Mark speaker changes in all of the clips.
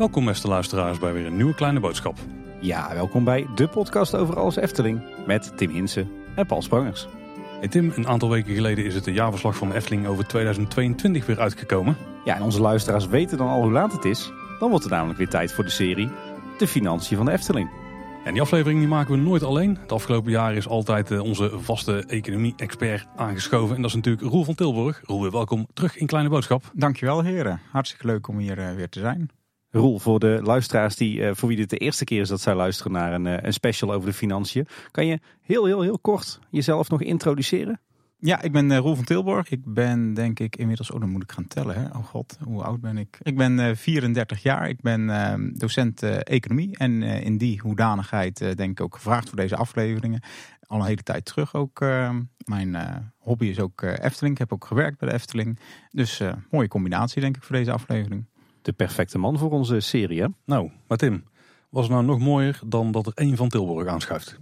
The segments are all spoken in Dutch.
Speaker 1: Welkom beste luisteraars bij weer een nieuwe kleine boodschap.
Speaker 2: Ja, welkom bij de podcast over alles Efteling met Tim Hinsen en Paul Sprangers.
Speaker 1: Hey Tim, een aantal weken geleden is het de jaarverslag van de Efteling over 2022 weer uitgekomen.
Speaker 2: Ja, en onze luisteraars weten dan al hoe laat het is. Dan wordt het namelijk weer tijd voor de serie De Financiën van de Efteling.
Speaker 1: En die aflevering die maken we nooit alleen. Het afgelopen jaar is altijd eh, onze vaste economie-expert aangeschoven. En dat is natuurlijk Roel van Tilburg. Roel, weer welkom terug in Kleine Boodschap.
Speaker 3: Dankjewel heren. Hartstikke leuk om hier eh, weer te zijn.
Speaker 2: Roel, voor de luisteraars die, eh, voor wie dit de eerste keer is dat zij luisteren naar een, een special over de financiën. Kan je heel, heel, heel kort jezelf nog introduceren?
Speaker 3: Ja, ik ben Roel van Tilburg. Ik ben denk ik inmiddels, oh dan moet ik gaan tellen hè. Oh god, hoe oud ben ik? Ik ben 34 jaar. Ik ben ehm, docent economie en in die hoedanigheid denk ik ook gevraagd voor deze afleveringen. Al een hele tijd terug ook. Ehm, mijn hobby is ook Efteling. Ik heb ook gewerkt bij de Efteling. Dus mooie combinatie denk ik voor deze aflevering
Speaker 2: de perfecte man voor onze serie. Hè?
Speaker 1: Nou, maar Tim, was het nou nog mooier dan dat er één van Tilburg aanschuift?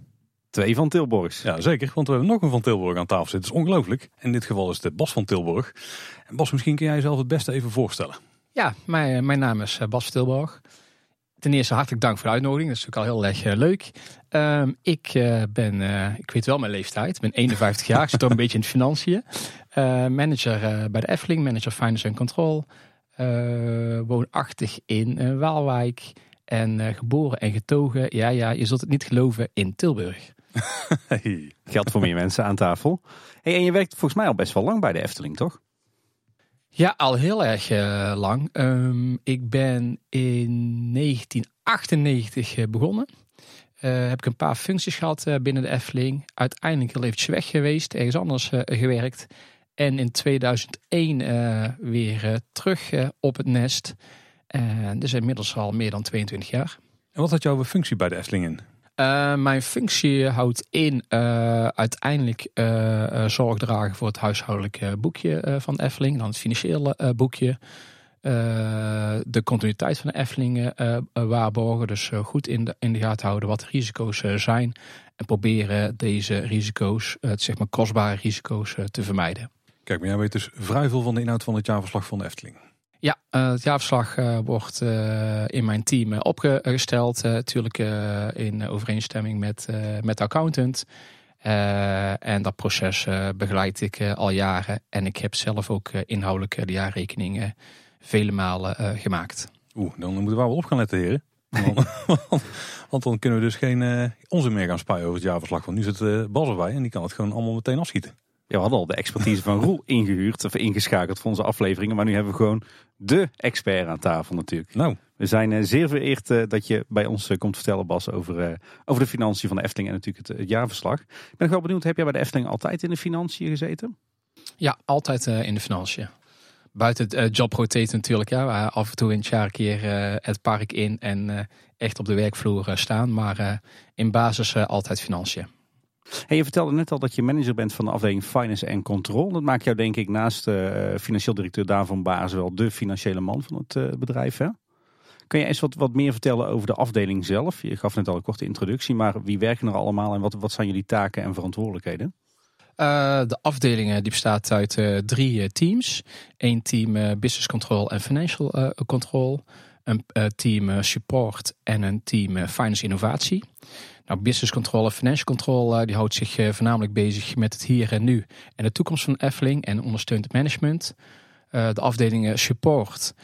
Speaker 2: Twee van Tilburgs.
Speaker 1: Ja, zeker, want we hebben nog een van Tilburg aan tafel zitten. Dat is ongelooflijk. In dit geval is het Bas van Tilburg. En Bas, misschien kun jij jezelf het beste even voorstellen.
Speaker 4: Ja, mijn, eh, mijn naam is eh, Bas van Tilburg. Ten eerste hartelijk dank voor de uitnodiging. Dat is natuurlijk al heel erg eh, leuk. Ehm, ik ben, ik weet wel mijn leeftijd. Ik ben 51 jaar. Ik zit toch een beetje in de financiën. manager bij de Efteling, manager Finance and Control. Uh, woonachtig in uh, Waalwijk. En uh, geboren en getogen, ja, ja, je zult het niet geloven, in Tilburg.
Speaker 2: hey. Geldt voor meer mensen aan tafel. Hey, en je werkt volgens mij al best wel lang bij de Efteling, toch?
Speaker 4: Ja, al heel erg lang. Um, ik ben in 1998 begonnen. heb ik een paar functies gehad binnen de Efteling. Uiteindelijk heel eventjes weg geweest, ergens anders gewerkt. En in 2001 uh, eh, weer uh, terug uh, op het nest. dus inmiddels al meer dan 22 jaar.
Speaker 1: En wat had jouw functie bij de Efteling in?
Speaker 4: Mijn functie houdt in uiteindelijk zorg dragen voor het huishoudelijk boekje van de Efteling. Dan het financiële boekje. de continuïteit van de Efteling waarborgen. Dus goed in de, in de gaten houden wat de risico's zijn. En proberen deze risico's, zeg maar kostbare risico's, te vermijden.
Speaker 1: Kijk, maar jij weet dus vrij veel van de inhoud van het jaarverslag van de Efteling.
Speaker 4: Ja, uh, het jaarverslag uh, wordt uh, in mijn team opgesteld. natuurlijk in overeenstemming met, met de accountant. en dat proces begeleid ik al jaren. En ik heb zelf ook inhoudelijk de jaarrekeningen vele malen gemaakt.
Speaker 1: Oeh, dan moeten we wel op gaan letten, heren. Want, dan kunnen we dus geen onzin meer gaan spuien over het jaarverslag. Want nu zit Bas erbij en die kan het gewoon allemaal meteen afschieten.
Speaker 2: Ja, we hadden al de expertise van Roel ingehuurd of ingeschakeld voor onze afleveringen. Maar nu hebben we gewoon de expert aan tafel natuurlijk. Nou, we zijn uh, zeer vereerd uh, dat je bij ons uh, komt vertellen, Bas, over, over de financiën van de Efteling en natuurlijk het, jaarverslag. Ik ben wel benieuwd, heb jij bij de Efteling altijd in de financiën gezeten?
Speaker 4: Ja, altijd in de financiën. Buiten het job natuurlijk, ja. Af en toe in het jaar een keer het park in en echt op de werkvloer staan. Maar in basis altijd financiën.
Speaker 2: Je vertelde net al dat je manager bent van de afdeling Finance en Control. Dat maakt jou denk ik naast uh, financieel directeur daarvan Baas wel de financiële man van het uh, bedrijf. Hè? Kun je eens wat, wat meer vertellen over de afdeling zelf? Je gaf net al een korte introductie, maar wie werken er allemaal en wat, wat zijn jullie taken en verantwoordelijkheden?
Speaker 4: Uh, de afdeling die bestaat uit drie teams. Eén team Business Control en Financial Control. Een team Support en een team Finance Innovatie. Nou, business control en financial control die houdt zich eh, voornamelijk bezig met het hier en nu en de toekomst van Efteling en ondersteunt het management. Uh, de afdeling support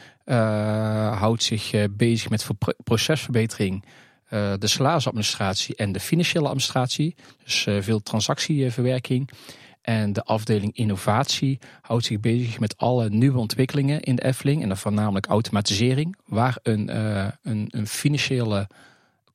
Speaker 4: houdt zich bezig met procesverbetering, de salarisadministratie en de financiële administratie. Dus veel transactieverwerking. En de afdeling innovatie houdt zich bezig met alle nieuwe ontwikkelingen in de Efteling. En dan voornamelijk automatisering, waar een, een, een financiële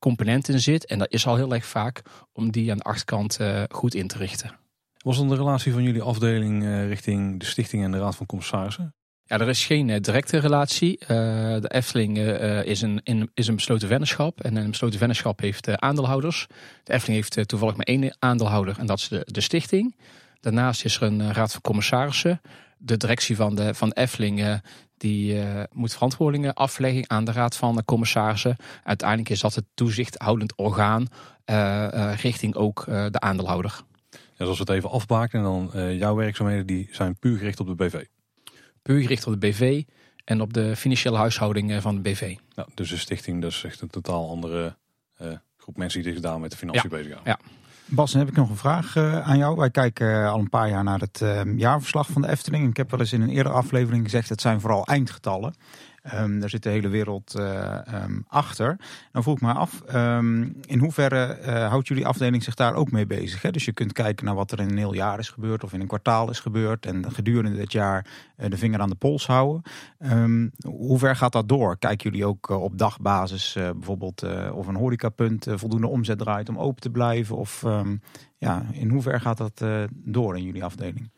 Speaker 4: component in zit. En dat is al heel erg vaak om die aan de achterkant uh, goed in te richten.
Speaker 1: Was dan de relatie van jullie afdeling uh, richting de stichting en de Raad van Commissarissen?
Speaker 4: Ja, er is geen uh, directe relatie. de Efteling is, een, in, is een besloten vennootschap. En een besloten vennootschap heeft aandeelhouders. De Efteling heeft toevallig maar één aandeelhouder en dat is de, de stichting. Daarnaast is er een Raad van Commissarissen. De directie van de, van de Efteling die uh, moet verantwoordingen afleggen aan de Raad van de Commissarissen. Uiteindelijk is dat het toezichthoudend orgaan uh, uh, richting ook de aandeelhouder.
Speaker 1: En zoals we het even afbaken, dan eh, jouw werkzaamheden die zijn puur gericht op de BV.
Speaker 4: Puur gericht op de BV en op de financiële huishouding eh, van de BV.
Speaker 1: Nou, dus de stichting, dat is echt een totaal andere eh, groep mensen die zich daar met de financiën bezighouden.
Speaker 4: Ja.
Speaker 3: Bas, dan heb ik nog een vraag eh, aan jou. Wij kijken eh, al een paar jaar naar het eh, jaarverslag van de Efteling. Ik heb wel eens in een eerdere aflevering gezegd, het zijn vooral eindgetallen. Ehm, daar zit de hele wereld eh, ehm, achter. Dan vroeg ik me af, ehm, in hoeverre eh, houdt jullie afdeling zich daar ook mee bezig? Hè? Dus je kunt kijken naar wat er in een heel jaar is gebeurd of in een kwartaal is gebeurd. En gedurende dit jaar eh, de vinger aan de pols houden. Hoe ver gaat dat door? Kijken jullie ook op dagbasis bijvoorbeeld of een horecapunt voldoende omzet draait om open te blijven? Of ja, in hoever gaat dat door in jullie afdeling?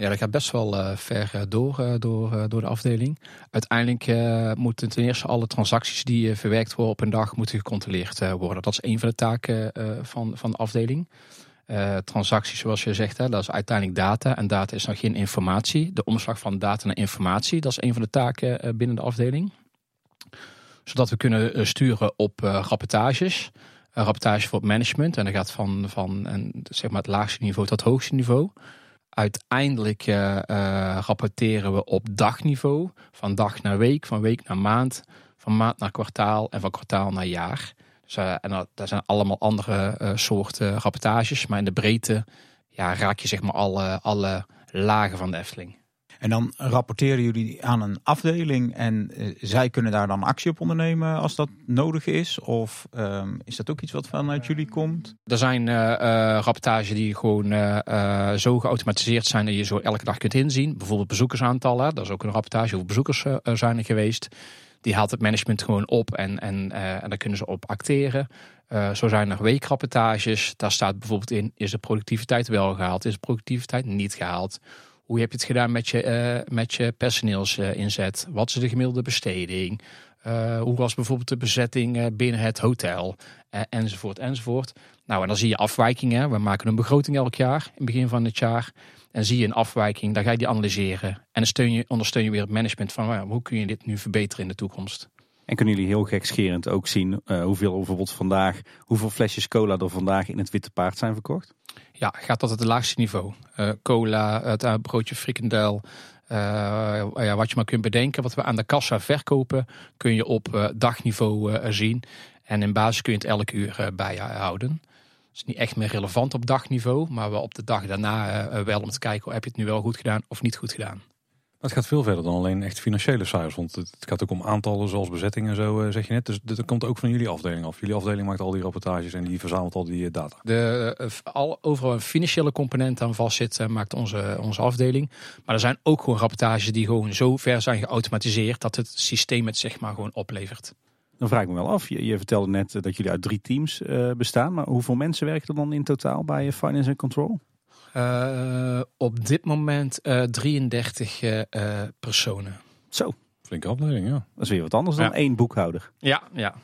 Speaker 4: Ja, dat gaat best wel eh, ver eh, door, eh, door, door de afdeling. Uiteindelijk moeten ten eerste alle transacties die verwerkt worden op een dag moeten gecontroleerd worden. Dat is een van de taken van, van de afdeling. Transacties, zoals je zegt, hè, dat is uiteindelijk data. En data is nog geen informatie. De omslag van data naar informatie, dat is een van de taken binnen de afdeling. Zodat we kunnen sturen op rapportages. Rapportage voor het management. En dat gaat van, van en, zeg maar het laagste niveau tot het hoogste niveau. Uiteindelijk eh, eh, rapporteren we op dagniveau. Van dag naar week, van week naar maand. Van maand naar kwartaal en van kwartaal naar jaar. Dus, eh, en dat, zijn allemaal andere soorten rapportages. Maar in de breedte ja, raak je zeg maar alle, alle lagen van de Efteling.
Speaker 3: En dan rapporteren jullie aan een afdeling en eh, zij kunnen daar dan actie op ondernemen als dat nodig is? Of ehm, is dat ook iets wat vanuit jullie komt?
Speaker 4: Er zijn eh eh, rapportages die gewoon zo geautomatiseerd zijn dat je zo elke dag kunt inzien. Bijvoorbeeld bezoekersaantallen. Dat is ook een rapportage hoeveel bezoekers zijn er geweest. Die haalt het management gewoon op en, en, en daar kunnen ze op acteren. Zo zijn er weekrapportages. Daar staat bijvoorbeeld in, is de productiviteit wel gehaald? Is de productiviteit niet gehaald? Hoe heb je het gedaan met je, eh, met je personeelsinzet? Wat is de gemiddelde besteding? Eh, hoe was bijvoorbeeld de bezetting eh, binnen het hotel? Enzovoort, enzovoort. Nou, en dan zie je afwijkingen. We maken een begroting elk jaar, in het begin van het jaar. En zie je een afwijking, dan ga je die analyseren. En dan steun je, ondersteun je weer het management van ja, hoe kun je dit nu verbeteren in de toekomst.
Speaker 2: En kunnen jullie heel gekscherend ook zien hoeveel bijvoorbeeld vandaag, hoeveel flesjes cola er vandaag in het Witte Paard zijn verkocht?
Speaker 4: Ja, gaat tot het laagste niveau. Eh, cola, het eh, broodje frikandel, eh, ja, wat je maar kunt bedenken. Wat we aan de kassa verkopen, kun je op dagniveau zien. En in basis kun je het elk uur bijhouden. Het is niet echt meer relevant op dagniveau, maar wel op de dag daarna wel om te kijken, heb je het nu wel goed gedaan of niet goed gedaan.
Speaker 1: Het gaat veel verder dan alleen echt financiële cijfers. Want het gaat ook om aantallen zoals bezetting en zo, eh, zeg je net. Dus dat komt ook van jullie afdeling af. Jullie afdeling maakt al die rapportages en die verzamelt al die eh, data.
Speaker 4: De, eh, al, overal een financiële component aan vastzit, maakt onze, onze afdeling. Maar er zijn ook gewoon rapportages die gewoon zo ver zijn geautomatiseerd dat het systeem het zeg maar gewoon oplevert.
Speaker 2: Dan vraag ik me wel af, je, je vertelde net dat jullie uit drie teams eh, bestaan. Maar hoeveel mensen werken er dan in totaal bij Finance and Control?
Speaker 4: Eh, op dit moment eh 33 eh, eh, personen.
Speaker 2: Zo,
Speaker 1: Flinke afdeling, ja.
Speaker 2: dat is weer wat anders dan
Speaker 4: Ja.
Speaker 2: één boekhouder.
Speaker 4: Ja, ja.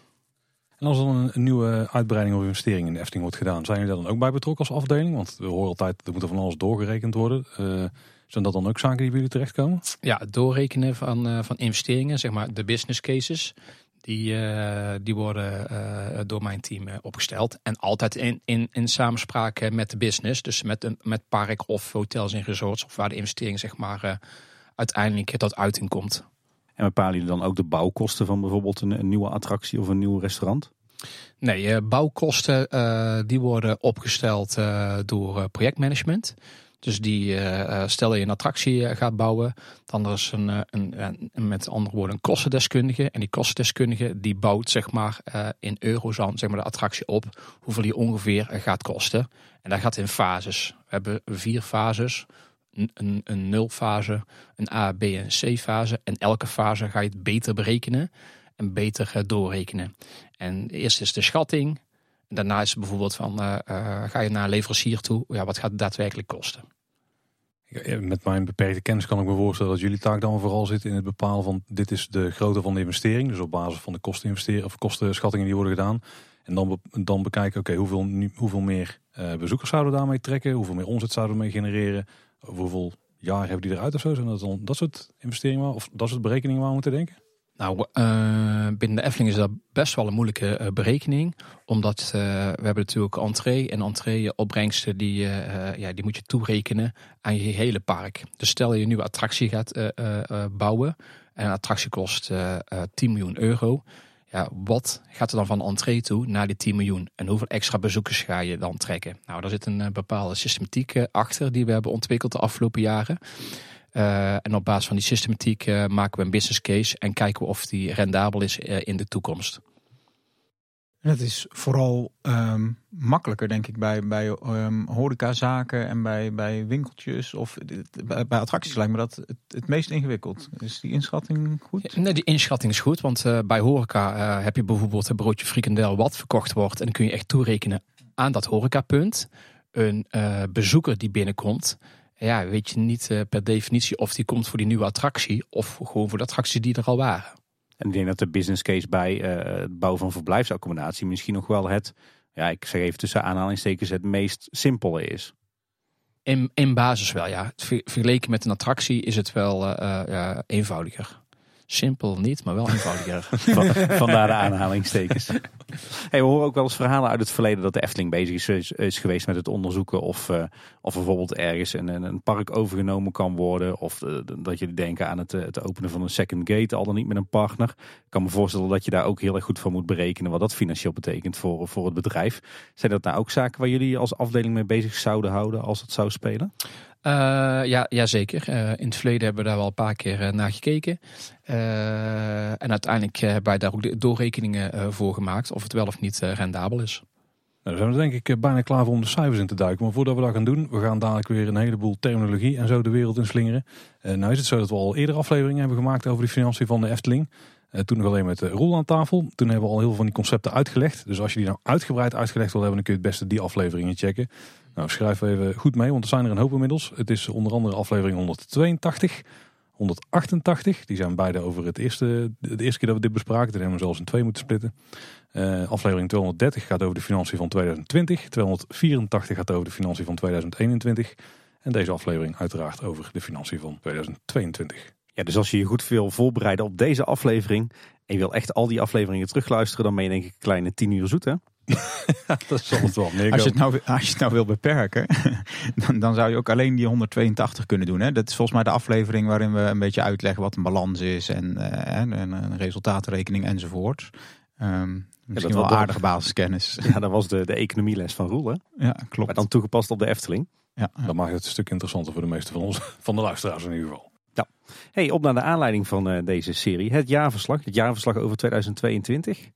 Speaker 1: En als er dan een, een nieuwe uitbreiding of investering in de Efteling wordt gedaan, zijn jullie daar dan ook bij betrokken als afdeling? Want we horen altijd, er moet er van alles doorgerekend worden. Eh, zijn dat dan ook zaken die bij jullie terechtkomen?
Speaker 4: ja doorrekenen van, eh, van investeringen, zeg maar de business cases. Die, eh, die worden eh, door mijn team eh, opgesteld. En altijd in, in, in samenspraak met de business. Dus met, een, met park of hotels en resorts. Of waar de investering zeg maar, uiteindelijk tot uiting komt.
Speaker 2: En bepalen jullie dan ook de bouwkosten van bijvoorbeeld een, een nieuwe attractie of een nieuw restaurant?
Speaker 4: Nee, bouwkosten die worden opgesteld door projectmanagement. Dus die eh, eh, stel je een attractie eh, gaat bouwen, dan is een, een, met andere woorden een kostendeskundige. En die kostendeskundige die bouwt zeg maar in euro's aan zeg maar, de attractie op, hoeveel die ongeveer gaat kosten. En dat gaat in fases. We hebben vier fases. Een, een, nulfase, een A, B en C fase. En elke fase ga je het beter berekenen en beter doorrekenen. En eerst is de schatting. Daarna is bijvoorbeeld van, ga je naar een leverancier toe, ja, wat gaat het daadwerkelijk kosten?
Speaker 1: Eh, Met mijn beperkte kennis kan ik me voorstellen dat jullie taak dan vooral zit in het bepalen van dit is de grootte van de investering. Dus op basis van de kosteninvestering of kostenschattingen die worden gedaan. En dan, dan bekijken, oké, hoeveel, hoeveel meer eh, bezoekers zouden we daarmee trekken? Hoeveel meer omzet zouden we mee genereren? Hoeveel jaar hebben die eruit of zo? Zijn dat dan dat soort investeringen of dat soort berekeningen waar we moeten denken?
Speaker 4: Nou, uh, binnen de Efteling is dat best wel een moeilijke uh, berekening. Omdat uh, we hebben natuurlijk entree en entree opbrengsten die, ja, die moet je toerekenen aan je hele park. Dus stel je een nieuwe attractie gaat bouwen en een attractie kost 10 miljoen euro. Ja, wat gaat er dan van entree toe naar die 10 miljoen? En hoeveel extra bezoekers ga je dan trekken? Nou, daar zit een bepaalde systematiek achter die we hebben ontwikkeld de afgelopen jaren. Uh, en op basis van die systematiek uh, maken we een business case en kijken we of die rendabel is uh, in de toekomst.
Speaker 3: Het is vooral um, makkelijker, denk ik, bij, bij um, horecazaken en bij, bij winkeltjes of bij, bij attracties lijkt me dat het, het, meest ingewikkeld. Is die inschatting goed?
Speaker 4: Ja, nee, die inschatting is goed, want bij horeca heb je bijvoorbeeld een broodje frikandel wat verkocht wordt en dan kun je echt toerekenen aan dat horecapunt. Een bezoeker die binnenkomt, ja, weet je niet uh, per definitie of die komt voor die nieuwe attractie of gewoon voor de attracties die er al waren.
Speaker 2: En ik denk dat de business case bij uh, het bouwen van verblijfsaccommodatie misschien nog wel het, ja, ik zeg even tussen aanhalingstekens, het meest simpele is.
Speaker 4: In, in basis wel, ja. Vergeleken met een attractie is het wel uh, eenvoudiger. Simpel niet, maar wel eenvoudiger.
Speaker 2: Vandaar de aanhalingstekens. We horen ook wel eens verhalen uit het verleden dat de Efteling bezig is, geweest met het onderzoeken of, uh, of bijvoorbeeld ergens een, een park overgenomen kan worden. Of uh, dat je denken aan het, eh, het openen van een second gate, al dan niet met een partner. Ik kan me voorstellen dat je daar ook heel erg goed van moet berekenen wat dat financieel betekent voor, voor het bedrijf. Zijn dat nou ook zaken waar jullie als afdeling mee bezig zouden houden als het zou spelen?
Speaker 4: Uh, ja, ja, zeker. Uh, in het verleden hebben we daar wel een paar keer uh, naar gekeken. en uiteindelijk hebben wij daar ook de doorrekeningen voor gemaakt of het wel of niet rendabel is.
Speaker 1: Nou, dan zijn we denk ik bijna klaar voor om de cijfers in te duiken. Maar voordat we dat gaan doen, we gaan dadelijk weer een heleboel terminologie en zo de wereld in slingeren. nou is het zo dat we al eerder afleveringen hebben gemaakt over de financiën van de Efteling. toen nog alleen met de Roel aan tafel. Toen hebben we al heel veel van die concepten uitgelegd. Dus als je die nou uitgebreid uitgelegd wil hebben, dan kun je het beste die afleveringen checken. Nou, schrijf even goed mee, want er zijn er een hoop inmiddels. Het is onder andere aflevering 182, 188. Die zijn beide over het eerste, de eerste keer dat we dit bespraken. Die hebben we zelfs in twee moeten splitten. Uh, aflevering 230 gaat over de financiën van 2020. 284 gaat over de financiën van 2021. En deze aflevering uiteraard over de financiën van 2022.
Speaker 2: Ja, dus als je je goed wil voorbereiden op deze aflevering en je wil echt al die afleveringen terugluisteren, dan ben je denk ik een kleine tien uur zoet hè?
Speaker 1: dat zal het wel meer
Speaker 3: als, je het nou, als je het nou wil beperken, dan, dan zou je ook alleen die 182 kunnen doen. Hè? Dat is volgens mij de aflevering waarin we een beetje uitleggen wat een balans is en, uh, en een resultaatrekening enzovoort. Um, misschien ja, wel aardige basiskennis.
Speaker 2: Ja, dat was de, de economieles van Roel, hè?
Speaker 3: Ja, klopt.
Speaker 2: Maar dan toegepast op de Efteling.
Speaker 3: Ja,
Speaker 1: ja. Dan maakt het een stuk interessanter voor de meeste van ons, van de luisteraars in ieder geval.
Speaker 2: Ja. Hey, op naar de aanleiding van uh, deze serie. Het jaarverslag. Het jaarverslag over 2022.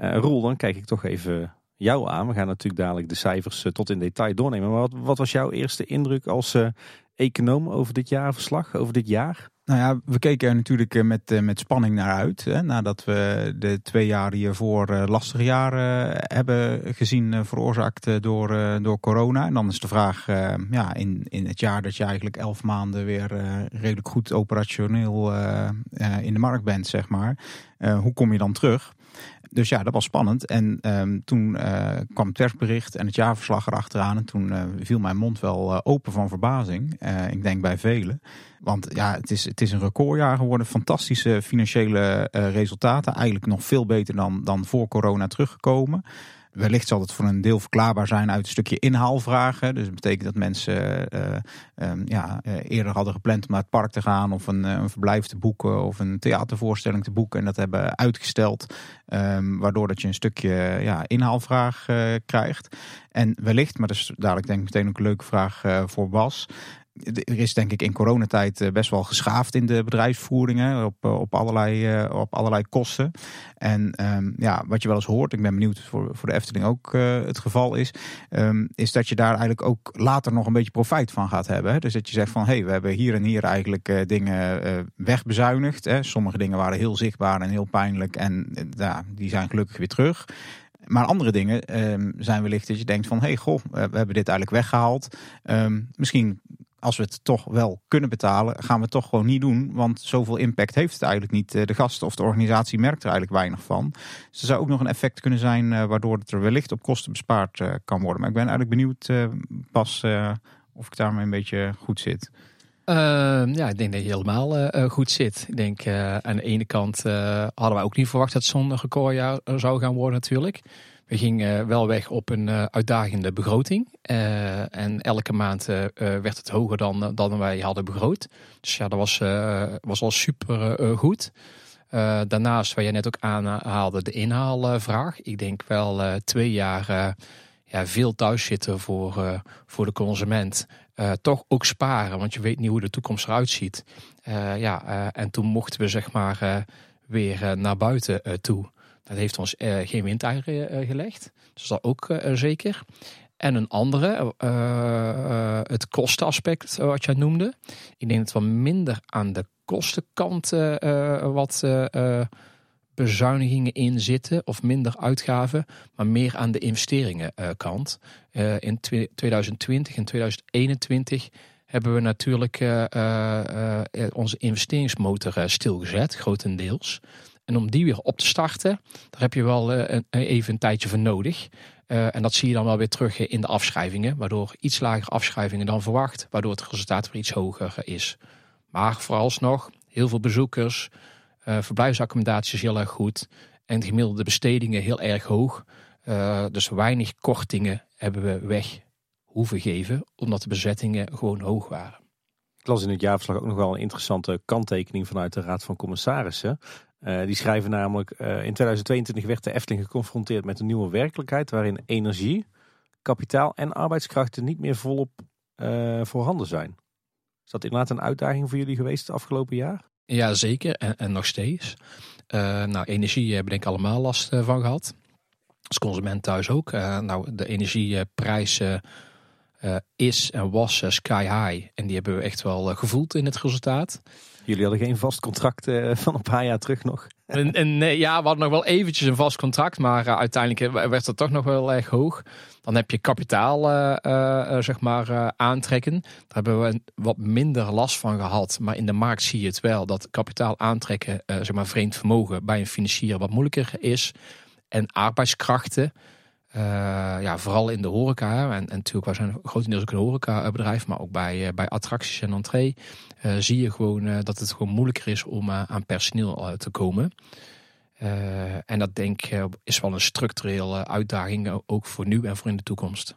Speaker 2: Uh, Roel, dan kijk ik toch even jou aan. We gaan natuurlijk dadelijk de cijfers uh, tot in detail doornemen. Maar wat, wat was jouw eerste indruk als uh, econoom over dit jaarverslag, over dit jaar?
Speaker 3: Nou ja, we keken er natuurlijk met, met spanning naar uit. Hè, nadat we de twee jaar hiervoor lastige jaren hebben gezien, veroorzaakt door, door corona. En dan is de vraag, ja, in, in het jaar dat je eigenlijk elf maanden weer redelijk goed operationeel in de markt bent, zeg maar. hoe kom je dan terug? Dus ja, dat was spannend. En um, toen uh, kwam het persbericht en het jaarverslag erachteraan. En toen uh, viel mijn mond wel uh, open van verbazing. ik denk bij velen. Want ja, het is, het is een recordjaar geworden. Fantastische financiële resultaten. Eigenlijk nog veel beter dan, dan voor corona teruggekomen. Wellicht zal het voor een deel verklaarbaar zijn uit een stukje inhaalvragen. Dus dat betekent dat mensen uh, uh, ja, eh, eerder hadden gepland om naar het park te gaan of een, een verblijf te boeken of een theatervoorstelling te boeken en dat hebben uitgesteld. Um, waardoor dat je een stukje ja, inhaalvraag krijgt. En wellicht, maar dat is dadelijk denk ik meteen ook een leuke vraag voor Bas er is denk ik in coronatijd eh, best wel geschaafd in de bedrijfsvoeringen op, eh, op, allerlei, eh, op allerlei kosten. En um, ja, wat je wel eens hoort, ik ben benieuwd of voor, voor de Efteling ook het geval is, um, is dat je daar eigenlijk ook later nog een beetje profijt van gaat hebben. Dus dat je zegt van hé, hey, we hebben hier en hier eigenlijk dingen wegbezuinigd. Hè? Sommige dingen waren heel zichtbaar en heel pijnlijk en ja, die zijn gelukkig weer terug. Maar andere dingen um, zijn wellicht dat je denkt van... hé, hey, goh, we hebben dit eigenlijk weggehaald. Misschien als we het toch wel kunnen betalen, gaan we het toch gewoon niet doen. Want zoveel impact heeft het eigenlijk niet. Eh, de gast of de organisatie merkt er eigenlijk weinig van. Dus er zou ook nog een effect kunnen zijn uh, waardoor het er wellicht op kosten bespaard uh, kan worden. Maar ik ben eigenlijk benieuwd, Pas, of ik daarmee een beetje goed zit.
Speaker 4: Ehm, ja, ik denk dat je helemaal eh, eh, goed zit. Ik denk eh, aan de ene kant hadden wij ook niet verwacht dat zo'n recordjaar zou gaan worden natuurlijk. We gingen wel weg op een uitdagende begroting. en elke maand werd het hoger dan, dan wij hadden begroot. Dus ja, dat was, was al super goed. daarnaast, wat je net ook aanhaalde, de inhaalvraag. Ik denk wel twee jaar ja, veel thuis zitten voor, voor de consument. Toch ook sparen, want je weet niet hoe de toekomst eruit ziet. Ja, en toen mochten we zeg maar weer naar buiten toe. Dat heeft ons geen windeieren gelegd. Dus dat ook zeker. En een andere, het kostenaspect wat jij noemde. Ik denk dat we minder aan de kostenkant wat bezuinigingen in zitten of minder uitgaven, maar meer aan de investeringenkant. In 2020 en 2021 hebben we natuurlijk onze investeringsmotor stilgezet, grotendeels. En om die weer op te starten, daar heb je wel een, even een tijdje voor nodig. en dat zie je dan wel weer terug in de afschrijvingen, waardoor iets lager afschrijvingen dan verwacht, waardoor het resultaat weer iets hoger is. Maar vooralsnog, heel veel bezoekers, uh, verblijfsaccommodaties heel erg goed. En de gemiddelde bestedingen heel erg hoog. Dus weinig kortingen hebben we weg hoeven geven, omdat de bezettingen gewoon hoog waren.
Speaker 2: Ik las in het jaarverslag ook nog wel een interessante kanttekening vanuit de Raad van Commissarissen. Uh, die schrijven namelijk, uh, in 2022 werd de Efteling geconfronteerd met een nieuwe werkelijkheid waarin energie, kapitaal en arbeidskrachten niet meer volop uh, voorhanden zijn. Is dat inderdaad een uitdaging voor jullie geweest het afgelopen jaar?
Speaker 4: Ja, zeker. En, en nog steeds. Nou, energie hebben denk ik allemaal last van gehad. Als consument thuis ook. Nou, de energieprijs is en was sky high. En die hebben we echt wel gevoeld in het resultaat.
Speaker 2: Jullie hadden geen vast contract van een paar jaar terug nog?
Speaker 4: En, en, ja, we hadden nog wel eventjes een vast contract. Maar uiteindelijk werd het toch nog wel erg hoog. Dan heb je kapitaal uh, zeg maar, aantrekken. Daar hebben we wat minder last van gehad. Maar in de markt zie je het wel dat kapitaal aantrekken, zeg maar vreemd vermogen, bij een financier wat moeilijker is. En arbeidskrachten. Ja, vooral in de horeca. En, en natuurlijk, wij zijn grotendeels ook een horecabedrijf, maar ook bij, bij attracties en entree. zie je gewoon dat het gewoon moeilijker is om aan personeel te komen. En dat denk ik is wel een structurele uitdaging, ook voor nu en voor in de toekomst.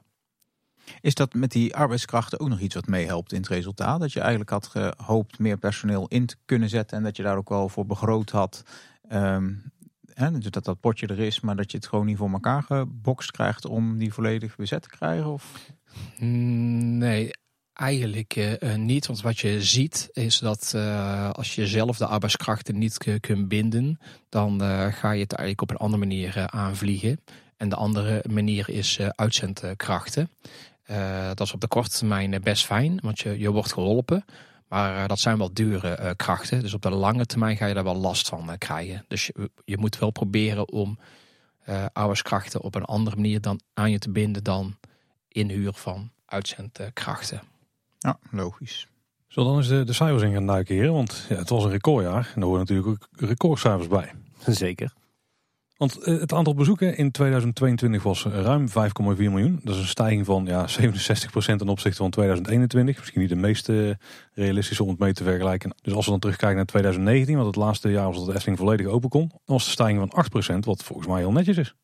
Speaker 3: Is dat met die arbeidskrachten ook nog iets wat meehelpt in het resultaat? Dat je eigenlijk had gehoopt meer personeel in te kunnen zetten en dat je daar ook wel voor begroot had. Um, hè, dat dat potje er is, maar dat je het gewoon niet voor elkaar gebokst krijgt om die volledig bezet te krijgen? Of?
Speaker 4: Mm, nee, Eigenlijk uh, niet, want wat je ziet is dat uh, als je zelf de arbeidskrachten niet kunt binden, dan ga je het eigenlijk op een andere manier aanvliegen. En de andere manier is uitzendkrachten. dat is op de korte termijn best fijn, want je, je wordt geholpen. Maar dat zijn wel dure krachten. Dus op de lange termijn ga je daar wel last van krijgen. Dus je, je, moet wel proberen om arbeidskrachten op een andere manier dan aan je te binden dan inhuur van uitzendkrachten.
Speaker 3: Ja, logisch.
Speaker 1: Zo, dan is de, de cijfers in gaan duiken hier. Want ja, het was een recordjaar. En daar horen natuurlijk ook recordcijfers bij.
Speaker 2: Zeker.
Speaker 1: Want eh, het aantal bezoeken in 2022 was ruim 5,4 miljoen. Dat is een stijging van ja, 67% ten opzichte van 2021. Misschien niet de meest uh, realistische om het mee te vergelijken. Dus als we dan terugkijken naar 2019, want het laatste jaar was dat de Efteling volledig open kon. Dan was de stijging van 8%, wat volgens mij heel netjes is.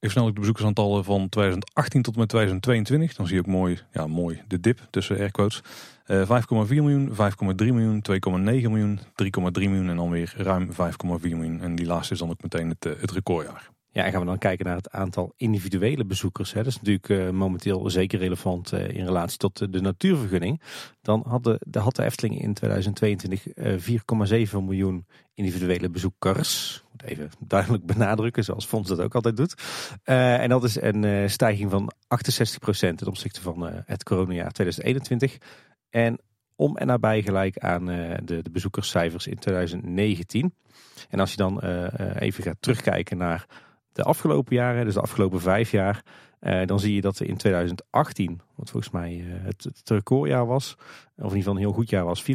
Speaker 1: Even snel de bezoekersaantallen van 2018 tot met 2022. Dan zie je ook mooi, ja, mooi de dip tussen airquotes. Uh, 5,4 miljoen, 5,3 miljoen, 2,9 miljoen, 3,3 miljoen en dan weer ruim 5,4 miljoen. En die laatste is dan ook meteen het, het recordjaar.
Speaker 2: Ja, en gaan we dan kijken naar het aantal individuele bezoekers. Hè. Dat is natuurlijk uh, momenteel zeker relevant in relatie tot de, natuurvergunning. Dan had de, de, Efteling in 2022 uh, 4,7 miljoen individuele bezoekers. Moet even duidelijk benadrukken, zoals Fons dat ook altijd doet. En dat is een stijging van 68% ten opzichte van het coronajaar 2021. En om en nabij gelijk aan de, de bezoekerscijfers in 2019. En als je dan even gaat terugkijken naar de afgelopen jaren, dus de afgelopen vijf jaar, dan zie je dat er in 2018, wat volgens mij het, het, recordjaar was, of in ieder geval een heel goed jaar was, 4,8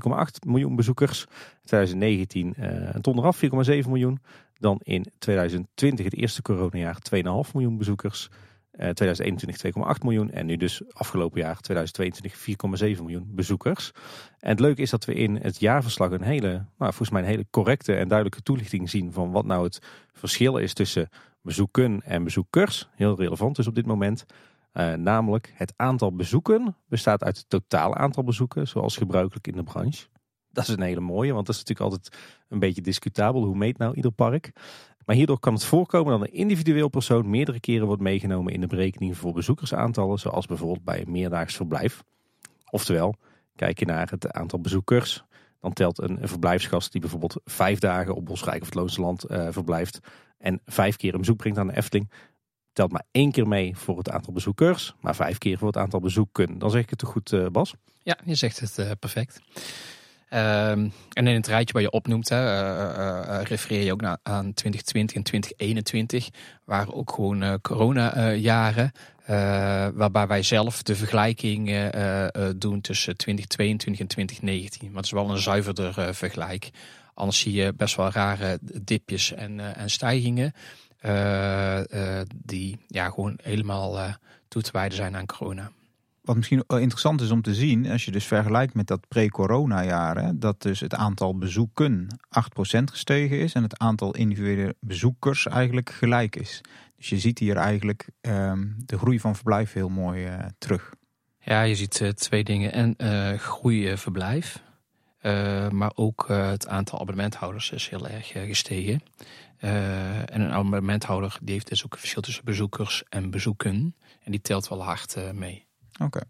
Speaker 2: miljoen bezoekers. 2019 uh, een ton eraf, 4,7 miljoen. Dan in 2020, het eerste coronajaar, 2,5 miljoen bezoekers. Eh, 2021 2,8 miljoen en nu dus afgelopen jaar 2022 4,7 miljoen bezoekers. En het leuke is dat we in het jaarverslag een hele, nou, volgens mij een hele correcte en duidelijke toelichting zien van wat nou het verschil is tussen bezoeken en bezoekers. Heel relevant dus op dit moment. Eh, namelijk het aantal bezoeken bestaat uit het totale aantal bezoeken, zoals gebruikelijk in de branche. Dat is een hele mooie, want dat is natuurlijk altijd een beetje discutabel. Hoe meet nou ieder park? Maar hierdoor kan het voorkomen dat een individueel persoon meerdere keren wordt meegenomen in de berekening voor bezoekersaantallen, zoals bijvoorbeeld bij een meerdaags verblijf. Oftewel, kijk je naar het aantal bezoekers, dan telt een, verblijfsgast die bijvoorbeeld vijf dagen op Bosrijk of het Loonse Land eh, verblijft en vijf keer een bezoek brengt aan de Efteling, telt maar één keer mee voor het aantal bezoekers, maar vijf keer voor het aantal bezoeken. Dan zeg ik het toch goed, eh, Bas?
Speaker 4: Ja, je zegt het eh, perfect. Ehm, en in het rijtje waar je opnoemt, hè, eh, eh, eh, refereer je ook naar, aan 2020 en 2021, waren ook gewoon corona-jaren. waarbij wij zelf de vergelijking doen tussen 2022 en 2019. Maar het is wel een zuiverder vergelijk. Anders zie je best wel rare dipjes en, en stijgingen. die ja, gewoon helemaal toe te wijden zijn aan corona.
Speaker 3: Wat misschien interessant is om te zien, als je dus vergelijkt met dat pre-corona jaren, dat dus het aantal bezoeken 8% gestegen is en het aantal individuele bezoekers eigenlijk gelijk is. Dus je ziet hier eigenlijk ehm, de groei van verblijf heel mooi eh, terug.
Speaker 4: Ja, je ziet eh, twee dingen. En eh groei verblijf. Maar ook het aantal abonnementhouders is heel erg gestegen. En een abonnementhouder die heeft dus ook een verschil tussen bezoekers en bezoeken. En die telt wel hard mee.
Speaker 3: Oké.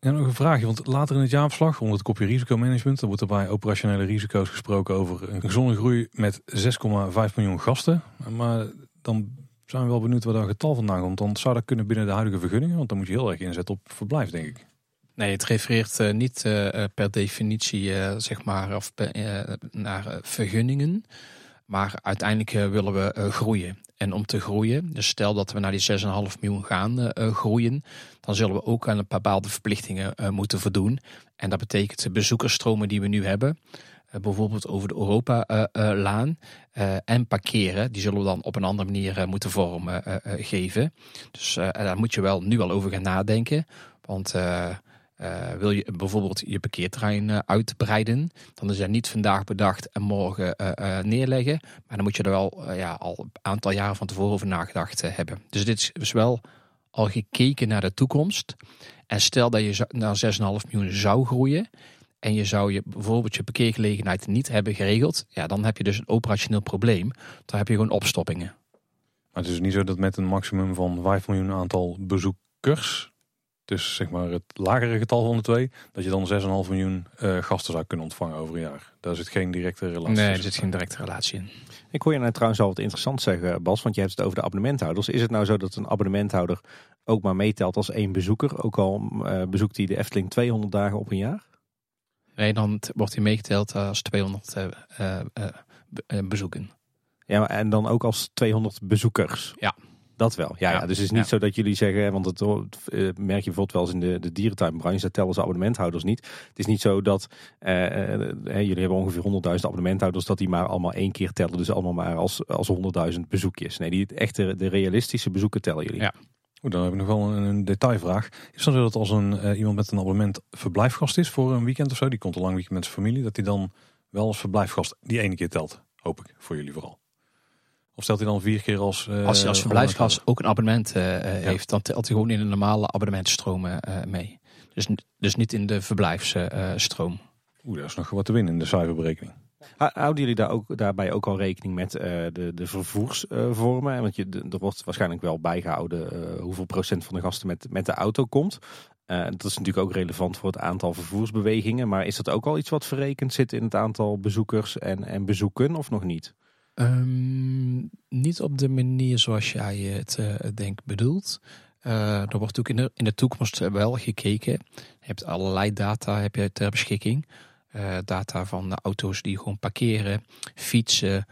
Speaker 1: Ja, nog een vraagje, want later in het jaarverslag, onder het kopje risicomanagement, dan wordt er bij operationele risico's gesproken over een gezonde groei met 6,5 miljoen gasten. Maar dan zijn we wel benieuwd waar dat getal vandaan komt. Dan zou dat kunnen binnen de huidige vergunningen, want dan moet je heel erg inzetten op verblijf, denk ik.
Speaker 4: Nee, het refereert eh, niet eh, eh, per definitie zeg maar, of per, naar vergunningen. Maar uiteindelijk willen we groeien. En om te groeien, dus stel dat we naar die 6,5 miljoen gaan eh, groeien, dan zullen we ook aan een bepaalde verplichtingen eh, moeten voldoen. En dat betekent de bezoekersstromen die we nu hebben, eh, bijvoorbeeld over de Europa-laan en parkeren, die zullen we dan op een andere manier moeten vormen eh, eh, geven. Dus daar moet je wel nu al over gaan nadenken. Want eh, wil je bijvoorbeeld je parkeerterrein eh, uitbreiden, dan is dat niet vandaag bedacht en morgen eh, neerleggen. Maar dan moet je er wel ja, al een aantal jaren van tevoren over nagedacht hebben. Dus dit is wel al gekeken naar de toekomst. En stel dat je naar 6,5 miljoen zou groeien. En je zou je bijvoorbeeld je parkeergelegenheid niet hebben geregeld. Ja, dan heb je dus een operationeel probleem. Dan heb je gewoon opstoppingen.
Speaker 1: Maar het is niet zo dat met een maximum van 5 miljoen aantal bezoekers, dus zeg maar het lagere getal van de twee, dat je dan 6,5 miljoen eh, gasten zou kunnen ontvangen over een jaar. Daar zit geen directe relatie
Speaker 4: Nee, er zit geen directe relatie in.
Speaker 2: Ik hoor je nou trouwens al wat interessant zeggen, Bas, want je hebt het over de abonnementhouders. Is het nou zo dat een abonnementhouder ook maar meetelt als één bezoeker, ook al eh, bezoekt hij de Efteling 200 dagen op een jaar?
Speaker 4: Nee, dan wordt hij meegeteld als 200 eh, eh, eh, be- eh, bezoeken.
Speaker 2: Ja, en dan ook als 200 bezoekers.
Speaker 4: Ja.
Speaker 2: Dat wel. Ja, ja.
Speaker 4: Ja.
Speaker 2: dus het is niet
Speaker 4: Ja.
Speaker 2: zo dat jullie zeggen, want het hoort- eh, merk je bijvoorbeeld wel eens in de, de dierentuinbranche, daar tellen ze abonnementhouders niet. Het is niet zo dat eh, eh, jullie hebben ongeveer 100.000 abonnementhouders, dat die maar allemaal één keer tellen. Dus allemaal maar als, als 100.000 bezoekjes. Nee, die echte, de realistische bezoeken tellen jullie.
Speaker 4: Ja.
Speaker 1: Goed, dan heb ik nog wel een, een detailvraag. Is het dan zo dat als een, eh, iemand met een abonnement verblijfgast is voor een weekend of zo, die komt een lang weekend met zijn familie, dat hij dan wel als verblijfgast die ene keer telt? Hoop ik, voor jullie vooral. Of stelt hij dan vier keer als... eh,
Speaker 4: Als hij als verblijfsgast ook een abonnement eh, eh,
Speaker 1: Ja.
Speaker 4: heeft, dan telt hij gewoon in de normale abonnementstromen eh, mee. Dus, dus niet in de verblijfsstroom.
Speaker 1: Oeh, daar is nog wat te winnen in de cijferberekening.
Speaker 2: Hou- Houden jullie daar ook, daarbij ook al rekening met eh, de, de vervoersvormen? Want je, de- er wordt waarschijnlijk wel bijgehouden eh, hoeveel procent van de gasten met, met de auto komt. Eh, dat is natuurlijk ook relevant voor het aantal vervoersbewegingen. Maar is dat ook al iets wat verrekend zit in het aantal bezoekers en, en bezoeken of nog niet?
Speaker 4: Ehm, niet op de manier zoals jij het eh denk bedoelt. Eh, er wordt ook in de, in de toekomst wel gekeken. Je hebt allerlei data heb je ter beschikking. Eh, data van de auto's die gewoon parkeren, fietsen.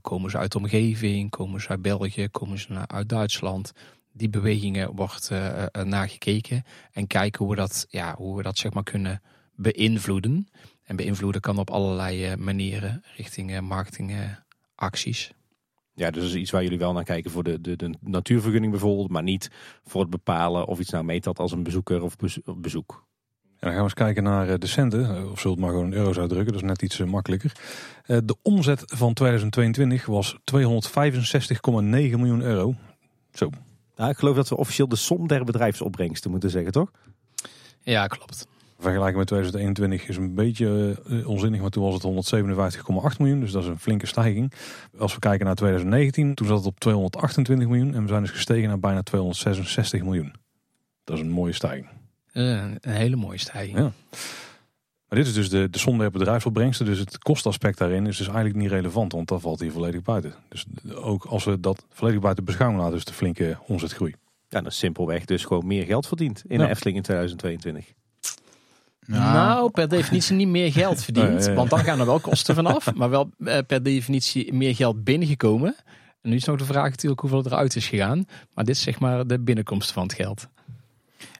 Speaker 4: komen ze uit de omgeving, komen ze uit België, komen ze uit Duitsland. Die bewegingen wordt eh, eh, naar gekeken. En kijken hoe we dat, ja, hoe we dat zeg maar kunnen beïnvloeden. En beïnvloeden kan op allerlei manieren richting eh, marketingacties.
Speaker 2: Ja, dus dat is iets waar jullie wel naar kijken voor de, de, de natuurvergunning bijvoorbeeld, maar niet voor het bepalen of iets nou meetelt als een bezoeker of bezo- bezoek.
Speaker 1: En dan gaan we eens kijken naar eh, de centen. Eh, Of zult maar gewoon in euro's uitdrukken. Dat is net iets eh, makkelijker. Eh, De omzet van 2022 was 265,9 miljoen euro. Zo.
Speaker 2: Nou, ik geloof dat we officieel de som der bedrijfsopbrengsten moeten zeggen, toch?
Speaker 4: Ja, klopt.
Speaker 1: Vergelijking met 2021 is een beetje eh, onzinnig, maar toen was het 157,8 miljoen. Dus dat is een flinke stijging. Als we kijken naar 2019, toen zat het op 228 miljoen. En we zijn dus gestegen naar bijna 266 miljoen. Dat is een mooie stijging.
Speaker 4: Eh, een hele mooie stijging.
Speaker 1: Ja. Maar dit is dus de, de som der bedrijfsopbrengsten. Dus het kostaspect daarin is dus eigenlijk niet relevant, want dat valt hier volledig buiten. Dus ook als we dat volledig buiten beschouwing laten, is de flinke omzetgroei.
Speaker 2: Ja, dat is simpelweg dus gewoon meer geld verdiend in
Speaker 1: Ja.
Speaker 2: de Efteling in 2022.
Speaker 4: Nou, per definitie niet meer geld verdiend.
Speaker 1: Ja.
Speaker 4: Want dan gaan er wel kosten vanaf. Maar wel eh, per definitie meer geld binnengekomen. En nu is nog de vraag natuurlijk hoeveel eruit is gegaan. Maar dit is zeg maar de binnenkomst van het geld.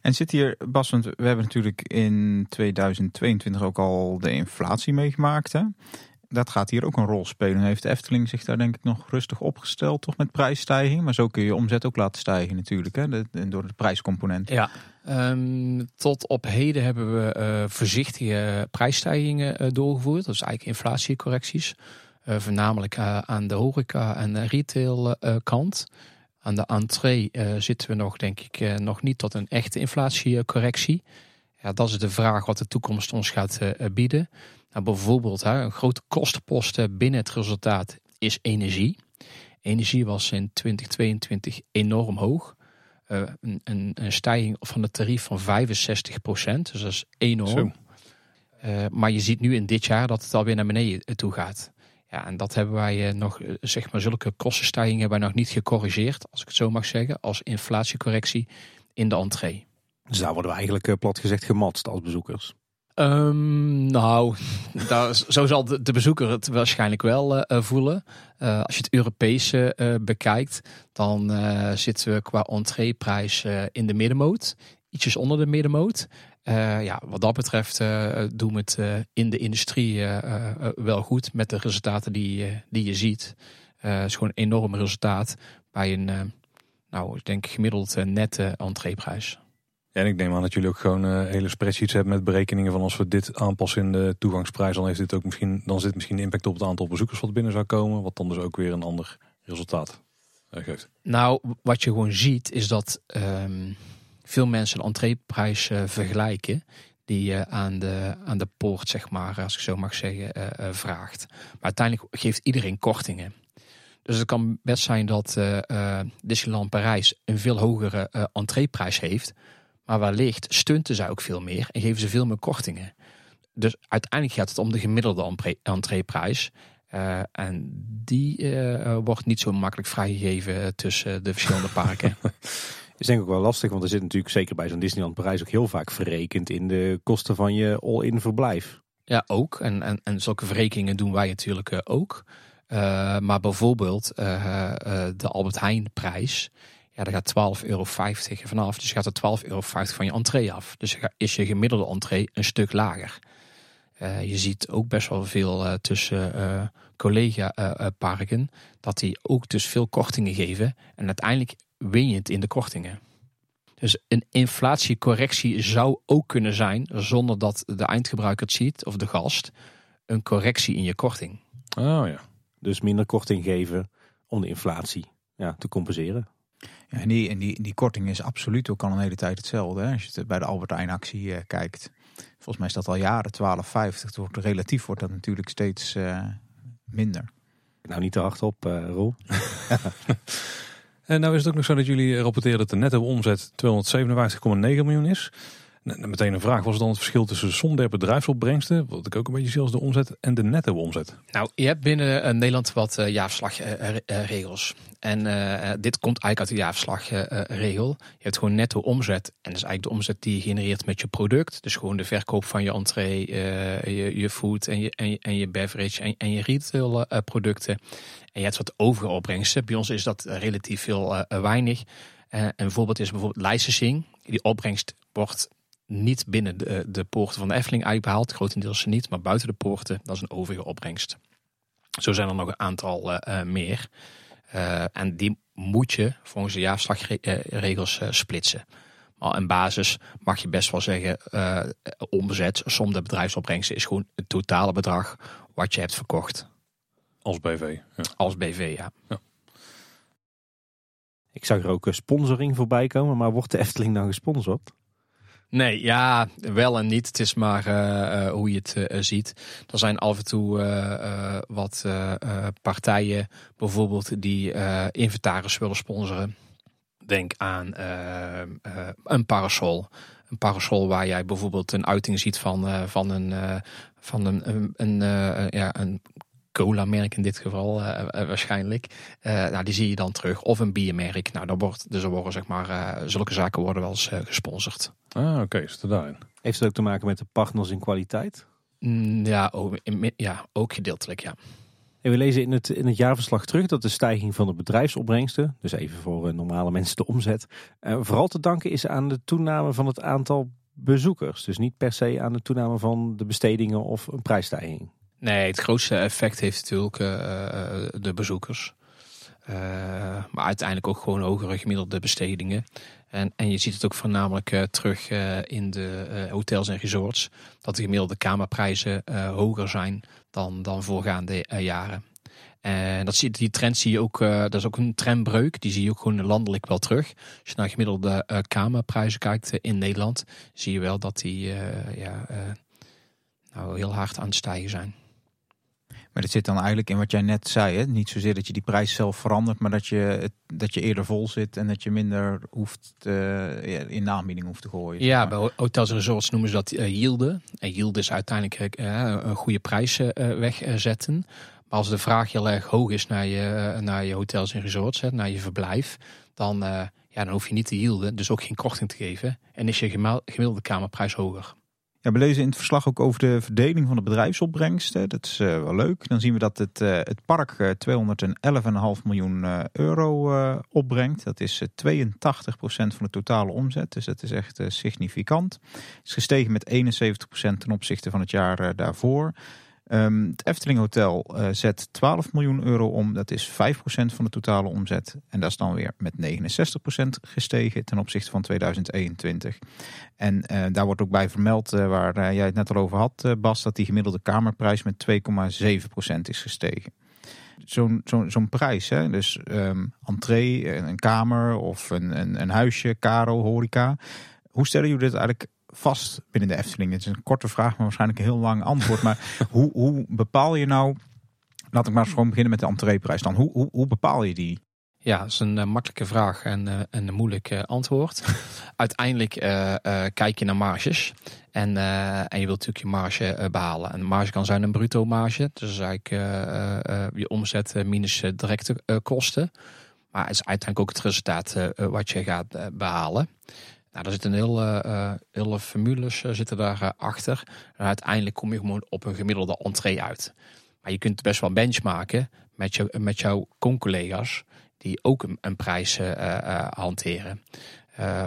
Speaker 3: En zit hier, Bas, want we hebben natuurlijk in 2022 ook al de inflatie meegemaakt. Hè? Dat gaat hier ook een rol spelen. Heeft de Efteling zich daar denk ik nog rustig opgesteld, toch met prijsstijging. Maar zo kun je omzet ook laten stijgen natuurlijk, hè? Door de prijscomponent.
Speaker 4: Ja. Ehm, tot op heden hebben we eh, voorzichtige prijsstijgingen eh, doorgevoerd. Dat is eigenlijk inflatiecorrecties. Eh, voornamelijk aan de horeca en de retail eh, kant. Aan de entree zitten we nog, denk ik, nog niet tot een echte inflatiecorrectie. Ja, dat is de vraag wat de toekomst ons gaat bieden. Nou, bijvoorbeeld, hè, een grote kostenpost binnen het resultaat is energie. Energie was in 2022 enorm hoog. Eh, een, een, een stijging van het tarief van 65% Dus dat is enorm. Eh, maar je ziet nu in dit jaar dat het alweer naar beneden eh, toe gaat. Ja, en dat hebben wij eh, nog, eh, zeg maar, zulke kostenstijgingen hebben wij nog niet gecorrigeerd, als ik het zo mag zeggen, als inflatiecorrectie in de entree.
Speaker 2: Dus daar worden we eigenlijk eh, plat gezegd gematst als bezoekers.
Speaker 4: Ehm, nou, zo zal de, bezoeker het waarschijnlijk wel eh, eh, voelen. Eh, als je het Europese bekijkt, dan zitten we qua entreeprijs in de middenmoot. Ietsjes onder de middenmoot. Ja, wat dat betreft doen we het in de industrie wel goed met de resultaten die, die je ziet. Het is gewoon een enorm resultaat bij een, nou, ik denk gemiddeld nette entreeprijs.
Speaker 1: En ik neem aan dat jullie ook gewoon eh, hele spreadsheets hebben met berekeningen van als we dit aanpassen in de toegangsprijs, dan heeft dit ook misschien, dan zit misschien impact op het aantal bezoekers wat binnen zou komen, wat dan dus ook weer een ander resultaat eh, geeft.
Speaker 4: Nou, wat je gewoon ziet is dat ehm, veel mensen een entreeprijs eh, vergelijken die aan de, aan de poort, zeg maar, als ik zo mag zeggen, vraagt. Maar uiteindelijk geeft iedereen kortingen. Dus het kan best zijn dat Disneyland Parijs een veel hogere entreeprijs heeft. Maar wellicht stunten zij ook veel meer en geven ze veel meer kortingen. Dus uiteindelijk gaat het om de gemiddelde entre- entreeprijs. Eh, en die eh, wordt niet zo makkelijk vrijgegeven tussen de verschillende parken.
Speaker 2: Is denk ik ook wel lastig, want er zit natuurlijk zeker bij zo'n Disneyland Parijs ook heel vaak verrekend in de kosten van je all-in verblijf.
Speaker 4: ja, ook. En, en, en zulke verrekeningen doen wij natuurlijk eh, ook. Maar bijvoorbeeld de Albert Heijn prijs. Ja, daar gaat 12,50 euro vanaf. Dus gaat er 12,50 euro van je entree af. Dus is je gemiddelde entree een stuk lager. Eh, je ziet ook best wel veel eh, tussen eh collega-parken. dat die ook dus veel kortingen geven. En uiteindelijk win je het in de kortingen. Dus een inflatiecorrectie zou ook kunnen zijn, zonder dat de eindgebruiker het ziet, of de gast, een correctie in je korting.
Speaker 1: Oh ja.
Speaker 2: Dus minder korting geven om de inflatie ja, te compenseren.
Speaker 3: Ja, en die, en die, die korting is absoluut ook al een hele tijd hetzelfde. Hè? Als je het bij de Albert Heijn actie eh, kijkt. Volgens mij is dat al jaren 12,50. Het wordt- Relatief wordt dat natuurlijk steeds eh, minder.
Speaker 2: Nou, niet te hard op, eh Roel.
Speaker 1: En nou is het ook nog zo dat jullie rapporteren dat de netto omzet 257,9 miljoen is. Dan meteen een vraag, was het dan het verschil tussen de som der bedrijfsopbrengsten, wat ik ook een beetje zie als de omzet, en de netto omzet?
Speaker 4: Nou, je hebt binnen eh, Nederland wat eh jaarverslagregels. en eh, dit komt eigenlijk uit de jaarverslagregel. je hebt gewoon netto omzet. En dat is eigenlijk de omzet die je genereert met je product. Dus gewoon de verkoop van je entree, je, je food en je, en je, beverage en, en je retail producten. En je hebt wat overige opbrengsten. Bij ons is dat relatief veel weinig. Een voorbeeld is bijvoorbeeld licensing. Die opbrengst wordt niet binnen de, de poorten van de Efteling uitbehaald. Grotendeels niet, maar buiten de poorten, dat is een overige opbrengst. Zo zijn er nog een aantal eh, eh, meer. Uh, en die moet je volgens de jaarslagregels uh, splitsen. Maar in basis mag je best wel zeggen, uh, omzet, som de bedrijfsopbrengsten is gewoon het totale bedrag wat je hebt verkocht.
Speaker 1: Als BV. Ja.
Speaker 4: Als BV, ja. ja.
Speaker 2: Ik zag er ook een sponsoring voorbij komen, maar wordt de Efteling dan gesponsord?
Speaker 4: Nee, ja, wel en niet. Het is maar uh, hoe je het uh, ziet. Er zijn af en toe wat partijen, bijvoorbeeld, die inventaris willen sponsoren. Denk aan een parasol. Een parasol waar jij bijvoorbeeld een uiting ziet van, van een, van een, een, ja, een cola-merk in dit geval waarschijnlijk. Nou, die zie je dan terug. Of een biermerk. Nou, dan wordt, dus er worden zeg maar, zulke zaken worden wel eens gesponsord.
Speaker 1: Ah, oké, okay, is daarin.
Speaker 2: Heeft het ook te maken met de partners in kwaliteit?
Speaker 4: Mm, ja, ook, ja, ook gedeeltelijk, ja.
Speaker 2: En we lezen in het, in het jaarverslag terug dat de stijging van de bedrijfsopbrengsten, dus even voor normale mensen de omzet, vooral te danken is aan de toename van het aantal bezoekers. Dus niet per se aan de toename van de bestedingen of een prijsstijging.
Speaker 4: Nee, het grootste effect heeft natuurlijk uh, de bezoekers. Uh, maar uiteindelijk ook gewoon hogere gemiddelde bestedingen. En, en je ziet het ook voornamelijk uh, terug in de hotels en resorts. Dat de gemiddelde kamerprijzen hoger zijn dan, dan voorgaande jaren. En dat zie, die trend zie je ook, dat is ook een trendbreuk. Die zie je ook gewoon landelijk wel terug. Als je naar gemiddelde kamerprijzen kijkt in Nederland, zie je wel dat die ja, nou, heel hard aan het stijgen zijn.
Speaker 3: Maar dat zit dan eigenlijk in wat jij net zei. Hè? Niet zozeer dat je die prijs zelf verandert, maar dat je, dat je eerder vol zit en dat je minder hoeft uh, in aanbieding hoeft te gooien.
Speaker 4: Ja, bij hotels en resorts noemen ze dat uh, yielden. En yield is uiteindelijk uh, een goede prijs wegzetten. Maar als de vraag heel erg hoog is naar je, naar je hotels en resorts, hè, naar je verblijf, dan, ja, dan hoef je niet te yielden, dus ook geen korting te geven. En is je gemiddelde kamerprijs hoger.
Speaker 3: Ja, we lezen in het verslag ook over de verdeling van de bedrijfsopbrengsten. Dat is uh, wel leuk. Dan zien we dat het, uh, het park uh, 211,5 miljoen euro opbrengt. Dat is 82% van de totale omzet. Dus dat is echt significant. Het is gestegen met 71% ten opzichte van het jaar daarvoor. Um, het Efteling Hotel uh, zet 12 miljoen euro om. Dat is 5% van de totale omzet. En dat is dan weer met 69% gestegen ten opzichte van 2021. En uh, daar wordt ook bij vermeld, uh, waar jij het net al over had, Bas, dat die gemiddelde kamerprijs met 2,7% is gestegen. Zo'n prijs, hè? dus um, entree, een kamer of een, een, een huisje, karo, horeca. Hoe stellen jullie dit eigenlijk vast binnen de Efteling? Het is een korte vraag, maar waarschijnlijk een heel lang antwoord. Maar hoe, hoe bepaal je nou, laat ik maar eens gewoon beginnen met de entreeprijs dan. Hoe, hoe, hoe bepaal je die?
Speaker 4: Ja, dat is een uh, makkelijke vraag en uh, een moeilijk uh, antwoord. Uiteindelijk kijk je naar marges. En, en je wilt natuurlijk je marge behalen. En marge kan zijn een bruto marge. Dus eigenlijk je omzet minus directe kosten. Maar het is uiteindelijk ook het resultaat wat je gaat behalen. Nou, daar zitten heel, uh, hele formules uh, zitten daar achter. En uiteindelijk kom je gewoon op een gemiddelde entree uit. Maar je kunt best wel benchmarken met, met jouw con-collega's die ook een, prijs hanteren.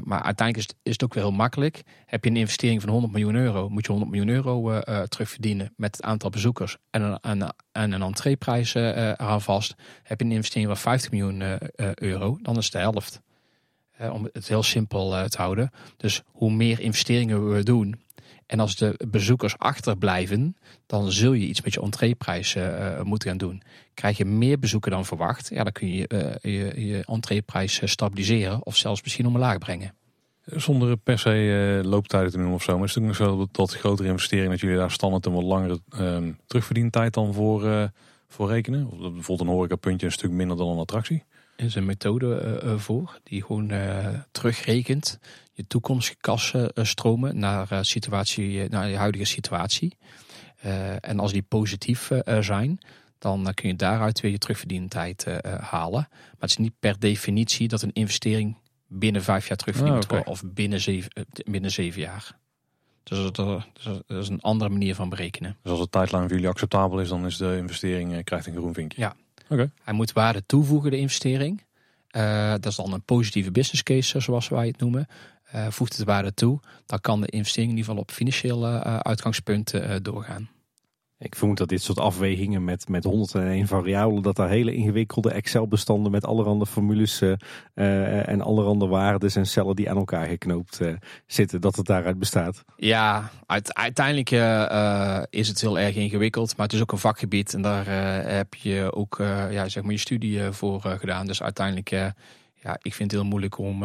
Speaker 4: maar uiteindelijk is het, ook weer heel makkelijk. Heb je een investering van 100 miljoen euro, moet je 100 miljoen euro terugverdienen met het aantal bezoekers en een, en, en een entreeprijs eraan vast. Heb je een investering van 50 miljoen euro, dan is het de helft om het heel simpel eh, te houden. Dus hoe meer investeringen we doen. En als de bezoekers achterblijven, dan zul je iets met je entreeprijs uh, moeten gaan doen. Krijg je meer bezoeken dan verwacht, ja, dan kun je uh, je, je entreeprijs stabiliseren of zelfs misschien omlaag brengen.
Speaker 1: Zonder per se looptijden te noemen of zo. Maar is het ook nog zo dat, grotere investeringen, dat jullie daar standaard een wat langere uh, terugverdientijd dan voor, voor rekenen? Of bijvoorbeeld een horecapuntje een stuk minder dan een attractie?
Speaker 4: Is een methode uh, voor die gewoon uh, terugrekent je toekomstige kassenstromen naar, situatie, naar je huidige situatie. en als die positief zijn, dan kun je daaruit weer je terugverdientijd halen. Maar het is niet per definitie dat een investering binnen vijf jaar terugverdiend oh, okay. of binnen zeven, binnen zeven jaar. Dus dat, is een andere manier van berekenen.
Speaker 1: Dus als de tijdlijn voor jullie acceptabel is, dan is de investering krijgt een groen vinkje.
Speaker 4: Ja, hij moet waarde toevoegen, de investering. Uh, dat is dan een positieve business case, zoals wij het noemen. Uh, voegt het waarde toe, dan kan de investering in ieder geval op financiële uh, uitgangspunten doorgaan.
Speaker 2: Ik vermoed dat dit soort afwegingen met, met 101 variabelen, dat daar hele ingewikkelde Excel-bestanden met allerhande formules uh, uh, en allerhande waarden en cellen die aan elkaar geknoopt uh, zitten, dat het daaruit bestaat.
Speaker 4: Ja, uiteindelijk is het heel erg ingewikkeld, maar het is ook een vakgebied en daar heb je ook ja, zeg maar je studie voor gedaan. Dus uiteindelijk, ja, ik vind het heel moeilijk om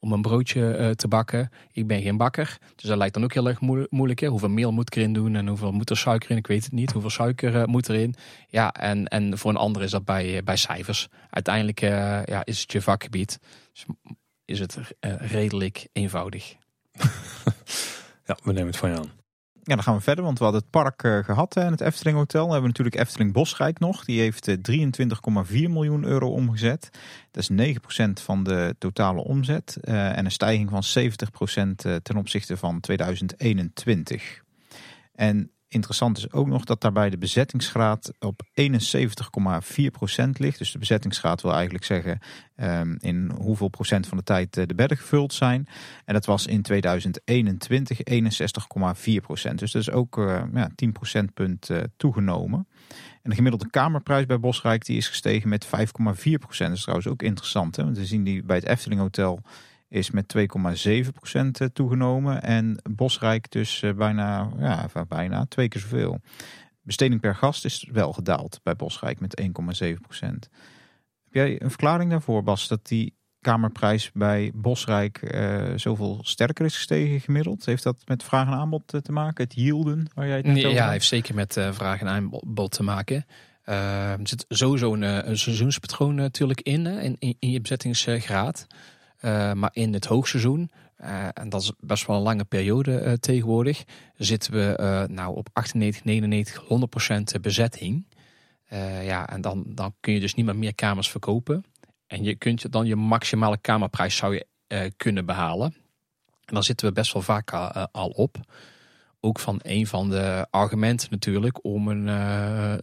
Speaker 4: om een broodje uh, te bakken. Ik ben geen bakker, dus dat lijkt dan ook heel erg moeilijk. Hoeveel meel moet ik erin doen en hoeveel moet er suiker in? Ik weet het niet. Hoeveel suiker uh, moet erin? Ja, en, en voor een ander is dat bij, uh, bij cijfers. Uiteindelijk ja, is het je vakgebied. Dus is het redelijk eenvoudig.
Speaker 1: ja, we nemen het van je aan.
Speaker 3: Ja, dan gaan we verder, want we hadden het park uh, gehad en het Efteling Hotel. We hebben natuurlijk Efteling Bosrijk nog. Die heeft uh, eh, 23,4 miljoen euro omgezet. Dat is 9% van de totale omzet uh, en een stijging van 70% ten opzichte van 2021. En Interessant is ook nog dat daarbij de bezettingsgraad op 71,4% ligt. Dus de bezettingsgraad wil eigenlijk zeggen um, in hoeveel procent van de tijd eh, de bedden gevuld zijn. En dat was in 2021 61,4%. Dus dat is ook uh, ja, 10 procentpunt uh, toegenomen. En de gemiddelde kamerprijs bij Bosrijk die is gestegen met 5,4%. Dat is trouwens ook interessant. Hè? Want we zien die bij het Efteling Hotel is met 2,7% eh, toegenomen. En Bosrijk dus eh, bijna, ja, bijna twee keer zoveel. Besteding per gast is wel gedaald bij Bosrijk met 1,7%. Heb jij een verklaring daarvoor, Bas, dat die kamerprijs bij Bosrijk uh, zoveel sterker is gestegen gemiddeld? Heeft dat met vraag en aanbod te maken? Het yielden waar jij het
Speaker 4: nee, Ja, heeft zeker met uh, vraag en aanbod te maken. Uh, er zit sowieso een, een seizoenspatroon natuurlijk in, in, in je bezettingsgraad. Uh, maar in het hoogseizoen, uh, en dat is best wel een lange periode uh, tegenwoordig, zitten we nou op 98, 99, 100% bezetting. ja, en dan, dan kun je dus niet meer meer kamers verkopen. En je kunt dan je maximale kamerprijs zou je kunnen behalen. En dan zitten we best wel vaak al op. Ook van een van de argumenten natuurlijk om een,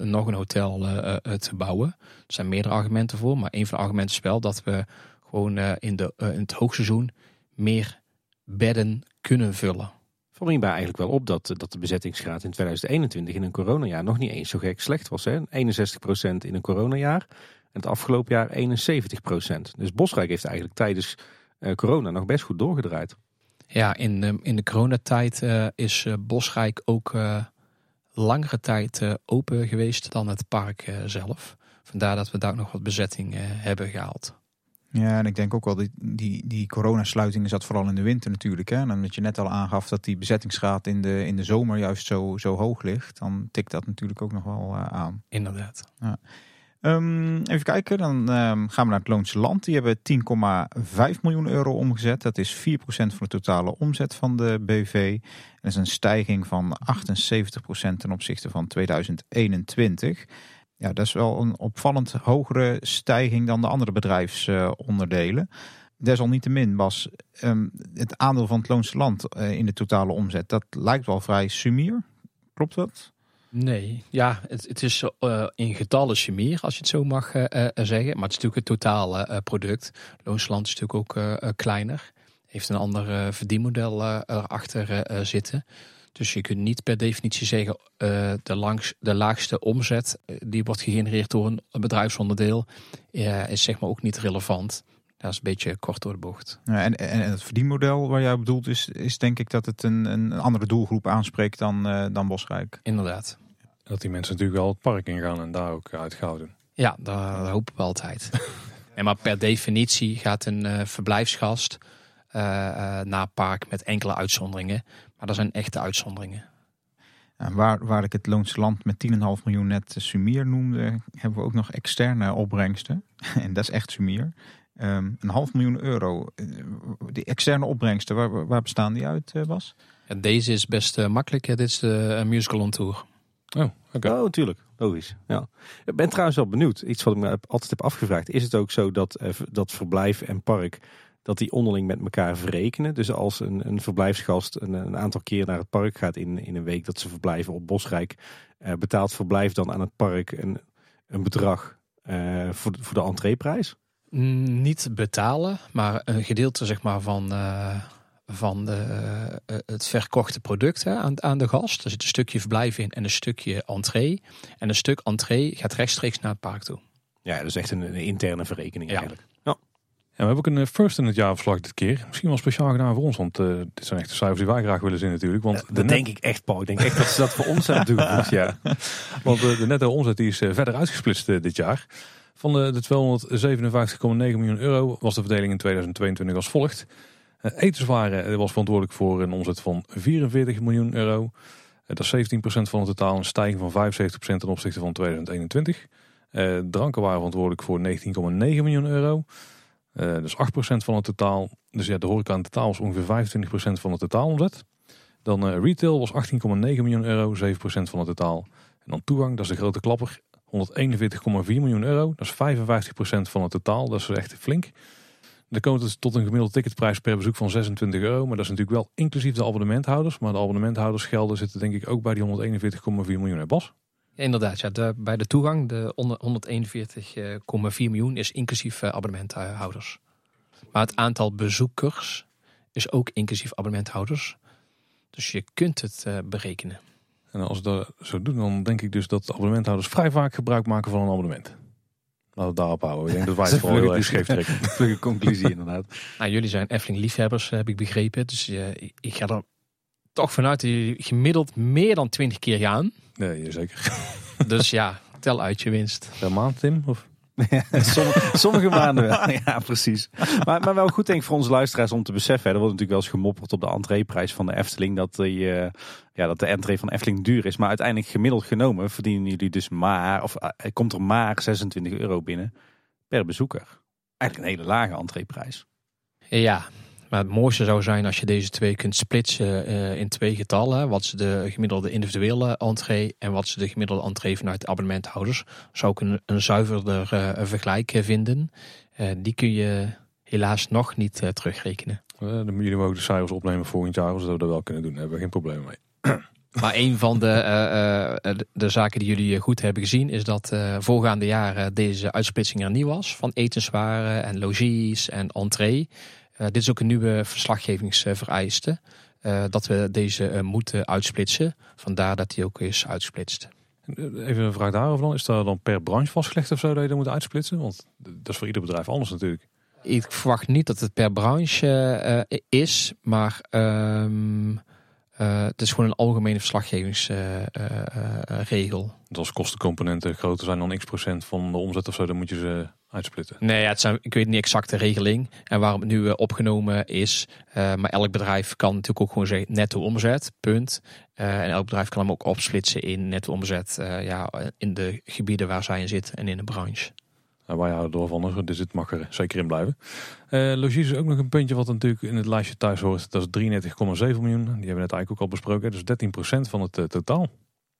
Speaker 4: nog een hotel te bouwen. Er zijn meerdere argumenten voor, maar een van de argumenten is wel dat we gewoon uh, in, de, uh, in het hoogseizoen meer bedden kunnen vullen.
Speaker 2: Valt me bij eigenlijk wel op dat, dat de bezettingsgraad in 2021 in een coronajaar nog niet eens zo gek slecht was. Hè? 61% in een coronajaar en het afgelopen jaar 71%. Dus Bosrijk heeft eigenlijk tijdens uh, corona nog best goed doorgedraaid.
Speaker 4: Ja, in, de, in de coronatijd uh, is Bosrijk ook langere tijd open geweest dan het park zelf. Vandaar dat we daar ook nog wat bezetting hebben gehaald.
Speaker 3: Ja, en ik denk ook wel, die, die, die coronasluiting zat vooral in de winter natuurlijk. Hè? En omdat je net al aangaf dat die bezettingsgraad in de, in de zomer juist zo, zo hoog ligt, dan tikt dat natuurlijk ook nog wel uh, aan.
Speaker 4: Inderdaad.
Speaker 3: Ja. Um, even kijken, dan um, gaan we naar het Loonse Land. Die hebben 10,5 miljoen euro omgezet. Dat is 4% van de totale omzet van de BV. Dat is een stijging van 78% ten opzichte van 2021. Ja, dat is wel een opvallend hogere stijging dan de andere bedrijfsonderdelen. Desalniettemin was um, het aandeel van het Loonse Land uh, in de totale omzet, dat lijkt wel vrij sumier. Klopt dat?
Speaker 4: Nee, ja, het, het is uh, in getallen sumier, als je het zo mag uh, zeggen. Maar het is natuurlijk het totale product. Loonse Land is natuurlijk ook kleiner. Heeft een ander verdienmodel erachter zitten. Dus je kunt niet per definitie zeggen uh, de, langs, de laagste omzet uh, die wordt gegenereerd door een, bedrijfsonderdeel uh, is zeg maar ook niet relevant. Dat is een beetje kort door de bocht.
Speaker 3: Ja, en, en het verdienmodel waar jij bedoelt is, is denk ik dat het een, een andere doelgroep aanspreekt dan, dan Bosrijk.
Speaker 4: Inderdaad.
Speaker 1: Dat die mensen natuurlijk wel het park ingaan en daar ook uitgehouden.
Speaker 4: Ja, dat hopen we altijd. en maar per definitie gaat een verblijfsgast naar park met enkele uitzonderingen. Maar dat zijn echte uitzonderingen.
Speaker 3: waar, waar ik het Loonse Land met 10,5 miljoen net sumier noemde, hebben we ook nog externe opbrengsten. en dat is echt sumier. Um, een half miljoen euro. Eh, die externe opbrengsten, waar, waar bestaan die uit, uh, Bas?
Speaker 4: Ja, deze is best uh, makkelijk. Dit is de musical on tour.
Speaker 2: Oh, oké. Okay. Oh, natuurlijk. Logisch. Ja. Ik ben trouwens wel benieuwd. Iets wat ik me altijd heb afgevraagd. Is het ook zo dat, dat verblijf en park dat die onderling met elkaar verrekenen. Dus als een, een verblijfsgast een, een, aantal keer naar het park gaat in, in een week dat ze verblijven op Bosrijk, uh, betaalt verblijf dan aan het park een, een bedrag uh, voor, de, voor de entreeprijs?
Speaker 4: Mm, niet betalen, maar een gedeelte zeg maar, van, uh, van de, eh, het verkochte product hè, aan, aan de gast. Er zit een stukje verblijf in en een stukje entree. En een stuk entree gaat rechtstreeks naar het park toe.
Speaker 2: Ja, dat is echt een, een interne verrekening
Speaker 4: Ja.
Speaker 2: eigenlijk.
Speaker 1: We hebben ook een eh, first in het jaarverslag dit keer. Misschien wel speciaal gedaan voor ons, want eh, dit zijn echt de cijfers die wij graag willen zien natuurlijk. Want de,
Speaker 2: Dat
Speaker 1: net,
Speaker 2: denk ik echt, Paul. Ik denk echt dat ze dat voor ons hebben toegevoegd. Ja.
Speaker 1: want eh, de netto omzet die is verder uitgesplitst dit jaar. Van de, de 257,9 miljoen euro was de verdeling in 2022 als volgt. Etenswaren was verantwoordelijk voor een omzet van 44 miljoen euro. Dat is 17% van het totaal, een stijging van 75% ten opzichte van 2021. Eh, dranken waren verantwoordelijk voor 19,9 miljoen euro. Eh dus 8% van het totaal. Dus ja, de horeca in totaal was ongeveer 25% van het totaalomzet. Dan eh, retail was 18,9 miljoen euro, 7% van het totaal. En dan toegang, dat is de grote klapper, 141,4 miljoen euro. Dat is 55% van het totaal, dat is echt flink. Dan komt het tot een gemiddelde ticketprijs per bezoek van 26 euro. Maar dat is natuurlijk wel inclusief de abonnementhouders. Maar de abonnementhouders gelden zitten denk ik ook bij die 141,4 miljoen. Bas?
Speaker 4: Inderdaad, ja, de, bij de toegang, de onder- 141,4 miljoen is inclusief eh, abonnementhouders. Maar het aantal bezoekers is ook inclusief abonnementhouders. Dus je kunt het eh, berekenen.
Speaker 1: En als we dat zo doen, dan denk ik dus dat de abonnementhouders vrij vaak gebruik maken van een abonnement. Laten we het daarop houden. Ik denk dat wij het vooral heel erg scheef trekken.
Speaker 2: Vlugge conclusie inderdaad.
Speaker 4: Nou, jullie zijn Efteling liefhebbers, heb ik begrepen. Dus eh, ik- ik ga er toch vanuit dat jullie gemiddeld meer dan 20 keer gaan.
Speaker 1: Nee, zeker.
Speaker 4: Dus ja, tel uit je winst.
Speaker 1: Per maand, Tim? Of?
Speaker 2: Sommige, sommige maanden wel. Ja, precies. Maar, maar wel goed denk ik voor onze luisteraars om te beseffen. hè, Er wordt natuurlijk wel eens gemopperd op de entreeprijs van de Efteling. Dat, die, eh, ja, dat de entree van Efteling duur is. Maar uiteindelijk gemiddeld genomen verdienen jullie dus maar... Of er komt er maar 26 euro binnen per bezoeker. Eigenlijk een hele lage entreeprijs.
Speaker 4: Ja, maar het mooiste zou zijn als je deze twee kunt splitsen eh, in twee getallen. Wat is de gemiddelde individuele entree en wat is de gemiddelde entree vanuit de abonnementhouders. Zou ik een, een zuiverder eh, vergelijk eh, vinden. Die kun je helaas nog niet terugrekenen.
Speaker 1: Dan moeten jullie ook de cijfers opnemen volgend jaar. Zodat we dat wel kunnen doen. Daar hebben we geen probleem mee.
Speaker 4: Maar een van de, de, zaken die jullie goed hebben gezien is dat eh voorgaande jaren deze uitsplitsing er niet was. Van etenswaren en logies en entree. Eh, dit is ook een nieuwe verslaggevingsvereiste. eh, dat we deze eh, moeten uitsplitsen. Vandaar dat die ook is uitsplitst.
Speaker 1: Even een vraag daarover dan. Is dat dan per branche vastgelegd of zo dat je dat moet uitsplitsen? Want dat is voor ieder bedrijf anders natuurlijk.
Speaker 4: Ik verwacht niet dat het per branche is, maar ehm, eh, het is gewoon een algemene verslaggevingsregel.
Speaker 1: Dus als kostencomponenten groter zijn dan x procent van de omzet of zo, dan moet je ze uitsplitten.
Speaker 4: Nee, ja, het zijn, ik weet niet exact de regeling en waarom het nu eh, opgenomen is. Eh, maar elk bedrijf kan natuurlijk ook gewoon zeggen netto omzet, punt. En elk bedrijf kan hem ook opsplitsen in netto omzet ja, in de gebieden waar zij in zitten en in de branche.
Speaker 1: Nou, wij houden er van, dus dit mag er zeker in blijven. Eh logies is ook nog een puntje wat natuurlijk in het lijstje thuis hoort. Dat is 33,7 miljoen. Die hebben we net eigenlijk ook al besproken. Dus 13% van het eh, totaal.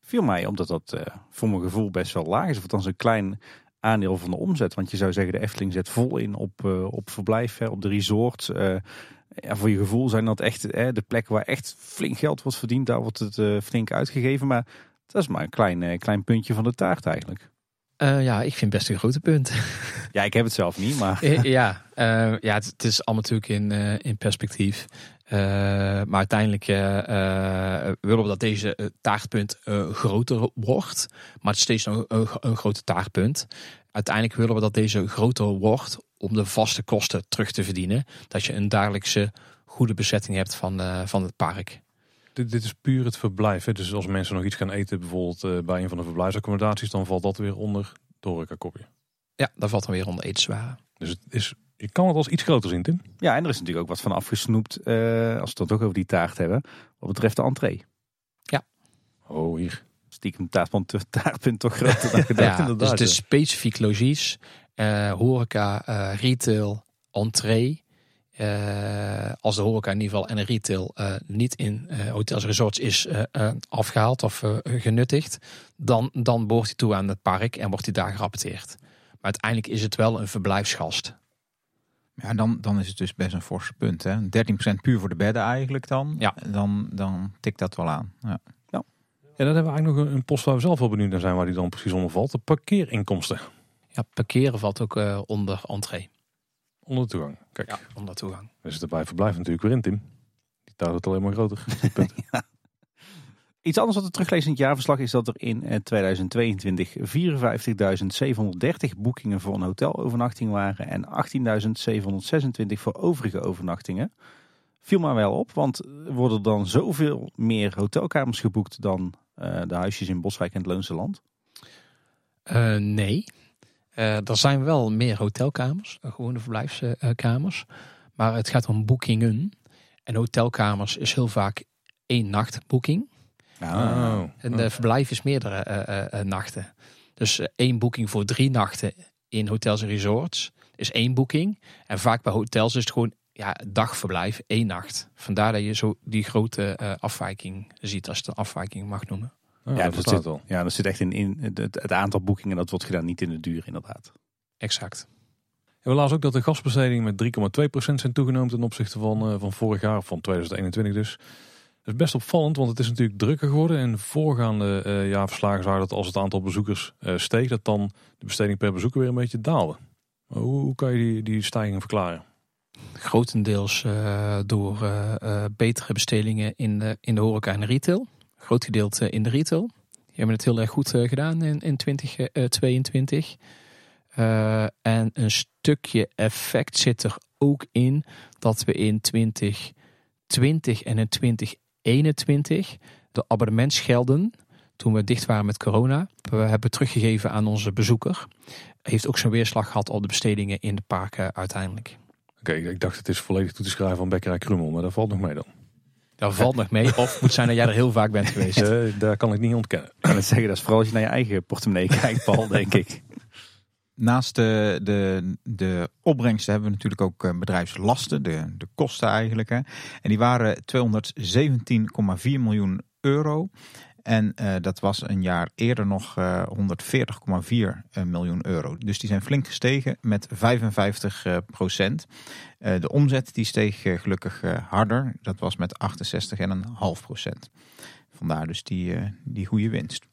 Speaker 2: Viel mij omdat dat eh, voor mijn gevoel best wel laag is. Of althans een klein aandeel van de omzet. Want je zou zeggen de Efteling zet vol in op, op verblijf, hè, op de resorts. Eh, ja, voor je gevoel zijn dat echt de plekken waar echt flink geld wordt verdiend. Daar wordt het flink uitgegeven. Maar dat is maar een klein, klein puntje van de taart eigenlijk.
Speaker 4: Eh, ja, ik vind het best een grote punt.
Speaker 2: Ja, ik heb het zelf niet, maar
Speaker 4: Eh, ja, eh, ja het, het is allemaal natuurlijk in, in perspectief. Maar uiteindelijk willen we dat deze taartpunt groter wordt. Maar het is steeds nog een, een grote taartpunt. Uiteindelijk willen we dat deze groter wordt om de vaste kosten terug te verdienen. Dat je een dagelijkse goede bezetting hebt van, van het park.
Speaker 1: Dit, dit is puur het verblijf. Hè? Dus als mensen nog iets gaan eten, bijvoorbeeld eh, bij een van de verblijfsaccommodaties, dan valt dat weer onder de horecakopje.
Speaker 4: Ja, daar valt dan weer onder etenswaren.
Speaker 1: Dus het is, je kan het als iets groter zien, Tim.
Speaker 2: ja, en er is natuurlijk ook wat van afgesnoept. eh, als we het dan toch over die taart hebben. Wat betreft de entree.
Speaker 1: Oh, hier.
Speaker 2: Stiekem taartpunt, taartpunt toch groter dan gedacht.
Speaker 4: Ja, dus
Speaker 1: inderdaad,
Speaker 4: het is
Speaker 1: ja.
Speaker 4: specifiek logies, eh, horeca, eh, retail, entree. Eh, als de horeca in ieder geval en de retail eh, niet in eh, hotels en resorts is eh, eh, afgehaald of eh, genuttigd, dan, dan behoort hij toe aan het park en wordt hij daar gerapporteerd. Maar uiteindelijk is het wel een verblijfsgast.
Speaker 3: Ja, dan, dan is het dus best een forse punt. Hè? 13% puur voor de bedden eigenlijk dan.
Speaker 4: Ja.
Speaker 3: Dan, dan tikt dat wel aan. Ja.
Speaker 1: Ja, dan hebben we eigenlijk nog een, een post waar we zelf wel benieuwd naar zijn, waar die dan precies onder valt. De parkeerinkomsten
Speaker 4: Ja, parkeren valt ook eh, onder entree.
Speaker 1: Onder de toegang. Kijk,
Speaker 4: Ja, onder toegang.
Speaker 1: we zitten bij verblijf natuurlijk weer in, Tim. Daar wordt het alleen maar groter.
Speaker 2: Iets anders wat we teruglezen in het jaarverslag is dat er in eh, 2022 54.730 boekingen voor een hotelovernachting waren en 18.726 voor overige overnachtingen. Viel maar wel op, want er worden dan zoveel meer hotelkamers geboekt dan eh, de huisjes in Boswijk en het Loonse Land.
Speaker 4: Eh, nee. Eh, er zijn wel meer hotelkamers, uh, gewone verblijfskamers. maar het gaat om boekingen. En hotelkamers is heel vaak één nachtboeking.
Speaker 1: Oh.
Speaker 4: En de verblijf is meerdere nachten. Dus één boeking voor drie nachten in hotels en resorts is één boeking. En vaak bij hotels is het gewoon ja, dagverblijf, één nacht. Vandaar dat je zo die grote afwijking ziet, als je het een afwijking mag noemen.
Speaker 1: Oh,
Speaker 2: ja,
Speaker 1: dat
Speaker 2: zit,
Speaker 1: wel.
Speaker 2: ja, dat zit echt in, in het, het aantal boekingen. Dat wordt gedaan, niet in de duur inderdaad.
Speaker 4: Exact.
Speaker 1: En we lazen ook dat de gastbestedingen met 3,2% zijn toegenomen ten opzichte van, uh, van vorig jaar, van 2021 dus. Dat is best opvallend, want het is natuurlijk drukker geworden. En voorgaande uh, jaarverslagen zagen dat als het aantal bezoekers uh, steeg, dat dan de besteding per bezoeker weer een beetje daalde. Maar hoe, hoe kan je die, die stijging verklaren?
Speaker 4: Grotendeels door betere bestedingen in de, in de horeca en retail groot gedeelte in de retail. Die hebben het heel erg goed gedaan in, in 2022. Uh, en een stukje effect zit er ook in dat we in 2020 en in 2021 de abonnementsgelden, toen we dicht waren met corona, we hebben teruggegeven aan onze bezoeker. Heeft ook zo'n weerslag gehad op de bestedingen in de parken uiteindelijk.
Speaker 1: Oké, ik dacht het is volledig toe te schrijven aan Bekkerij Krummel, maar dat valt nog mee dan.
Speaker 4: Dat valt nog mee. Of moet zijn dat jij er heel vaak bent geweest.
Speaker 1: Uh, daar kan ik niet ontkennen.
Speaker 2: Ik kan het zeggen, dat is vooral als je naar je eigen portemonnee kijkt, Paul, denk ik.
Speaker 3: Naast de, de, de opbrengsten hebben we natuurlijk ook bedrijfslasten, de, de kosten eigenlijk. Hè. En die waren 217,4 miljoen euro. En uh, dat was een jaar eerder nog uh, 140,4 miljoen euro. Dus die zijn flink gestegen met 55 uh, procent. De omzet die steeg gelukkig harder. Dat was met 68,5 procent. Vandaar dus die, die goede winst.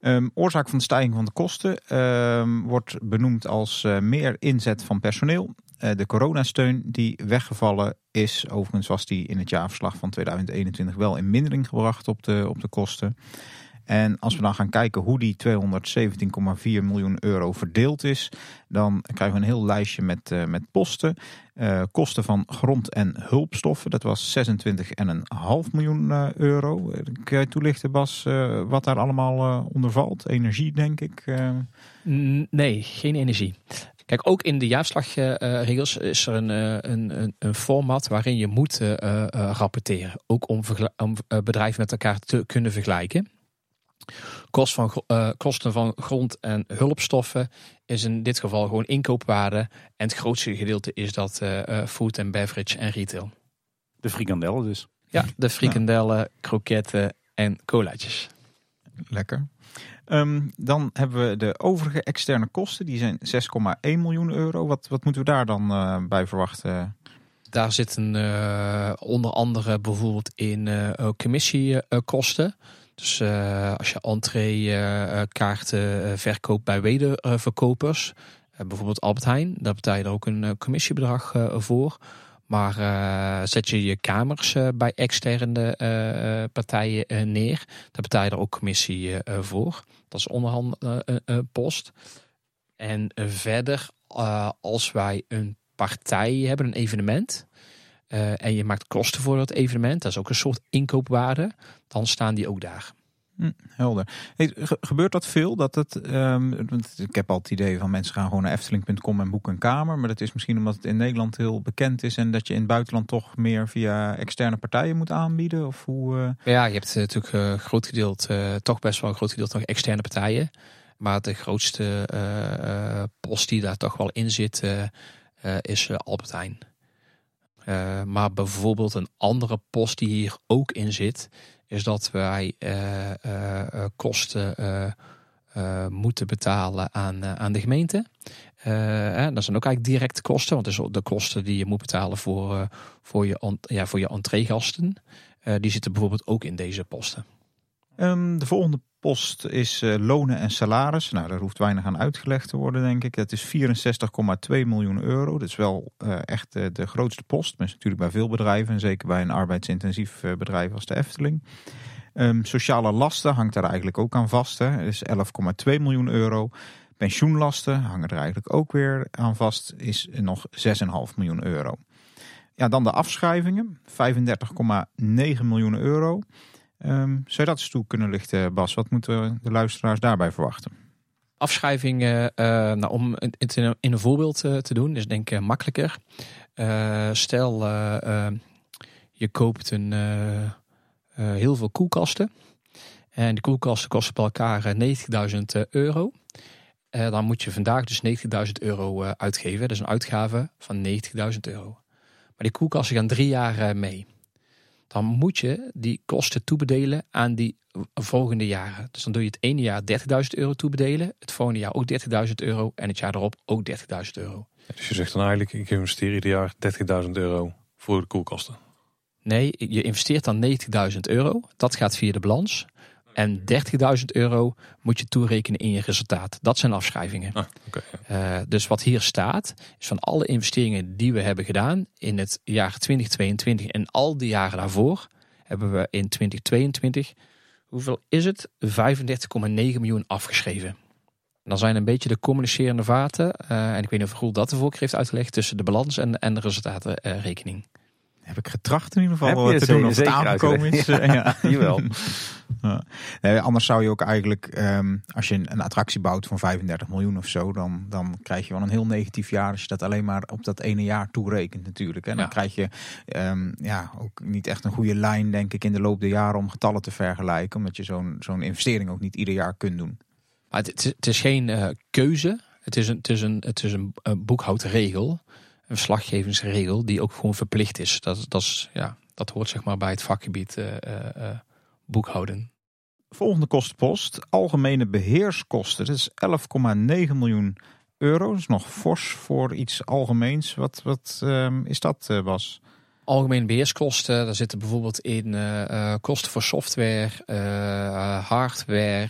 Speaker 3: Um, oorzaak van de stijging van de kosten um, wordt benoemd als meer inzet van personeel. Uh, de coronasteun die weggevallen is, overigens was die in het jaarverslag van 2021 wel in mindering gebracht op de, op de kosten. En als we dan gaan kijken hoe die 217,4 miljoen euro verdeeld is, dan krijgen we een heel lijstje met, uh, met posten. Uh, kosten van grond- en hulpstoffen, dat was 26,5 miljoen euro. Kun je toelichten, Bas, wat daar allemaal onder valt? Energie, denk ik?
Speaker 4: Nee, geen energie. Kijk, ook in de jaarverslagregels is er een, een, een, een, format waarin je moet rapporteren. Ook om, om bedrijven met elkaar te kunnen vergelijken. Kost van, uh, kosten van grond- en hulpstoffen is in dit geval gewoon inkoopwaarde. En het grootste gedeelte is dat uh, food en beverage en retail.
Speaker 2: De frikandellen dus.
Speaker 4: Ja, de frikandellen, ja. kroketten en colaatjes.
Speaker 3: Lekker. Um, dan hebben we de overige externe kosten. Die zijn 6,1 miljoen euro. Wat, wat moeten we daar dan uh, bij verwachten?
Speaker 4: Daar zitten uh, onder andere bijvoorbeeld in uh, commissiekosten. Dus als je entree-kaarten verkoopt bij wederverkopers, bijvoorbeeld Albert Heijn, daar betaal je er ook een commissiebedrag voor. Maar zet je je kamers bij externe partijen neer, daar betaal je er ook commissie voor. Dat is onderhand post. En verder, als wij een partij hebben, een evenement, en je maakt kosten voor dat evenement, dat is ook een soort inkoopwaarde, dan staan die ook daar.
Speaker 3: Hm, helder. Gebeurt dat veel? Dat het, um, ik heb al het idee van mensen gaan gewoon naar efteling.com en boeken een kamer. Maar dat is misschien omdat het in Nederland heel bekend is en dat je in het buitenland toch meer via externe partijen moet aanbieden? Of hoe, uh...
Speaker 4: Ja, je hebt natuurlijk een uh, groot gedeelte, toch best wel een groot gedeelte nog externe partijen. Maar de grootste post die daar toch wel in zit, is Albert Heijn. Maar bijvoorbeeld een andere post die hier ook in zit, is dat wij uh, uh, kosten moeten betalen aan, aan de gemeente. dat zijn ook eigenlijk directe kosten, want dat is de kosten die je moet betalen voor, voor je, ja, voor je entreegasten. die zitten bijvoorbeeld ook in deze posten.
Speaker 3: Ehm, de volgende post is eh, lonen en salaris. Nou, daar hoeft weinig aan uitgelegd te worden, denk ik. Het is 64,2 miljoen euro. Dat is wel eh, echt eh, de grootste post. Maar is natuurlijk bij veel bedrijven. En zeker bij een arbeidsintensief bedrijf als de Efteling. Ehm, sociale lasten hangt daar eigenlijk ook aan vast. Hè. Dat is 11,2 miljoen euro. Pensioenlasten hangen er eigenlijk ook weer aan vast. Is nog 6,5 miljoen euro. Ja, dan de afschrijvingen. 35,9 miljoen euro. Ehm, zou je dat eens toe kunnen lichten, Bas? Wat moeten de luisteraars daarbij verwachten?
Speaker 4: Afschrijvingen, eh, nou, om het in een, voorbeeld eh, te doen, is denk ik eh, makkelijker. Stel, eh, eh, je koopt een, heel veel koelkasten. En die koelkasten kosten bij elkaar eh, 90.000 euro. Dan moet je vandaag dus 90.000 euro uitgeven. Dat is een uitgave van 90.000 euro. Maar die koelkasten gaan drie jaar mee. Dan moet je die kosten toebedelen aan die volgende jaren. Dus dan doe je het ene jaar 30.000 euro toebedelen. Het volgende jaar ook 30.000 euro. En het jaar erop ook 30.000 euro.
Speaker 1: Dus je zegt dan eigenlijk, ik investeer ieder jaar 30.000 euro voor de koelkasten.
Speaker 4: Nee, je investeert dan 90.000 euro. Dat gaat via de balans. En 30.000 euro moet je toerekenen in je resultaat. Dat zijn afschrijvingen.
Speaker 1: Ah, ja.
Speaker 4: Eh, dus wat hier staat, is van alle investeringen die we hebben gedaan in het jaar 2022 en al die jaren daarvoor, hebben we in 2022, hoeveel is het? 35,9 miljoen afgeschreven. En dan zijn een beetje de communicerende vaten, eh, en ik weet niet of Roel dat de voorkeur heeft uitgelegd, tussen de balans en, en de resultatenrekening.
Speaker 3: Heb ik getracht in ieder geval
Speaker 2: het
Speaker 3: te doen of het aangekomen is. Ja.
Speaker 2: Jawel.
Speaker 3: Ja. Nee, anders zou je ook eigenlijk, ehm, als je een, een attractie bouwt van 35 miljoen of zo, dan, dan krijg je wel een heel negatief jaar als je dat alleen maar op dat ene jaar toerekent natuurlijk. En dan
Speaker 4: Ja.
Speaker 3: krijg je ehm, ja, ook niet echt een goede lijn, denk ik, in de loop der jaren om getallen te vergelijken. Omdat je zo'n zo'n investering ook niet ieder jaar kunt doen.
Speaker 4: Maar het, het is- geen eh, keuze. Het is een, het is een, het is een, eh, boekhoudregel. Een verslaggevingsregel die ook gewoon verplicht is. Dat, dat, is, ja, dat hoort zeg maar bij het vakgebied eh, eh, eh, boekhouden.
Speaker 3: Volgende kostenpost, algemene beheerskosten. Dat is 11,9 miljoen euro. Dat is nog fors voor iets algemeens. Wat, wat ehm, is dat, Bas?
Speaker 4: Algemene beheerskosten, daar zitten bijvoorbeeld in kosten voor software, hardware,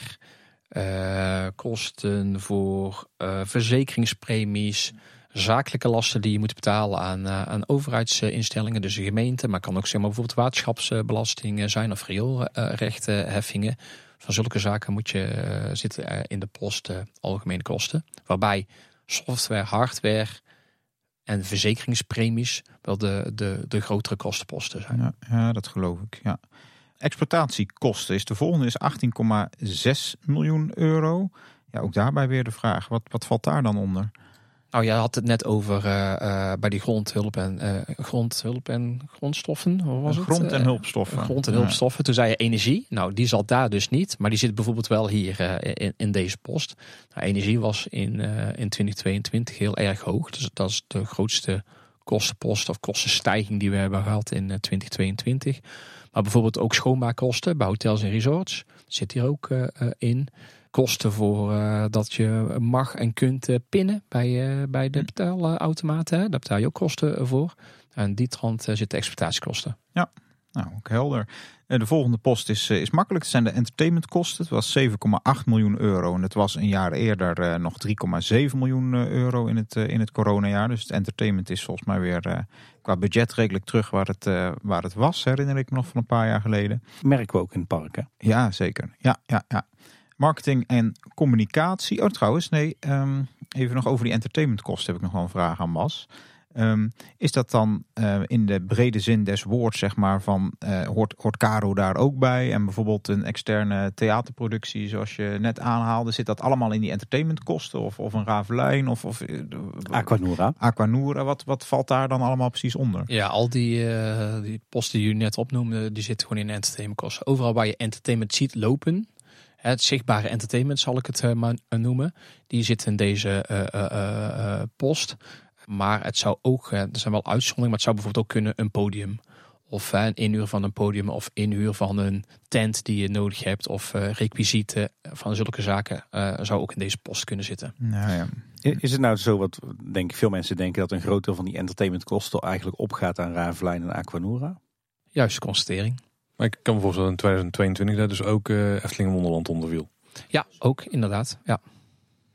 Speaker 4: kosten voor verzekeringspremies, zakelijke lasten die je moet betalen aan, eh, aan overheidsinstellingen, dus de gemeente, maar kan ook zeg maar, bijvoorbeeld waterschapsbelasting zijn of rioolrechtheffingen. Van zulke zaken moet je eh, zitten eh, in de post algemene kosten, waarbij software, hardware en verzekeringspremies wel de, de, de grotere kostenposten zijn.
Speaker 3: Ja, ja, dat geloof ik. Ja. Exploitatiekosten is de volgende is 18,6 miljoen euro. Ja, ook daarbij weer de vraag, wat, wat valt daar dan onder?
Speaker 4: Nou, jij had het net over eh, eh, bij die grondhulp en, eh, grondhulp en grondstoffen. Hoe was het?
Speaker 3: Grond- en hulpstoffen.
Speaker 4: Grond- en hulpstoffen. Toen zei je energie. Nou, die zat daar dus niet. Maar die zit bijvoorbeeld wel hier in, in deze post. Nou, energie was in, in 2022 heel erg hoog. Dus dat is de grootste kostenpost of kostenstijging die we hebben gehad in eh, 2022. Maar bijvoorbeeld ook schoonmaakkosten bij hotels en resorts. Zit hier ook in. Kosten voor eh, dat je mag en kunt eh, pinnen bij, eh, bij de betaalautomaten. hè. Daar betaal je ook kosten voor. En die trant zitten exploitatiekosten.
Speaker 3: Nou, ook helder. De volgende post is, is makkelijk. Het zijn de entertainmentkosten. Het was 7,8 miljoen euro. En het was een jaar eerder eh, nog 3,7 miljoen euro in het, in het coronajaar. Dus het entertainment is volgens mij weer eh, qua budget redelijk terug waar het, eh, waar het was. Herinner ik me nog van een paar jaar geleden.
Speaker 2: Merken we ook in het park. Hè?
Speaker 3: Ja, zeker. Ja, ja, ja. Marketing en communicatie. Oh, trouwens, nee. ehm, even nog over die entertainmentkosten heb ik nog wel een vraag aan Bas. Ehm, is dat dan eh, in de brede zin des woords, zeg maar, van eh, hoort, hoort Caro daar ook bij? En bijvoorbeeld een externe theaterproductie, zoals je net aanhaalde, zit dat allemaal in die entertainmentkosten? Of, of een Ravelijn of, of eh,
Speaker 2: Aquanura.
Speaker 3: Aquanura? Wat, wat valt daar dan allemaal precies onder?
Speaker 4: Ja, al die, eh, die posten die u net opnoemde, die zitten gewoon in entertainmentkosten. Overal waar je entertainment ziet lopen, het zichtbare entertainment zal ik het eh, maar noemen, die zit in deze eh, eh, eh, eh, post. Maar het zou ook, eh, er zijn wel uitzonderingen, maar het zou bijvoorbeeld ook kunnen een podium. Of eh, een inhuur van een podium of inhuur van een tent die je nodig hebt. Of eh requisieten van zulke zaken eh, zou ook in deze post kunnen zitten.
Speaker 3: Nou ja.
Speaker 2: Is het nou zo wat denk ik veel mensen denken dat een groot deel van die entertainmentkosten eigenlijk opgaat aan Ravelijn en Aquanura?
Speaker 4: Juiste constatering.
Speaker 1: Maar ik kan me voorstellen in 2022 dat dus ook uh, Efteling Wonderland onder viel.
Speaker 4: Ja, ook inderdaad. Ja.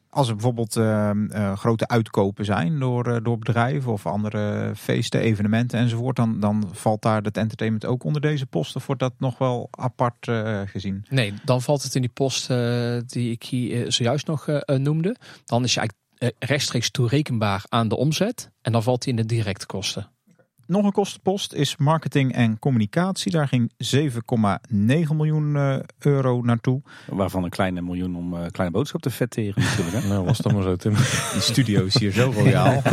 Speaker 3: Als er bijvoorbeeld uh, grote uitkopen zijn door, uh, door bedrijven of andere feesten, evenementen enzovoort, dan, dan valt daar het entertainment ook onder deze post of wordt dat nog wel apart gezien?
Speaker 4: Nee, dan valt het in die post die ik hier zojuist nog noemde. Dan is je eigenlijk rechtstreeks toerekenbaar aan de omzet en dan valt hij in de directe kosten.
Speaker 3: Nog een kostenpost is marketing en communicatie. Daar ging 7,9 miljoen uh, euro naartoe.
Speaker 2: Waarvan een kleine miljoen om uh, kleine boodschap te vetteren natuurlijk.
Speaker 1: nou, was dat maar zo Tim.
Speaker 3: Die studio is hier zo royaal.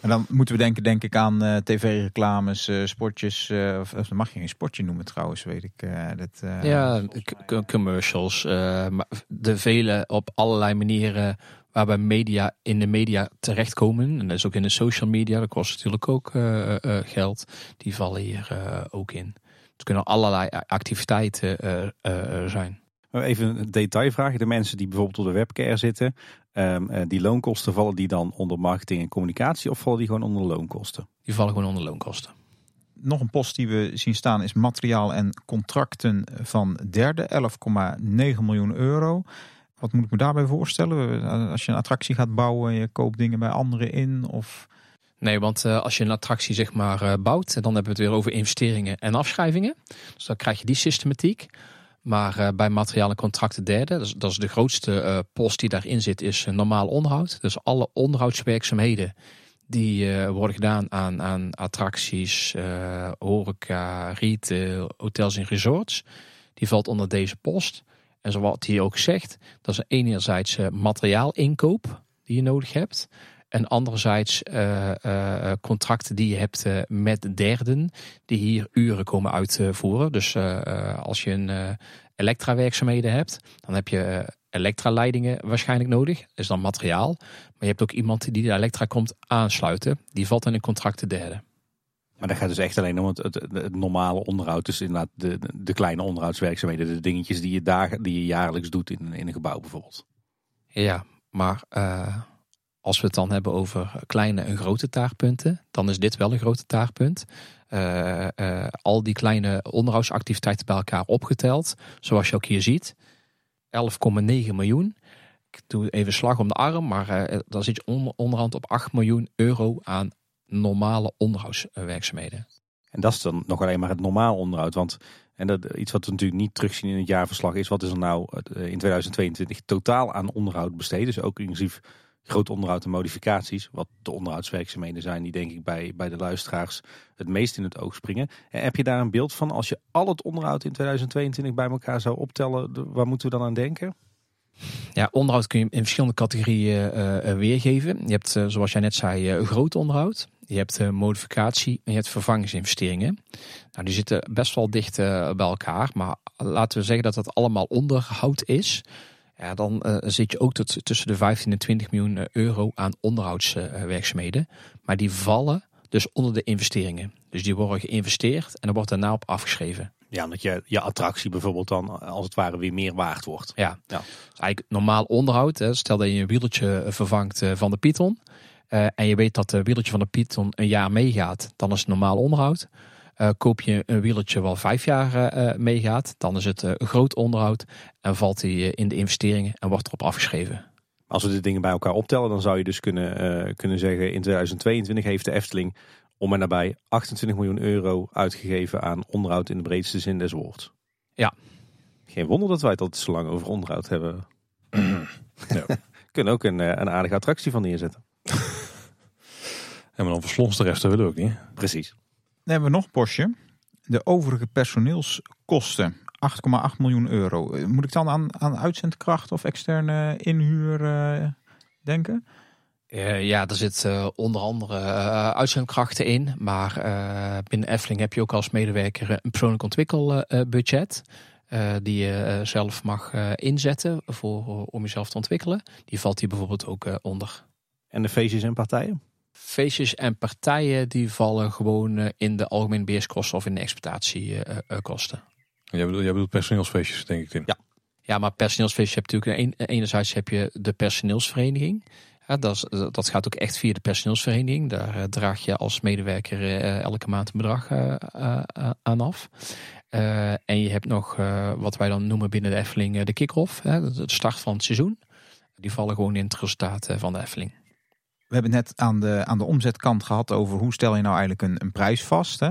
Speaker 3: En dan moeten we denken, denk ik aan uh, tv-reclames, uh, sportjes. Uh, of, of mag je geen sportje noemen trouwens, weet ik. dat,
Speaker 4: ja, commercials. de vele op allerlei manieren waarbij media in de media terechtkomen. En dat is ook in de social media, dat kost natuurlijk ook geld. Die vallen hier ook in. Het kunnen allerlei activiteiten zijn.
Speaker 2: Even een detailvraag. De mensen die bijvoorbeeld op de webcare zitten, um, die loonkosten vallen die dan onder marketing en communicatie of vallen die gewoon onder loonkosten?
Speaker 4: Die vallen gewoon onder loonkosten.
Speaker 3: Nog een post die we zien staan is materiaal en contracten van derde, 11,9 miljoen euro. Wat moet ik me daarbij voorstellen? Als je een attractie gaat bouwen, je koopt dingen bij anderen in of...
Speaker 4: Nee, want uh, als je een attractie zeg maar uh, bouwt, dan hebben we het weer over investeringen en afschrijvingen. Dus dan krijg je die systematiek. Maar uh, bij materiaal en contracten derde, dat is, de grootste post die daarin zit, is normaal onderhoud. Dus alle onderhoudswerkzaamheden die worden gedaan aan, aan attracties, horeca, retail, hotels en resorts. Die valt onder deze post. En zoals hij ook zegt, dat is enerzijds materiaalinkoop die je nodig hebt. En anderzijds uh, uh, contracten die je hebt met derden die hier uren komen uitvoeren. Dus als je een elektra-werkzaamheden hebt, dan heb je elektraleidingen waarschijnlijk nodig. Dat is dan materiaal. Maar je hebt ook iemand die de elektra komt aansluiten. Die valt in een contract derde.
Speaker 2: Maar dat gaat dus echt alleen om het, het, normale onderhoud. Dus inderdaad de, de kleine onderhoudswerkzaamheden. De dingetjes die je, daar, die je jaarlijks doet in, in een gebouw bijvoorbeeld.
Speaker 4: Ja, maar als we het dan hebben over kleine en grote taartpunten, dan is dit wel een grote taartpunt. Uh, uh, al die kleine onderhoudsactiviteiten bij elkaar opgeteld, zoals je ook hier ziet, 11,9 miljoen. Ik doe even slag om de arm, maar dan zit onder, onderhand op 8 miljoen euro aan normale onderhoudswerkzaamheden.
Speaker 2: En dat is dan nog alleen maar het normaal onderhoud. Want en dat, iets wat we natuurlijk niet terugzien in het jaarverslag is, wat is er nou in 2022 totaal aan onderhoud besteed? Dus ook inclusief groot onderhoud en modificaties. Wat de onderhoudswerkzaamheden zijn die denk ik bij, bij de luisteraars het meest in het oog springen. En heb je daar een beeld van als je al het onderhoud in 2022 bij elkaar zou optellen, waar moeten we dan aan denken?
Speaker 4: Ja, onderhoud kun je in verschillende categorieën uh, weergeven. Je hebt, uh, zoals jij net zei, uh, groot onderhoud. Je hebt modificatie en je hebt vervangingsinvesteringen. Nou, die zitten best wel dicht bij elkaar. Maar laten we zeggen dat dat allemaal onderhoud is. Ja, dan uh, zit je ook tot, tussen de 15 en 20 miljoen eh, euro aan onderhoudswerkzaamheden. maar die vallen dus onder de investeringen. Dus die worden geïnvesteerd en er wordt daarna op afgeschreven.
Speaker 2: Ja, omdat je, je attractie bijvoorbeeld dan als het ware weer meer waard wordt.
Speaker 4: Ja, ja. Dus eigenlijk normaal onderhoud. Hè. Stel dat je een wieltje vervangt van de Python. Uh, en je weet dat het wieltje van de Python een jaar meegaat. Dan is het normaal onderhoud. Uh, koop je een wieltje wel vijf jaar uh, meegaat, dan is het een groot onderhoud en valt hij in de investeringen en wordt erop afgeschreven.
Speaker 2: Als we de dingen bij elkaar optellen, dan zou je dus kunnen, kunnen zeggen in 2022 heeft de Efteling om en nabij 28 miljoen euro uitgegeven aan onderhoud in de breedste zin des woords.
Speaker 4: Ja.
Speaker 2: Geen wonder dat wij het altijd zo lang over onderhoud hebben. ja. Kunnen ook een, een aardige attractie van neerzetten.
Speaker 1: En dan verslons de rest, dat willen we ook niet.
Speaker 2: Precies.
Speaker 3: Dan hebben we nog een postje. De overige personeelskosten. 8,8 miljoen euro. Eh, moet ik dan aan, aan uitzendkracht of externe inhuur uh, denken?
Speaker 4: Uh, ja, er zit uh, onder andere uitzendkrachten in. Maar binnen Efteling heb je ook als medewerker een persoonlijk ontwikkelbudget. die je zelf mag inzetten voor, om jezelf te ontwikkelen. Die valt hier bijvoorbeeld ook onder.
Speaker 2: En de feestjes en partijen?
Speaker 4: Feestjes en partijen die vallen gewoon eh, in de algemene beheerskosten of in de exploitatiekosten.
Speaker 1: Jij bedoelt, jij bedoelt personeelsfeestjes, denk ik, Tim?
Speaker 4: Ja. Ja, maar personeelsfeestjes heb je natuurlijk enerzijds heb je de personeelsvereniging. Ja, dat, dat gaat ook echt via de personeelsvereniging. Daar eh, draag je als medewerker eh, elke maand een bedrag eh, eh, eh, aan af. Eh, en je hebt nog eh, wat wij dan noemen binnen de Efteling eh, de kick-off. de start van het seizoen. Die vallen gewoon in het resultaat eh, van de Efteling.
Speaker 3: We hebben net aan de, aan de omzetkant gehad over hoe stel je nou eigenlijk een, een prijs vast. Hè?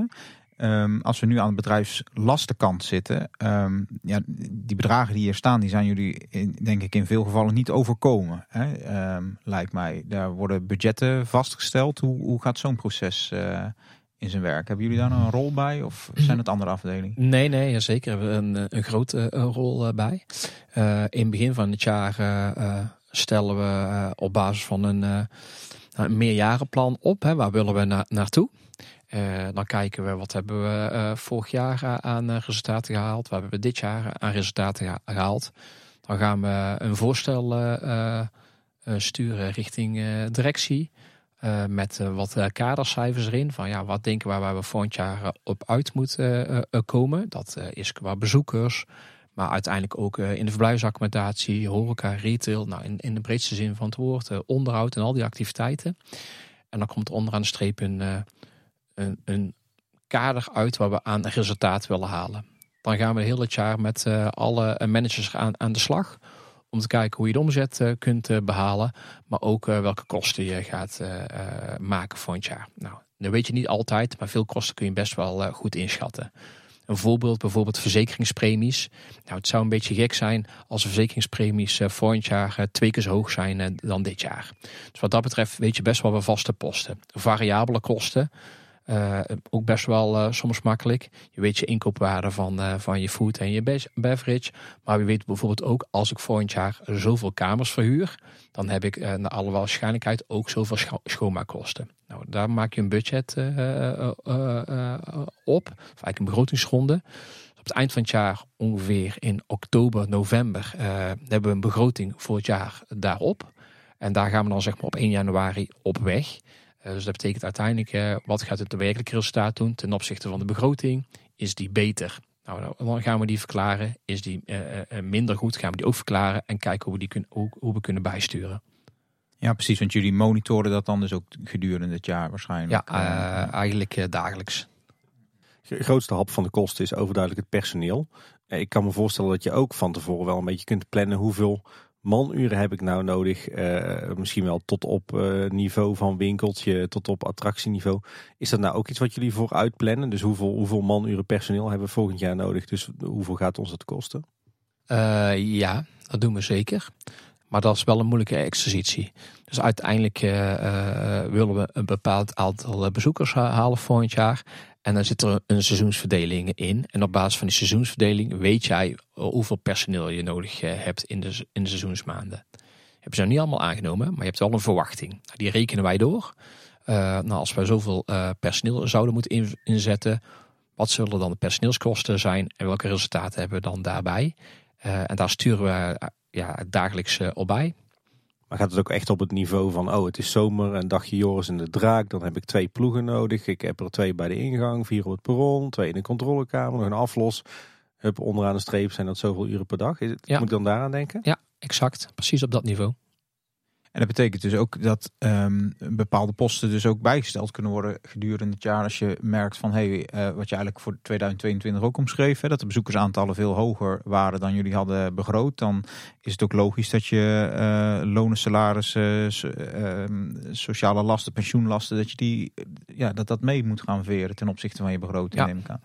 Speaker 3: Ehm, als we nu aan de bedrijfslastenkant zitten, ehm, ja, die bedragen die hier staan, die zijn jullie in, denk ik in veel gevallen niet overkomen. Hè? Ehm, lijkt mij. Daar worden budgetten vastgesteld. Hoe, hoe gaat zo'n proces eh, in zijn werk? Hebben jullie daar nou een rol bij of zijn het andere afdelingen?
Speaker 4: Nee, nee, zeker. We hebben een, een grote eh, rol eh, bij. Eh, in het begin van het jaar eh, eh, stellen we eh, op basis van een, eh, een meerjarenplan op. Hè, waar willen we na naartoe? Eh, dan kijken we wat hebben we eh, vorig jaar eh, aan resultaten gehaald. Wat hebben we dit jaar aan resultaten geha- gehaald? Dan gaan we een voorstel sturen richting directie. met wat kadercijfers erin. Van ja, wat denken we waar we volgend jaar op uit moeten komen. Dat is qua bezoekers. Maar uiteindelijk ook eh, in de verblijfsaccommodatie, horeca, retail. Nou, in, in de breedste zin van het woord. eh, onderhoud en al die activiteiten. En dan komt onderaan de streep een, eh, een, een kader uit waar we aan resultaat willen halen. Dan gaan we heel het jaar met alle managers aan, aan de slag. Om te kijken hoe je de omzet kunt eh, behalen. Maar ook welke kosten je gaat maken volgend jaar. Nou, dat weet je niet altijd. Maar veel kosten kun je best wel goed inschatten. Een voorbeeld, bijvoorbeeld verzekeringspremies. Nou, het zou een beetje gek zijn als de verzekeringspremies eh, volgend jaar eh, twee keer zo hoog zijn eh, dan dit jaar. Dus wat dat betreft weet je best wel wel vaste posten. Variabele kosten, eh, ook best wel eh, soms makkelijk. Je weet je inkoopwaarde van, eh, van je food en je be- beverage. Maar we weten bijvoorbeeld ook als ik volgend jaar zoveel kamers verhuur, dan heb ik naar alle waarschijnlijkheid ook zoveel scho- schoonmaakkosten. Nou, daar maak je een budget op, of eigenlijk een begrotingsronde. Op het eind van het jaar, ongeveer in oktober, november, hebben we een begroting voor het jaar daarop. En daar gaan we dan zeg maar op 1 januari op weg. Eh, dus dat betekent uiteindelijk, eh, wat gaat het werkelijke resultaat doen ten opzichte van de begroting? Is die beter? Nou, dan- dan gaan we die verklaren. Is die eh, minder goed? Gaan we die ook verklaren en kijken hoe we die kunnen, hoe, hoe we kunnen bijsturen.
Speaker 3: Ja, precies. Want jullie monitoren dat dan dus ook gedurende het jaar waarschijnlijk.
Speaker 4: Ja, eh, eigenlijk dagelijks.
Speaker 2: De grootste hap van de kosten is overduidelijk het personeel. Ik kan me voorstellen dat je ook van tevoren wel een beetje kunt plannen hoeveel manuren heb ik nou nodig. Eh, misschien wel tot op eh, niveau van winkeltje, tot op attractieniveau. Is dat nou ook iets wat jullie vooruit plannen? Dus hoeveel, hoeveel manuren personeel hebben we volgend jaar nodig? Dus hoeveel gaat ons dat kosten?
Speaker 4: Eh, ja, dat doen we zeker. Maar dat is wel een moeilijke exercitie. Dus uiteindelijk willen we een bepaald aantal bezoekers ha- halen volgend jaar. En dan zit er een seizoensverdeling in. En op basis van die seizoensverdeling weet jij hoeveel personeel je nodig eh, hebt in de, in de seizoensmaanden. Hebben ze nog niet allemaal aangenomen, maar je hebt wel een verwachting. Nou, die rekenen wij door. Eh, nou, als wij zoveel eh, personeel zouden moeten in- inzetten, wat zullen dan de personeelskosten zijn en welke resultaten hebben we dan daarbij? En daar sturen we ja, dagelijks op bij.
Speaker 2: Maar gaat het ook echt op het niveau van, oh het is zomer, een dagje Joris en de Draak. Dan heb ik twee ploegen nodig. Ik heb er twee bij de ingang, vier op het perron, twee in de controlekamer, nog een aflos. Hup, onderaan de streep zijn dat zoveel uren per dag. Is het,
Speaker 4: Ja.
Speaker 2: Moet ik dan daaraan denken?
Speaker 4: Ja, exact. Precies op dat niveau.
Speaker 3: En dat betekent dus ook dat ehm, bepaalde posten dus ook bijgesteld kunnen worden gedurende het jaar. Als je merkt van, hey, eh, wat je eigenlijk voor 2022 ook omschreef, hè, dat de bezoekersaantallen veel hoger waren dan jullie hadden begroot. Dan is het ook logisch dat je eh lonen, salarissen, so- ehm, sociale lasten, pensioenlasten, dat je die, ja, dat dat mee moet gaan veren ten opzichte van je begroting,
Speaker 4: Ja.
Speaker 3: neem ik aan.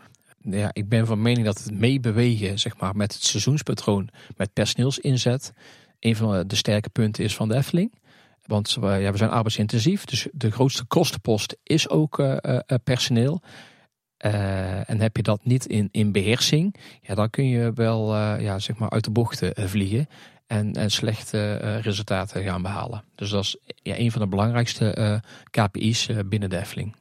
Speaker 4: Ja, ik ben van mening dat het meebewegen zeg maar, met het seizoenspatroon, met personeelsinzet, een van de sterke punten is van de. Want we, ja, we zijn arbeidsintensief, dus de grootste kostenpost is ook eh, eh, eh, personeel. En heb je dat niet in, in beheersing, ja, dan kun je wel ja, zeg maar uit de bochten vliegen en, en slechte resultaten gaan behalen. Dus dat is ja, een van de belangrijkste KPI's binnen de Efteling.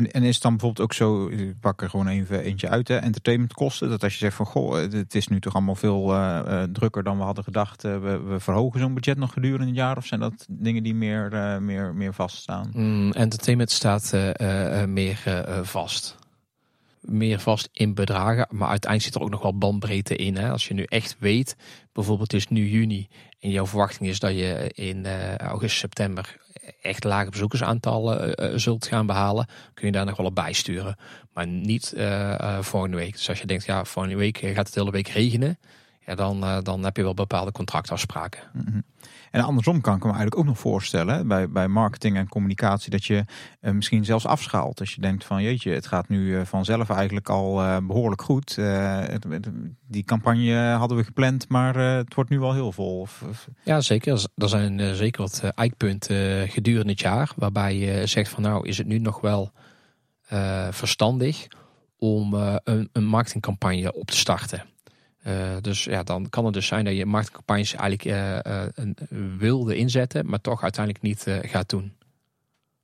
Speaker 3: En, en is het dan bijvoorbeeld ook zo, ik pak er gewoon even eentje uit, hè, entertainmentkosten. Dat als je zegt van, goh, het is nu toch allemaal veel eh, eh, drukker dan we hadden gedacht. eh, we, we verhogen zo'n budget nog gedurende het jaar. Of zijn dat dingen die meer, eh, meer, meer vaststaan?
Speaker 4: Mm, entertainment staat eh, eh, eh, meer eh, eh, vast. meer vast in bedragen. Maar uiteindelijk zit er ook nog wel bandbreedte in. Hè? Als je nu echt weet, bijvoorbeeld het is nu juni en jouw verwachting is dat je in uh, augustus, september echt lage bezoekersaantallen uh, zult gaan behalen, kun je daar nog wel op bijsturen. Maar niet uh, volgende week. Dus als je denkt, ja, volgende week gaat het de hele week regenen, ja, dan, dan heb je wel bepaalde contractafspraken.
Speaker 3: -hmm. En andersom kan ik me eigenlijk ook nog voorstellen bij, bij marketing en communicatie dat je uh, misschien zelfs afschaalt. Als je denkt van jeetje, het gaat nu uh, vanzelf eigenlijk al uh, behoorlijk goed. Die campagne hadden we gepland, maar het wordt nu al heel vol.
Speaker 4: Ja, zeker. Er zijn zeker wat eikpunten gedurende het jaar waarbij je zegt van nou is het nu nog wel verstandig om een, een marketingcampagne op te starten. Uh, dus ja, dan kan het dus zijn dat je marketingcampagnes eigenlijk uh, uh, wilde inzetten, maar toch uiteindelijk niet gaat doen.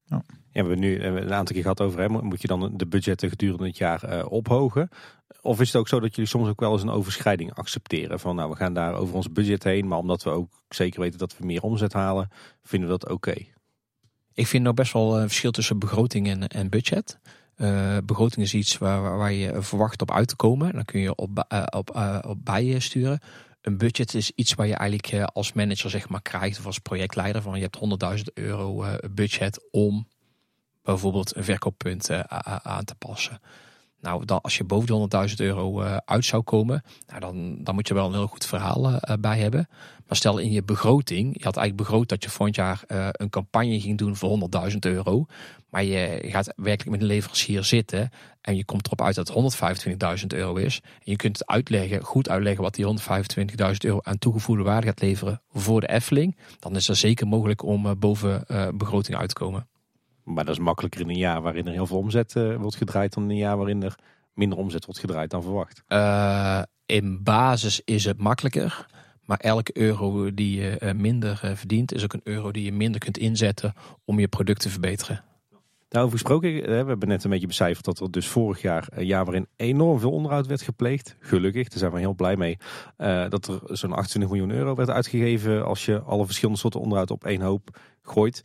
Speaker 2: Ja. ja. we hebben nu een aantal keer gehad over, hè, moet je dan de budgetten gedurende het jaar ophogen? Of is het ook zo dat jullie soms ook wel eens een overschrijding accepteren? Van nou, we gaan daar over ons budget heen, maar omdat we ook zeker weten dat we meer omzet halen, vinden we dat oké? Okay.
Speaker 4: Ik vind nog best wel een verschil tussen begroting en, en budget. Uh, begroting is iets waar, waar je verwacht op uit te komen. Dan kun je op, uh, op, uh, op bijsturen. Een budget is iets waar je eigenlijk als manager zeg maar krijgt of als projectleider van je hebt 100.000 euro budget om bijvoorbeeld een verkooppunt aan te passen. Nou, als je boven de 100.000 euro uit zou komen, nou, dan, dan moet je wel een heel goed verhaal bij hebben. Maar stel in je begroting, je had eigenlijk begroot dat je volgend jaar uh, een campagne ging doen voor 100.000 euro. Maar je gaat werkelijk met een leverancier zitten en je komt erop uit dat het 125.000 euro is. En je kunt het uitleggen, goed uitleggen wat die 125.000 euro aan toegevoegde waarde gaat leveren voor de Efteling. Dan is er zeker mogelijk om boven begroting uit te komen.
Speaker 2: Maar dat is makkelijker in een jaar waarin er heel veel omzet wordt gedraaid dan in een jaar waarin er minder omzet wordt gedraaid dan verwacht.
Speaker 4: In basis is het makkelijker. Maar elke euro die je uh, minder verdient, is ook een euro die je minder kunt inzetten om je product te verbeteren.
Speaker 2: Daarover gesproken, we hebben net een beetje becijferd dat er dus vorig jaar een jaar waarin enorm veel onderhoud werd gepleegd. Gelukkig, daar zijn we heel blij mee. dat er zo'n 28 miljoen euro werd uitgegeven als je alle verschillende soorten onderhoud op één hoop gooit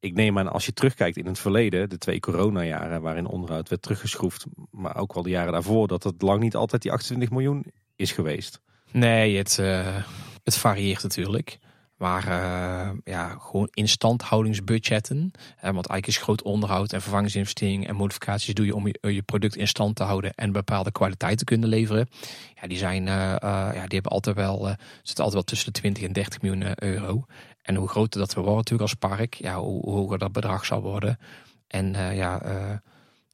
Speaker 2: ik neem aan als je terugkijkt in het verleden, de twee coronajaren waarin onderhoud werd teruggeschroefd, maar ook wel de jaren daarvoor, dat het lang niet altijd die 28 miljoen is geweest.
Speaker 4: Nee, het, uh, het varieert natuurlijk. Maar uh, ja, gewoon instandhoudingsbudgetten. Uh, want eigenlijk is groot onderhoud en vervangingsinvesteringen en modificaties doe je om je, je, product in stand te houden en bepaalde kwaliteit te kunnen leveren. Ja, die zijn, ja, die hebben altijd wel, zitten altijd wel tussen de 20 en 30 miljoen euro. En hoe groter dat we worden natuurlijk als park, ja, hoe, hoe hoger dat bedrag zal worden. En ja,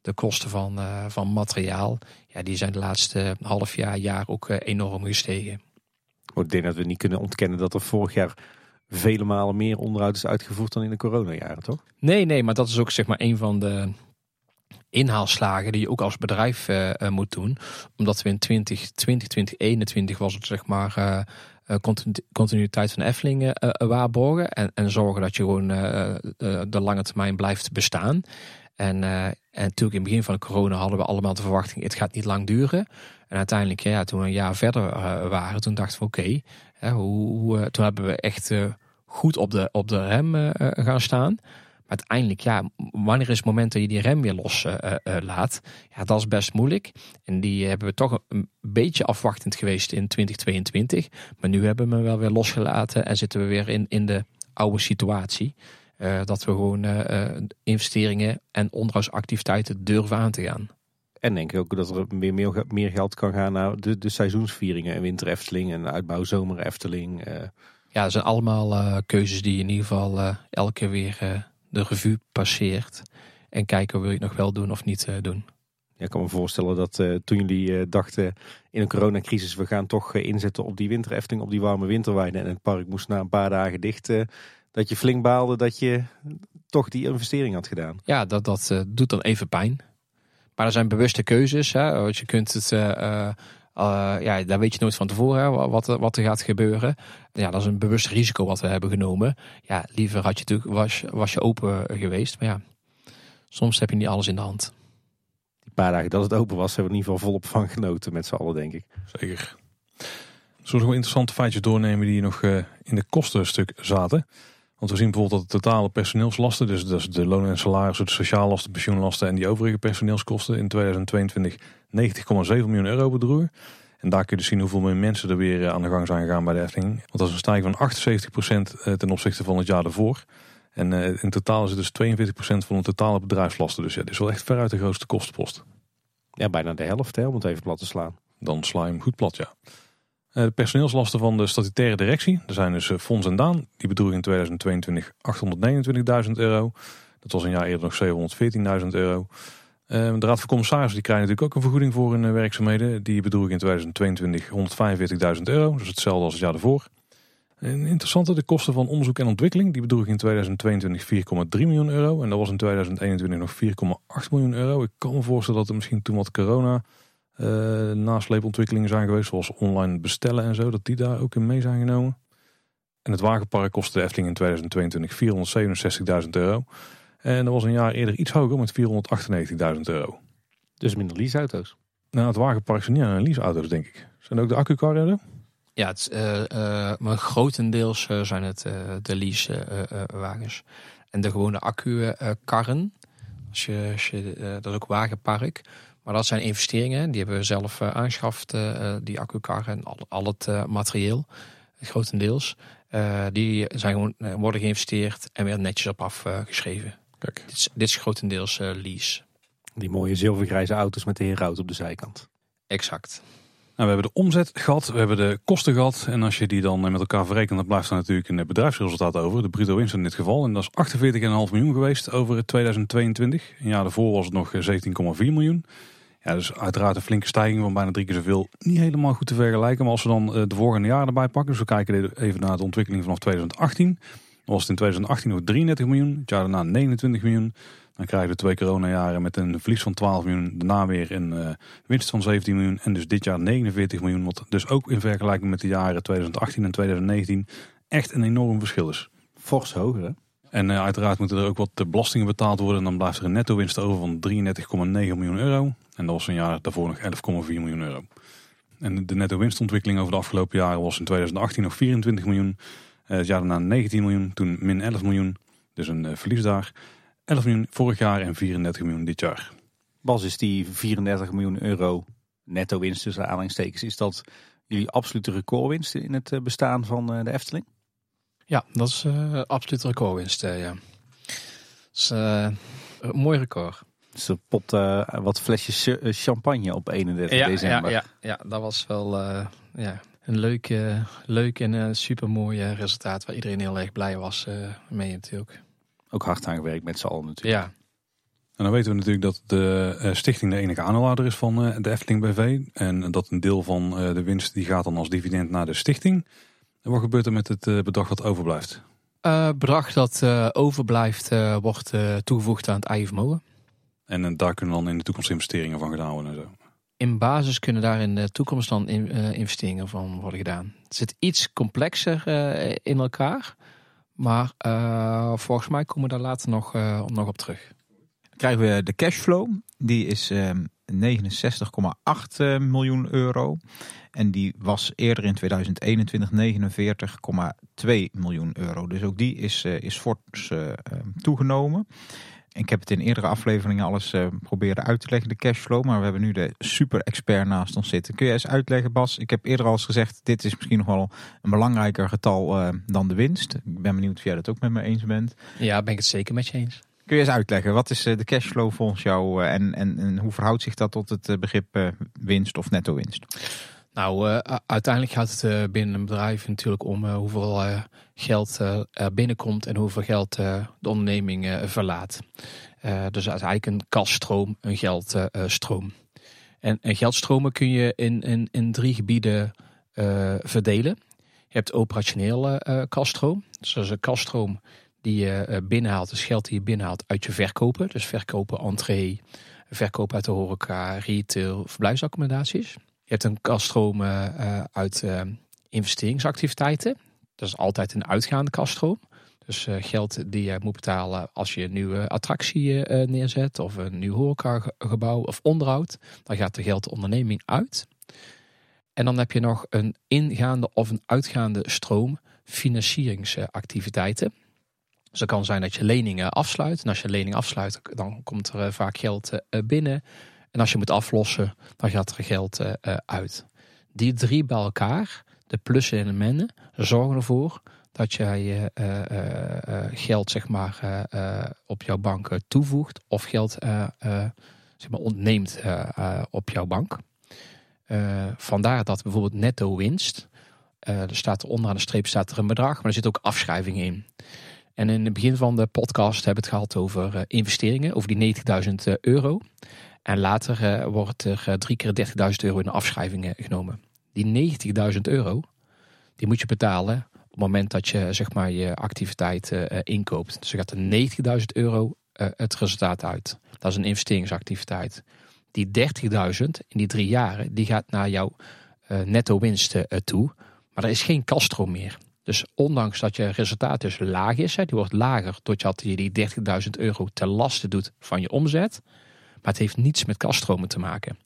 Speaker 4: de kosten van, van materiaal, ja, die zijn de laatste half jaar, jaar ook enorm gestegen.
Speaker 2: Ik denk dat we niet kunnen ontkennen dat er vorig jaar vele malen meer onderhoud is uitgevoerd dan in de coronajaren, toch?
Speaker 4: Nee, nee, maar dat is ook zeg maar een van de inhaalslagen die je ook als bedrijf moet doen. Omdat we in 2020, 2021 was het zeg maar uh, continuïteit van Efteling uh, waarborgen. En, en zorgen dat je gewoon de lange termijn blijft bestaan. En, en natuurlijk in het begin van de corona hadden we allemaal de verwachting, het gaat niet lang duren. En uiteindelijk, ja, toen we een jaar verder waren, toen dachten we oké, okay, toen hebben we echt goed op de, op de rem gaan staan uiteindelijk, ja, wanneer is het moment dat je die rem weer los uh, uh, laat? Ja, dat is best moeilijk. En die hebben we toch een beetje afwachtend geweest in 2022. Maar nu hebben we hem wel weer losgelaten en zitten we weer in, in de oude situatie. Uh, dat we gewoon investeringen en onderhoudsactiviteiten durven aan te gaan.
Speaker 2: En denk ik ook dat er meer, meer, meer geld kan gaan naar de, de seizoensvieringen. En winter Efteling en uitbouw zomer Efteling.
Speaker 4: Ja, dat zijn allemaal keuzes die in ieder geval elke weer de revue passeert. En kijken wil je het nog wel doen of niet doen.
Speaker 2: Ik kan me voorstellen dat uh, toen jullie uh, dachten in een coronacrisis, we gaan toch inzetten op die winterefting, op die warme winterweiden. En het park moest na een paar dagen dicht. dat je flink baalde dat je toch die investering had gedaan.
Speaker 4: Ja, dat, dat doet dan even pijn. Maar er zijn bewuste keuzes. Hè. Want je kunt het ja, daar weet je nooit van tevoren wat, wat er gaat gebeuren. Ja, dat is een bewust risico wat we hebben genomen. Ja, liever had je was, was je open geweest. Maar ja, soms heb je niet alles in de hand.
Speaker 2: Paar dagen dat het open was, hebben we in ieder geval volop van genoten met z'n allen, denk ik.
Speaker 1: Zeker. Zullen we nog interessante feitjes doornemen die nog uh, in de kostenstuk zaten? Want we zien bijvoorbeeld dat de totale personeelslasten, dus is de lonen en salarissen, de sociallasten, pensioenlasten en die overige personeelskosten in 2022 90,7 miljoen euro bedroegen. En daar kun je dus zien hoeveel meer mensen er weer aan de gang zijn gegaan bij de Efteling. Want dat is een stijging van 78% ten opzichte van het jaar daarvoor. En in totaal is het dus 42% van de totale bedrijfslasten. Dus ja, dit is wel echt veruit de grootste kostenpost.
Speaker 2: Ja, bijna de helft hè, om het even plat te slaan.
Speaker 1: Dan sla je hem goed plat, ja. De personeelslasten van de statutaire directie, er zijn dus Fons en Daan, die bedroegen in 2022 829.000 euro. Dat was een jaar eerder nog 714.000 euro. De Raad van Commissarissen die krijgen natuurlijk ook een vergoeding voor hun werkzaamheden. Die bedroeg in 2022 145.000 euro, dus hetzelfde als het jaar daarvoor. En interessante, de kosten van onderzoek en ontwikkeling, die bedroeg in 2022 4,3 miljoen euro. En dat was in 2021 nog 4,8 miljoen euro. Ik kan me voorstellen dat er misschien toen wat corona uh, nasleepontwikkelingen zijn geweest, zoals online bestellen en zo, dat die daar ook in mee zijn genomen. En het wagenpark kostte de Efteling in 2022 467.000 euro. En dat was een jaar eerder iets hoger met 498.000 euro.
Speaker 2: Dus minder leaseauto's?
Speaker 1: Nou, het wagenpark zijn niet aan leaseauto's, denk ik. Zijn ook de accukarren er?
Speaker 4: Ja, het, uh, uh, maar grotendeels zijn het de leasewagens. en de gewone accu-karren, als je, als je, dat is ook wagenpark. Maar dat zijn investeringen, die hebben we zelf uh, aangeschaft, uh, die accukarren en al, al het materieel, grotendeels. die zijn gewoon, worden geïnvesteerd en weer netjes op afgeschreven. Kijk. Dit is, dit is grotendeels lease.
Speaker 2: Die mooie zilvergrijze auto's met de heerhout op de zijkant.
Speaker 4: Exact.
Speaker 1: Nou, we hebben de omzet gehad, we hebben de kosten gehad. En als je die dan met elkaar verrekent, dan blijft er natuurlijk een bedrijfsresultaat over. De bruto winst in dit geval. En dat is 48,5 miljoen geweest over 2022. Een jaar daarvoor was het nog 17,4 miljoen. Ja, dus uiteraard een flinke stijging van bijna drie keer zoveel. Niet helemaal goed te vergelijken. Maar als we dan de volgende jaren erbij pakken. Dus we kijken even naar de ontwikkeling vanaf 2018. Dan was het in 2018 nog 33 miljoen. Het jaar daarna 29 miljoen. Dan krijgen we twee coronajaren met een verlies van 12 miljoen. Daarna weer een uh, winst van 17 miljoen. En dus dit jaar 49 miljoen. Wat dus ook in vergelijking met de jaren 2018 en 2019 echt een enorm verschil is.
Speaker 2: Fors hoger hè?
Speaker 1: En uh, uiteraard moeten er ook wat belastingen betaald worden. En dan blijft er een netto winst over van 33,9 miljoen euro. En dat was een jaar daarvoor nog 11,4 miljoen euro. En de netto winstontwikkeling over de afgelopen jaren was in 2018 nog 24 miljoen. Uh, het jaar daarna 19 miljoen, toen min 11 miljoen. Dus een verlies daar. 11 miljoen vorig jaar en 34 miljoen dit jaar.
Speaker 2: Bas, is die 34 miljoen euro netto winst tussen aanhalingstekens, is dat jullie absolute recordwinst in het bestaan van de Efteling?
Speaker 4: Ja, dat is uh, absoluut recordwinst, uh, ja. Dat is uh, een mooi record.
Speaker 2: Dus er pot wat flesjes champagne op 31
Speaker 4: ja,
Speaker 2: december.
Speaker 4: Ja, ja, ja, dat was wel ja, een leuk, leuk en super mooi resultaat waar iedereen heel erg blij was mee natuurlijk.
Speaker 2: Ook hard aan gewerkt met z'n allen natuurlijk.
Speaker 4: Ja.
Speaker 1: En dan weten we natuurlijk dat de stichting de enige aandeelhouder is van de Efteling BV. En dat een deel van de winst die gaat dan als dividend naar de stichting. En wat gebeurt er met het bedrag dat overblijft?
Speaker 4: Uh, bedrag dat uh, overblijft uh, wordt toegevoegd aan het eigen vermogen.
Speaker 1: En daar kunnen dan in de toekomst investeringen van gedaan worden en zo?
Speaker 4: In basis kunnen daar in de toekomst dan in, investeringen van worden gedaan. Het zit iets complexer in elkaar. Maar volgens mij komen we daar later nog, nog op terug.
Speaker 3: Dan krijgen we de cashflow. Die is 69,8 miljoen euro. En die was eerder in 2021 49,2 miljoen euro. Dus ook die is, uh, is fors uh, toegenomen. Ik heb het in eerdere afleveringen alles uh, proberen uit te leggen, de cashflow. Maar we hebben nu de super expert naast ons zitten. Kun je eens uitleggen, Bas? Ik heb eerder al eens gezegd, dit is misschien nog wel een belangrijker getal dan de winst. Ik ben benieuwd of jij dat ook met me eens bent.
Speaker 4: Ja, ben ik het zeker met je eens.
Speaker 3: Kun je eens uitleggen, wat is de cashflow volgens jou en, en, en hoe verhoudt zich dat tot het begrip winst of netto winst?
Speaker 4: Nou, uh, uiteindelijk gaat het uh, binnen een bedrijf natuurlijk om uh, hoeveel geld er binnenkomt en hoeveel geld de onderneming verlaat. dus eigenlijk een kaststroom, een geldstroom. En, en, geldstromen kun je in, in, in drie gebieden verdelen. Je hebt operationele kaststroom. Dus dat is een kaststroom die je binnenhaalt, dus geld die je binnenhaalt uit je verkopen. Dus verkopen, entree, verkoop uit de horeca, retail, verblijfsaccommodaties. Je hebt een kaststroom uh, uit uh, investeringsactiviteiten. Dat is altijd een uitgaande kaststroom. Dus geld die je moet betalen als je een nieuwe attractie neerzet of een nieuw horecagebouw of onderhoud. Dan gaat er geld de onderneming uit. En dan heb je nog een ingaande of een uitgaande stroom financieringsactiviteiten. Dus het kan zijn dat je leningen afsluit. En als je lening afsluit, dan komt er vaak geld binnen. En als je moet aflossen, dan gaat er geld uit. Die drie bij elkaar, de plussen en de minnen, zorgen ervoor dat jij uh, geld zeg maar, op jouw bank toevoegt of geld zeg maar, ontneemt op jouw bank. vandaar dat bijvoorbeeld netto winst, er staat onderaan de streep staat er een bedrag, maar er zit ook afschrijvingen in. En in het begin van de podcast hebben we het gehad over investeringen, over die 90.000 euro. En later wordt er drie keer 30.000 euro in afschrijvingen genomen. Die 90.000 euro, die moet je betalen op het moment dat je zeg maar, je activiteit inkoopt. Dus er gaat er 90.000 euro het resultaat uit. Dat is een investeringsactiviteit. Die 30.000 in die drie jaren, die gaat naar jouw netto winst toe. Maar er is geen kaststroom meer. Dus ondanks dat je resultaat dus laag is, die wordt lager doordat je die 30.000 euro ten laste doet van je omzet. Maar het heeft niets met kaststromen te maken.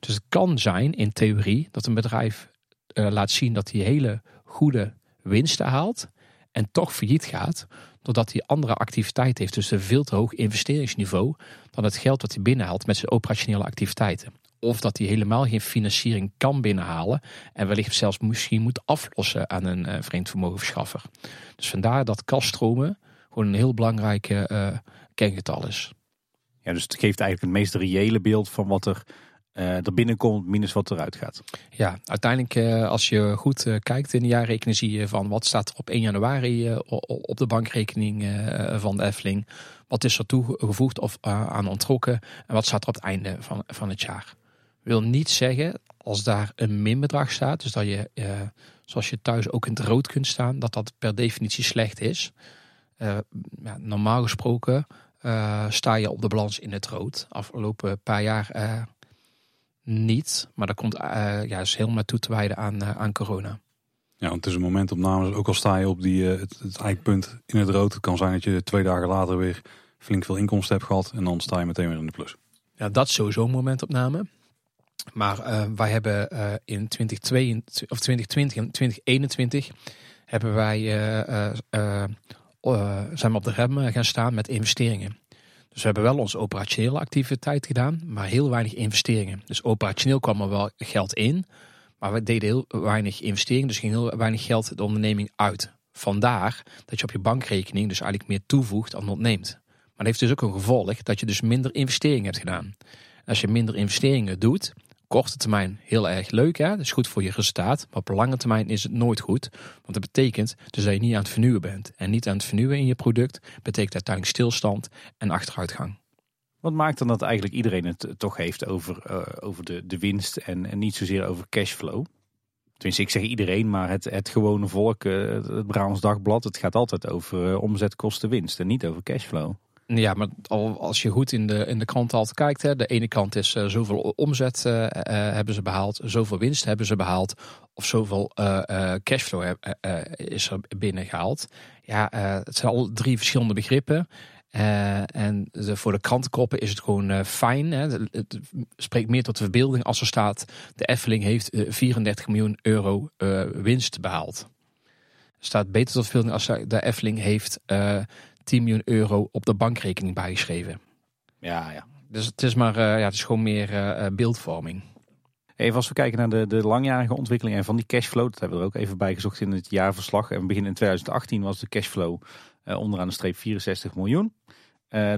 Speaker 4: Dus het kan zijn in theorie dat een bedrijf laat zien dat hij hele goede winsten haalt en toch failliet gaat, doordat hij andere activiteiten heeft, dus een veel te hoog investeringsniveau dan het geld dat hij binnenhaalt met zijn operationele activiteiten. Of dat hij helemaal geen financiering kan binnenhalen en wellicht zelfs misschien moet aflossen aan een uh, vreemd vermogenverschaffer. Dus vandaar dat kaststromen gewoon een heel belangrijk uh, kengetal is.
Speaker 2: Ja, dus het geeft eigenlijk het meest reële beeld van wat er uh, er binnenkomt minus wat eruit gaat.
Speaker 4: Ja, uiteindelijk uh, als je goed uh, kijkt in de jaarrekening zie je van wat staat er op 1 januari op de bankrekening van de Efteling. Wat is er toegevoegd of aan ontrokken en wat staat er op het einde van, van het jaar. Wil niet zeggen als daar een minbedrag staat, dus dat je zoals je thuis ook in het rood kunt staan, dat dat per definitie slecht is. Ja, normaal gesproken sta je op de balans in het rood. Afgelopen paar jaar niet. Maar dat komt uh, ja, is helemaal toe te wijden aan, aan corona.
Speaker 1: Ja, want het is een momentopname. Ook al sta je op die, het, het eikpunt in het rood. Het kan zijn dat je twee dagen later weer flink veel inkomsten hebt gehad. En dan sta je meteen weer in de plus.
Speaker 4: Ja, dat is sowieso een momentopname. Maar wij hebben in 2022, of 2020 en 2021 hebben wij, zijn we op de rem gaan staan met investeringen. Dus we hebben wel onze operationele activiteit gedaan, maar heel weinig investeringen. Dus operationeel kwam er wel geld in, maar we deden heel weinig investeringen, dus ging heel weinig geld de onderneming uit. Vandaar dat je op je bankrekening dus eigenlijk meer toevoegt dan ontneemt. Maar dat heeft dus ook een gevolg dat je dus minder investeringen hebt gedaan. als je minder investeringen doet, korte termijn heel erg leuk. Hè? Dat is goed voor je resultaat. Maar op lange termijn is het nooit goed. Want dat betekent dus dat je niet aan het vernieuwen bent. En niet aan het vernieuwen in je product betekent uiteindelijk stilstand en achteruitgang.
Speaker 2: Wat maakt dan dat eigenlijk iedereen het toch heeft over, uh, over de, de winst en, en niet zozeer over cashflow? Tenminste, ik zeg iedereen, maar het, het gewone volk, uh, het Brabants Dagblad, het gaat altijd over omzet, kosten, winst en niet over cashflow.
Speaker 4: Ja, maar als je goed in de, in de krant altijd kijkt, hè, de ene kant is uh, zoveel omzet uh, uh, hebben ze behaald, zoveel winst hebben ze behaald, of zoveel cashflow is er binnengehaald. Ja, het zijn al drie verschillende begrippen. en voor de krantenkoppen is het gewoon fijn. Hè. Het, spreekt meer tot de verbeelding als er staat: de Effeling heeft 34 miljoen euro winst behaald. Staat beter tot verbeelding als de Effeling heeft 10 miljoen euro op de bankrekening bijgeschreven.
Speaker 2: Ja, ja.
Speaker 4: Dus het is maar, uh, ja, het is gewoon meer uh, beeldvorming.
Speaker 2: Even als we kijken naar de, de langjarige ontwikkeling en van die cashflow, dat hebben we er ook even bij gezocht in het jaarverslag. En we beginnen in 2018 was de cashflow uh, onderaan de streep 64 miljoen.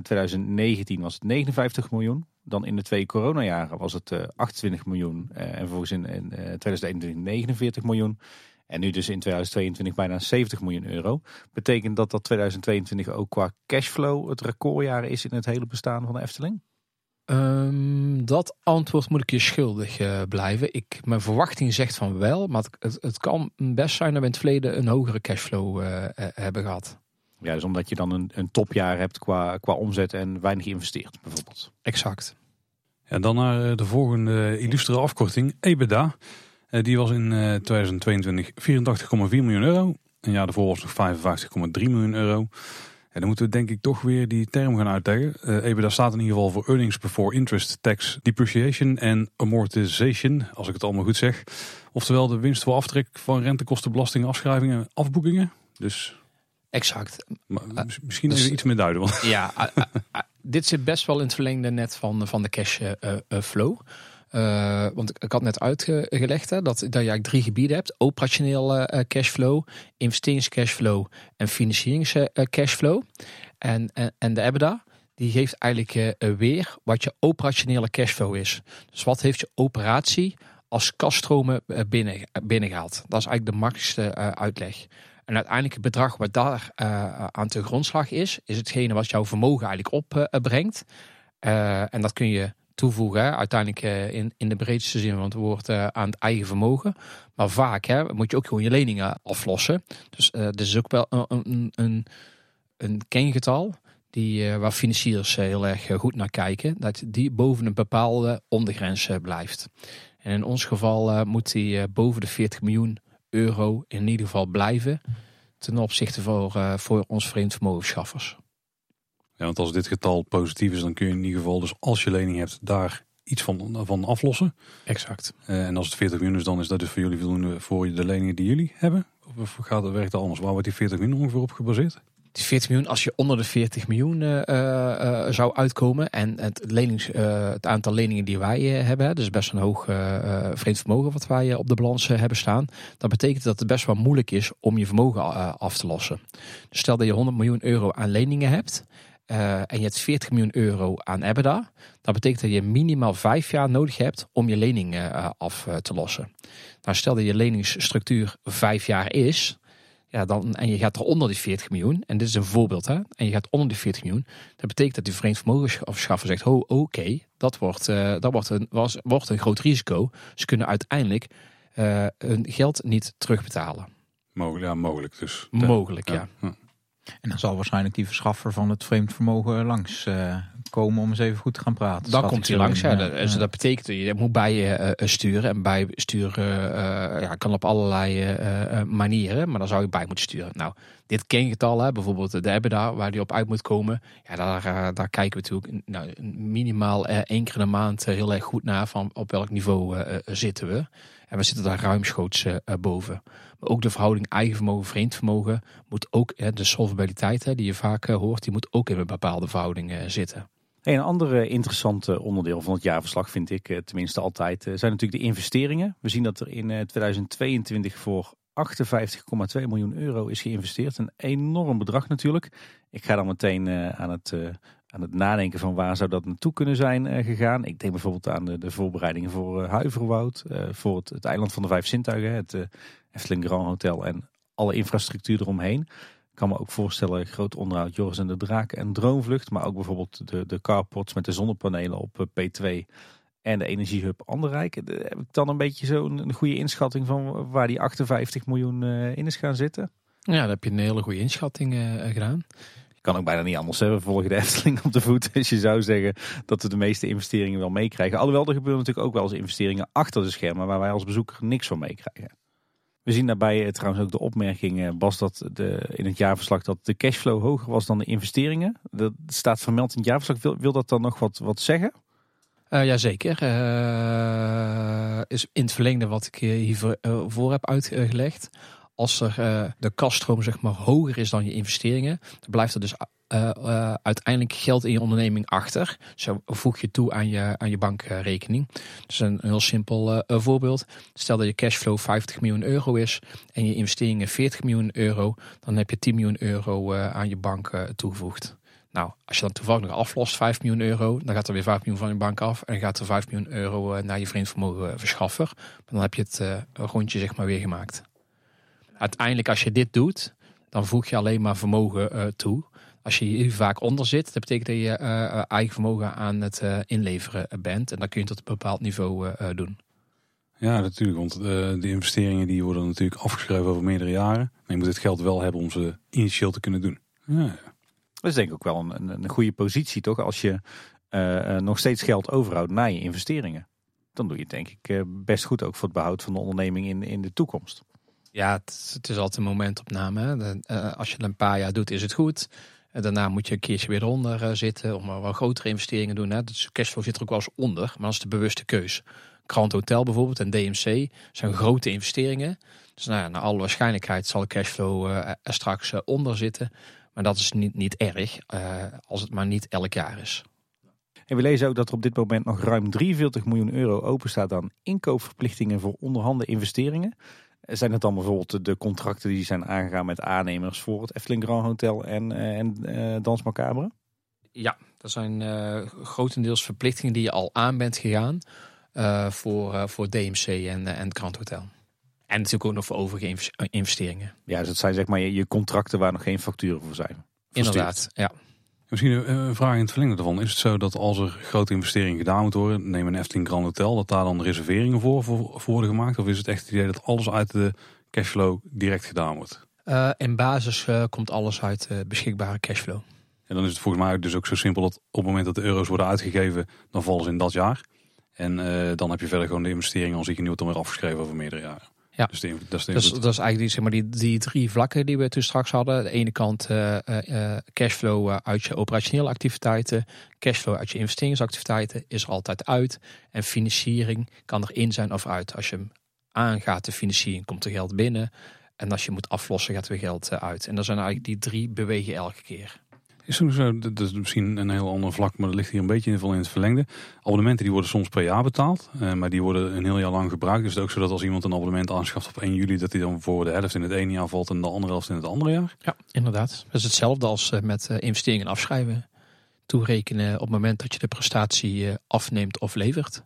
Speaker 2: 2019 was het 59 miljoen. Dan in de twee coronajaren was het 28 miljoen. en vervolgens in, in 2021 49 miljoen. En nu dus in 2022 bijna 70 miljoen euro. Betekent dat dat 2022 ook qua cashflow het recordjaar is in het hele bestaan van de Efteling?
Speaker 4: Um, dat antwoord moet ik je schuldig uh, blijven. Ik, mijn verwachting zegt van wel, maar het, het, kan best zijn dat we in het verleden een hogere cashflow uh, hebben gehad.
Speaker 2: Ja, dus omdat je dan een, een topjaar hebt qua, qua omzet en weinig investeert bijvoorbeeld.
Speaker 4: Exact.
Speaker 1: Ja, dan naar de volgende illustere afkorting, EBITDA. Eh, die was in 2022 84,4 miljoen euro. Een jaar daarvoor was nog 55,3 miljoen euro. En dan moeten we denk ik toch weer die term gaan uitleggen. Uh, EBITDA staat in ieder geval voor Earnings Before Interest, Tax, Depreciation en Amortization, als ik het allemaal goed zeg. Oftewel de winst voor aftrek van rentekosten, belastingen, afschrijvingen en afboekingen. Dus
Speaker 4: Exact.
Speaker 1: Maar
Speaker 4: Uh,
Speaker 1: mis- misschien
Speaker 4: dus-
Speaker 1: even iets meer duiden. Want
Speaker 4: Ja, ah, ah, ah, dit zit best wel in het verlengde net van, van de cash eh, eh, flow. Eh, want ik, had net uitgelegd hè, dat, dat je eigenlijk drie gebieden hebt. Operationeel eh, cashflow, investeringscashflow en financieringscashflow. En, en, en de EBITDA, die geeft eigenlijk eh, weer wat je operationele cashflow is. Dus wat heeft je operatie als kaststromen binnen, binnengehaald? Dat is eigenlijk de makkelijkste uitleg. En uiteindelijk het bedrag wat daar aan te grondslag is, is hetgene wat jouw vermogen eigenlijk opbrengt. en dat kun je toevoegen, uiteindelijk eh, in, in de breedste zin van het woord, eh, aan het eigen vermogen. Maar vaak hè, moet je ook gewoon je leningen aflossen. Dus eh dit is ook wel een, een, een, kengetal die, waar financiers heel erg goed naar kijken. Dat die boven een bepaalde ondergrens blijft. En in ons geval moet die boven de 40 miljoen euro in ieder geval blijven. Ten opzichte voor, voor ons vreemdvermogenschaffers.
Speaker 1: Ja, want als dit getal positief is, dan kun je in ieder geval, dus als je lening hebt, daar iets van, van aflossen.
Speaker 4: Exact.
Speaker 1: Eh, en als het 40 miljoen is, dan is dat dus voor jullie voldoende voor de leningen die jullie hebben? Of gaat het, werkt anders? Waar wordt die 40 miljoen ongeveer op gebaseerd?
Speaker 4: Die 40 miljoen, als je onder de 40 miljoen eh, eh, zou uitkomen en het, lenings, het aantal leningen die wij hebben, hè, dus best een hoog vreemd vermogen wat wij op de balans hebben staan, dat betekent dat het best wel moeilijk is om je vermogen af te lossen. Dus stel dat je 100 miljoen euro aan leningen hebt eh, en je hebt 40 miljoen euro aan EBITDA, dat betekent dat je minimaal vijf jaar nodig hebt om je lening eh, af eh, te lossen. Nou, stel dat je leningsstructuur vijf jaar is, ja, dan, en je gaat er onder die 40 miljoen, en dit is een voorbeeld, hè, en je gaat onder die 40 miljoen, dat betekent dat die vreemd vermogensschaffer zegt, oh, oké, dat, wordt, dat wordt, een, was, wordt een groot risico. Ze kunnen uiteindelijk hun geld niet terugbetalen.
Speaker 1: Mogelijk, ja, mogelijk dus.
Speaker 4: Mogelijk, ja.
Speaker 1: ja.
Speaker 3: En dan zal waarschijnlijk die verschaffer van het vreemd vermogen langs eh, komen om eens even goed te gaan praten.
Speaker 4: Dan komt hij langs. Ja,
Speaker 3: ja.
Speaker 4: dat, dus dat betekent dat je moet bij je eh, sturen. En bij sturen eh, ja, kan op allerlei eh, eh, manieren. Maar dan zou je bij moeten sturen. Nou, dit kengetal, hè, bijvoorbeeld de EBITDA, waar die op uit moet komen. Ja, daar, eh, daar kijken we natuurlijk nou, minimaal eh, één keer in de maand eh, heel erg goed naar. Van op welk niveau eh, eh, zitten we. En we zitten daar ruimschoots eh, eh, boven. Ook de verhouding eigen vermogen, vreemd vermogen moet ook, de solvabiliteit die je vaak eh, hoort, die moet ook in een bepaalde verhouding eh, zitten.
Speaker 2: Een ander eh, interessant onderdeel van het jaarverslag vind ik, tenminste altijd, zijn natuurlijk de investeringen. We zien dat er in eh, 2022 voor 58,2 miljoen euro is geïnvesteerd. Een enorm bedrag natuurlijk. Ik ga dan meteen aan, het, aan het nadenken van waar zou dat naartoe kunnen zijn gegaan. Ik denk bijvoorbeeld aan de, de voorbereidingen voor Huiverwoud, voor het, het eiland van de vijf zintuigen, het Efteling Grand Hotel en alle infrastructuur eromheen. Ik kan me ook voorstellen, groot onderhoud Joris en de Draak en Droomvlucht. Maar ook bijvoorbeeld de, de carports met de zonnepanelen op eh, P2 en de energiehub Anderrijk. Eh, Heb ik dan een beetje zo'n een goede inschatting van waar die 58 miljoen eh, in is gaan zitten?
Speaker 4: Ja, daar heb je een hele goede inschatting gedaan.
Speaker 2: Je kan ook bijna niet anders hebben. We volgen de Efteling op de voet. Dus je zou zeggen dat we de meeste investeringen wel meekrijgen. Alhoewel, er gebeuren natuurlijk ook wel eens investeringen achter de schermen waar wij als bezoeker niks van meekrijgen. We zien daarbij eh, trouwens ook de opmerking, eh, Bas, dat de, in het jaarverslag dat de cashflow hoger was dan de investeringen. Dat staat vermeld in het jaarverslag. Wil, wil dat dan nog wat, wat zeggen?
Speaker 4: Eh Jazeker. Is in het verlengde wat ik hiervoor voor heb uitgelegd. Als er de kaststroom zeg maar hoger is dan je investeringen, dan blijft er dus eh, eh, uiteindelijk geld in je onderneming achter. Zo voeg je toe aan je, aan je bankrekening. Dus een, heel simpel eh, een voorbeeld. Stel dat je cashflow 50 miljoen euro is en je investeringen 40 miljoen euro, dan heb je 10 miljoen euro aan je bank toegevoegd. Nou, als je dan toevallig nog aflost 5 miljoen euro, dan gaat er weer 5 miljoen van je bank af en gaat er 5 miljoen euro naar je vreemd vermogen verschaffer. Maar dan heb je het rondje zeg maar weer gemaakt. Uiteindelijk als je dit doet, dan voeg je alleen maar vermogen toe. Als je hier vaak onder zit, dat betekent dat je eh, eh, eigen vermogen aan het eh, inleveren bent. En dat kun je tot een bepaald niveau doen.
Speaker 1: Ja, natuurlijk. Want eh, de investeringen die worden natuurlijk afgeschreven over meerdere jaren. Maar je moet het geld wel hebben om ze initieel te kunnen doen. Ja, ja.
Speaker 2: Dat is denk ik ook wel een, een, een goede positie, toch? Als je nog steeds geld overhoudt na je investeringen. Dan doe je het denk ik best goed ook voor het behoud van de onderneming in, in de toekomst.
Speaker 4: Ja, het, is- het is altijd een momentopname. Hè. De- eh, als je het een paar jaar doet, is het goed. En daarna moet je een keertje weer eronder eh, zitten om eh, wel grotere investeringen te doen. Hè. Dus cashflow zit er ook wel eens onder, maar dat is de bewuste keus. Grand Hotel bijvoorbeeld en DMC zijn grote investeringen. Dus nou ja, naar alle waarschijnlijkheid zal de cashflow uh, er straks onder zitten. Maar dat is niet, niet erg, als het maar niet elk jaar is.
Speaker 2: En we lezen ook dat er op dit moment nog ruim 43 miljoen euro openstaat aan inkoopverplichtingen voor onderhanden investeringen. Zijn het dan bijvoorbeeld de contracten die zijn aangegaan met aannemers voor het Efteling Grand Hotel en, en uh, Dans Macabre?
Speaker 4: Ja, dat zijn uh, grotendeels verplichtingen die je al aan bent gegaan uh, voor, voor DMC en, en het Grand Hotel. En natuurlijk ook nog voor overige investeringen.
Speaker 2: Ja, dus het zijn zeg maar je, je contracten waar nog geen facturen voor zijn.
Speaker 4: Inderdaad, ja.
Speaker 1: Misschien een vraag in het verlengde ervan. Is het zo dat als er grote investeringen gedaan moeten worden, neem een Efteling Grand Hotel, dat daar dan reserveringen voor, voor, worden gemaakt? Of is het echt het idee dat alles uit de cashflow direct gedaan wordt?
Speaker 4: Uh, in basis uh, komt alles uit uh, beschikbare cashflow.
Speaker 1: En dan is het volgens mij dus ook zo simpel dat op het moment dat de euro's worden uitgegeven, dan vallen ze in dat jaar. En dan heb je verder gewoon de investeringen als die wordt dan weer afgeschreven over meerdere jaren.
Speaker 4: Ja, dus dat, is dat, dat is eigenlijk die, zeg maar, die, die drie vlakken die we toen straks hadden. De ene kant uh, uh, cashflow uit je operationele activiteiten, cashflow uit je investeringsactiviteiten is er altijd uit. En financiering kan er in zijn of uit. Als je hem aangaat, de financiering, komt er geld binnen. En als je moet aflossen, gaat er weer geld uit. En dan zijn eigenlijk die drie bewegen elke keer.
Speaker 1: Is dat is misschien een heel ander vlak, maar dat ligt hier een beetje in, het verlengde. Abonnementen die worden soms per jaar betaald, eh, maar die worden een heel jaar lang gebruikt. Dus het ook zo dat als iemand een abonnement aanschaft op 1 juli, dat hij dan voor de helft in het ene jaar valt en de andere helft in het andere jaar?
Speaker 4: Ja, inderdaad. Dat is hetzelfde als eh, met uh, investeringen afschrijven. Toerekenen op het moment dat je de prestatie afneemt of levert.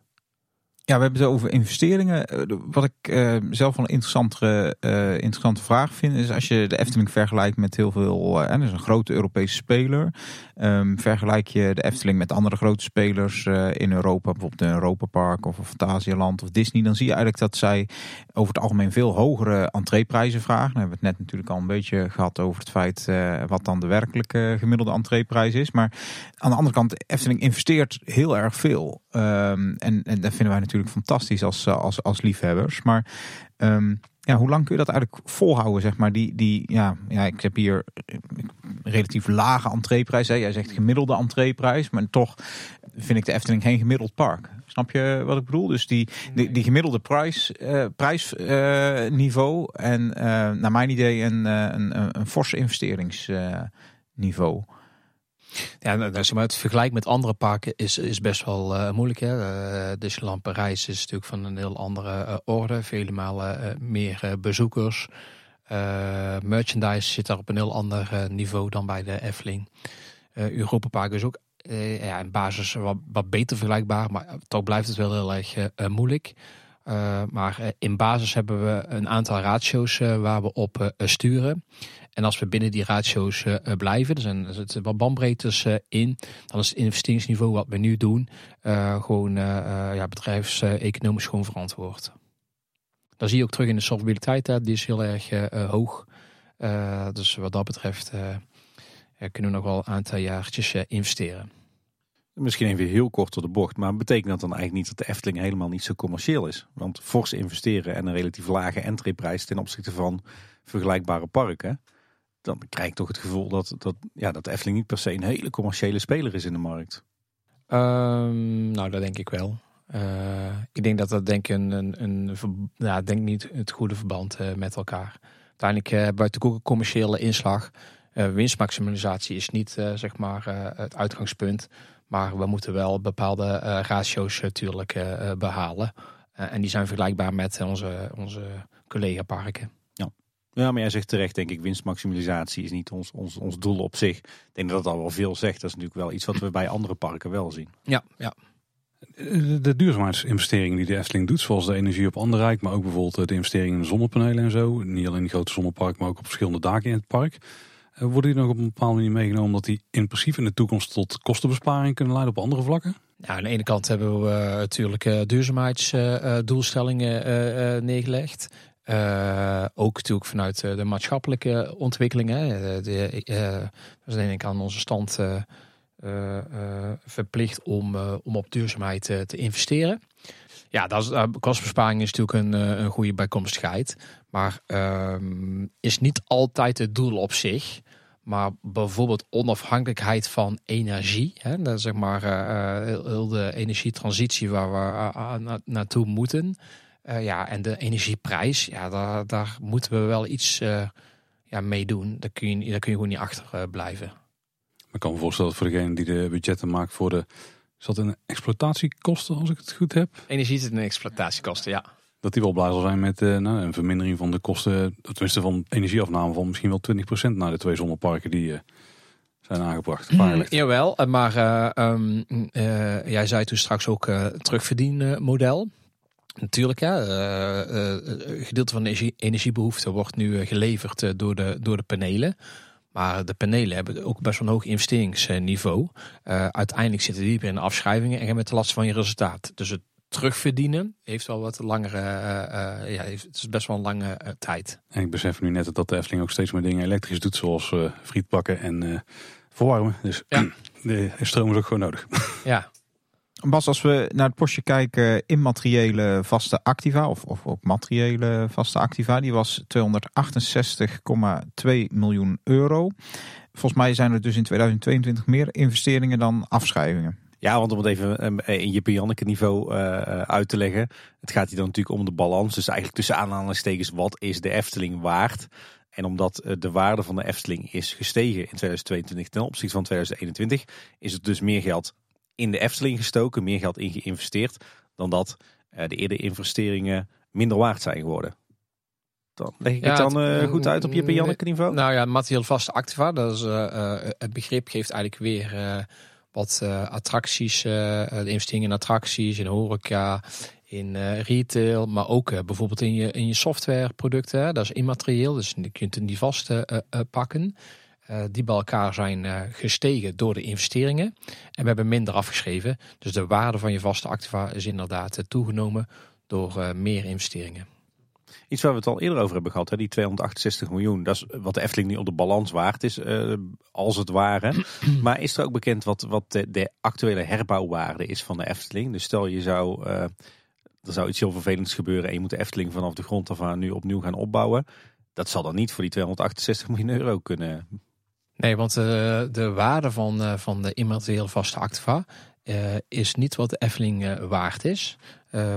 Speaker 3: Ja, we hebben het over investeringen. Eh, wat ik uh, zelf wel een interessante, uh, interessante vraag vind, is als je de Efteling vergelijkt met heel veel, en uh, is een grote Europese speler. Um, vergelijk je de Efteling met andere grote spelers in Europa, bijvoorbeeld een Europa Park of een Fantasialand of Disney, dan zie je eigenlijk dat zij over het algemeen veel hogere entreeprijzen vragen. Dan hebben we het net natuurlijk al een beetje gehad over het feit wat dan de werkelijke gemiddelde entreeprijs is. Maar aan de andere kant, Efteling investeert heel erg veel. Um, en, en dat vinden wij natuurlijk fantastisch als, eh, als, als liefhebbers. Maar um, ja, hoe lang kun je dat eigenlijk volhouden, zeg maar? Die, die, ja, ja, ik heb hier relatief lage entreeprijs. Hè. Jij zegt gemiddelde entreeprijs, maar toch vind ik de Efteling geen gemiddeld park. Snap je wat ik bedoel? Dus die, die, die gemiddelde prijs, uh, prijsniveau uh, en uh, naar mijn idee een, een, een, een forse investeringsniveau.
Speaker 4: Ja, nou, nou, maar, het vergelijk met andere parken is, is best wel uh, moeilijk. Hè? Uh, Disneyland Parijs is natuurlijk van een heel andere uh, orde. Vele malen meer bezoekers. merchandise zit daar op een heel ander niveau dan bij de Efteling. Europa is ook ja, in basis wat, wat, beter vergelijkbaar. Maar toch blijft het wel heel erg moeilijk. maar in basis hebben we een aantal ratio's waar we op sturen. En als we binnen die ratio's uh, blijven, er, zijn, er zitten wat bandbreedtes uh, in, dan is het investeringsniveau wat we nu doen gewoon ja, bedrijfseconomisch gewoon verantwoord. Dat zie je ook terug in de solvabiliteit, die is heel erg hoog. dus wat dat betreft kunnen we nog wel een aantal jaartjes investeren.
Speaker 2: Misschien even heel kort door de bocht, maar betekent dat dan eigenlijk niet dat de Efteling helemaal niet zo commercieel is? Want fors investeren en een relatief lage entryprijs ten opzichte van vergelijkbare parken, dan krijg ik toch het gevoel dat, dat, ja, dat Efteling niet per se een hele commerciële speler is in de markt.
Speaker 4: Um, nou, dat denk ik wel. Uh, ik denk dat dat denk een, een, een ja, denk niet het goede verband uh, met elkaar. Uiteindelijk uh, we natuurlijk ook commerciële inslag. winstmaximalisatie is niet zeg maar het uitgangspunt. Maar we moeten wel bepaalde ratio's natuurlijk behalen. en die zijn vergelijkbaar met onze, onze collega-parken.
Speaker 2: Ja, maar jij zegt terecht, denk ik, winstmaximalisatie is niet ons, ons, ons doel op zich. Ik denk dat dat al wel veel zegt. Dat is natuurlijk wel iets wat we bij andere parken wel zien.
Speaker 4: Ja, ja.
Speaker 1: De duurzaamheidsinvesteringen die de Efteling doet, zoals de energie op Anderrijk, maar ook bijvoorbeeld de investeringen in zonnepanelen en zo. Niet alleen in grote zonnepark, maar ook op verschillende daken in het park. Eh, worden die nog op een bepaalde manier meegenomen dat die in principe in de toekomst tot kostenbesparing kunnen leiden op andere vlakken?
Speaker 4: Ja, aan de ene kant hebben we uh, natuurlijk uh, duurzaamheidsdoelstellingen uh, neergelegd. Uh, ook natuurlijk vanuit uh, de maatschappelijke ontwikkelingen. Uh, de, we zijn denk ik aan onze stand verplicht om, om op duurzaamheid te investeren. Ja, dat is, kostbesparing is natuurlijk een, een goede bijkomstigheid. Maar ehm, is niet altijd het doel op zich. Maar bijvoorbeeld onafhankelijkheid van energie. Hè, dat is zeg maar eh, eh, heel, heel de energietransitie waar we eh, na- naartoe moeten. Eh, ja, en de energieprijs, ja, daar, daar moeten we wel iets eh, ja, mee doen. Daar kun, je, daar kun je gewoon niet achter eh, blijven.
Speaker 1: Ik kan me voorstellen dat voor degene die de budgetten maakt voor de... Is dat een exploitatiekosten, als ik het goed heb?
Speaker 4: Energie en exploitatiekosten, ja.
Speaker 1: Dat die wel blij zal zijn met eh, nou, een vermindering van de kosten, tenminste van energieafname van misschien wel 20% naar de twee zonneparken die eh, zijn aangebracht.
Speaker 4: Mm, jawel, maar eh, ehm, eh, jij zei toen straks ook eh terugverdienmodel. Natuurlijk, ja, eh, eh, een gedeelte van de energie, energiebehoefte wordt nu eh, geleverd eh, door, de, door de panelen. Maar de panelen hebben ook best wel een hoog investeringsniveau. Eh, uiteindelijk zitten die weer in de afschrijvingen en je met de last van je resultaat. Dus het terugverdienen heeft wel wat langere, eh, eh, ja, heeft, het is best wel een lange eh, tijd.
Speaker 1: En ik besef nu net dat de Efteling ook steeds meer dingen elektrisch doet, zoals eh frietpakken en eh, verwarmen. Dus
Speaker 4: Ja.
Speaker 1: de stroom is ook gewoon nodig.
Speaker 4: Ja,
Speaker 3: Bas, als we naar het postje kijken, immateriële vaste activa, of, of ook materiële vaste activa, die was 268,2 miljoen euro. Volgens mij zijn er dus in 2022 meer investeringen dan afschrijvingen.
Speaker 2: Ja, want om het even eh, in je Janneke niveau eh, uit te leggen. Het gaat hier dan natuurlijk om de balans. Dus eigenlijk tussen aanhalingstekens, wat is de Efteling waard? En omdat eh, de waarde van de Efteling is gestegen in 2022 ten opzichte van 2021, is het dus meer geld in de Efteling gestoken, meer geld in geïnvesteerd, dan dat eh, de eerdere investeringen minder waard zijn geworden. Dan leg ik
Speaker 4: Ja,
Speaker 2: het dan
Speaker 4: het-
Speaker 2: eh, goed uit op je Janneke niveau?
Speaker 4: Nou ja, materieel vaste activa, dat is, eh, het begrip geeft eigenlijk weer wat attracties, de investeringen in attracties, in horeca, in retail, maar ook bijvoorbeeld in je, in je softwareproducten. Dat is immaterieel, dus je kunt het niet vast pakken. Eh, die bij elkaar zijn eh, gestegen door de investeringen. En we hebben minder afgeschreven. Dus de waarde van je vaste activa is inderdaad eh, toegenomen door meer investeringen.
Speaker 2: Iets waar we het al eerder over hebben gehad, hè, die 268 miljoen. Dat is wat de Efteling nu op de balans waard is, als het ware. maar is er ook bekend wat, wat de, actuele herbouwwaarde is van de Efteling? Dus stel je zou, er zou iets heel vervelends gebeuren en je moet de Efteling vanaf de grond af aan nu opnieuw gaan opbouwen. Dat zal dan niet voor die 268 miljoen euro kunnen.
Speaker 4: Nee, want eh, de waarde van, eh, van de immaterieel vaste activa eh, is niet wat de Efteling waard is.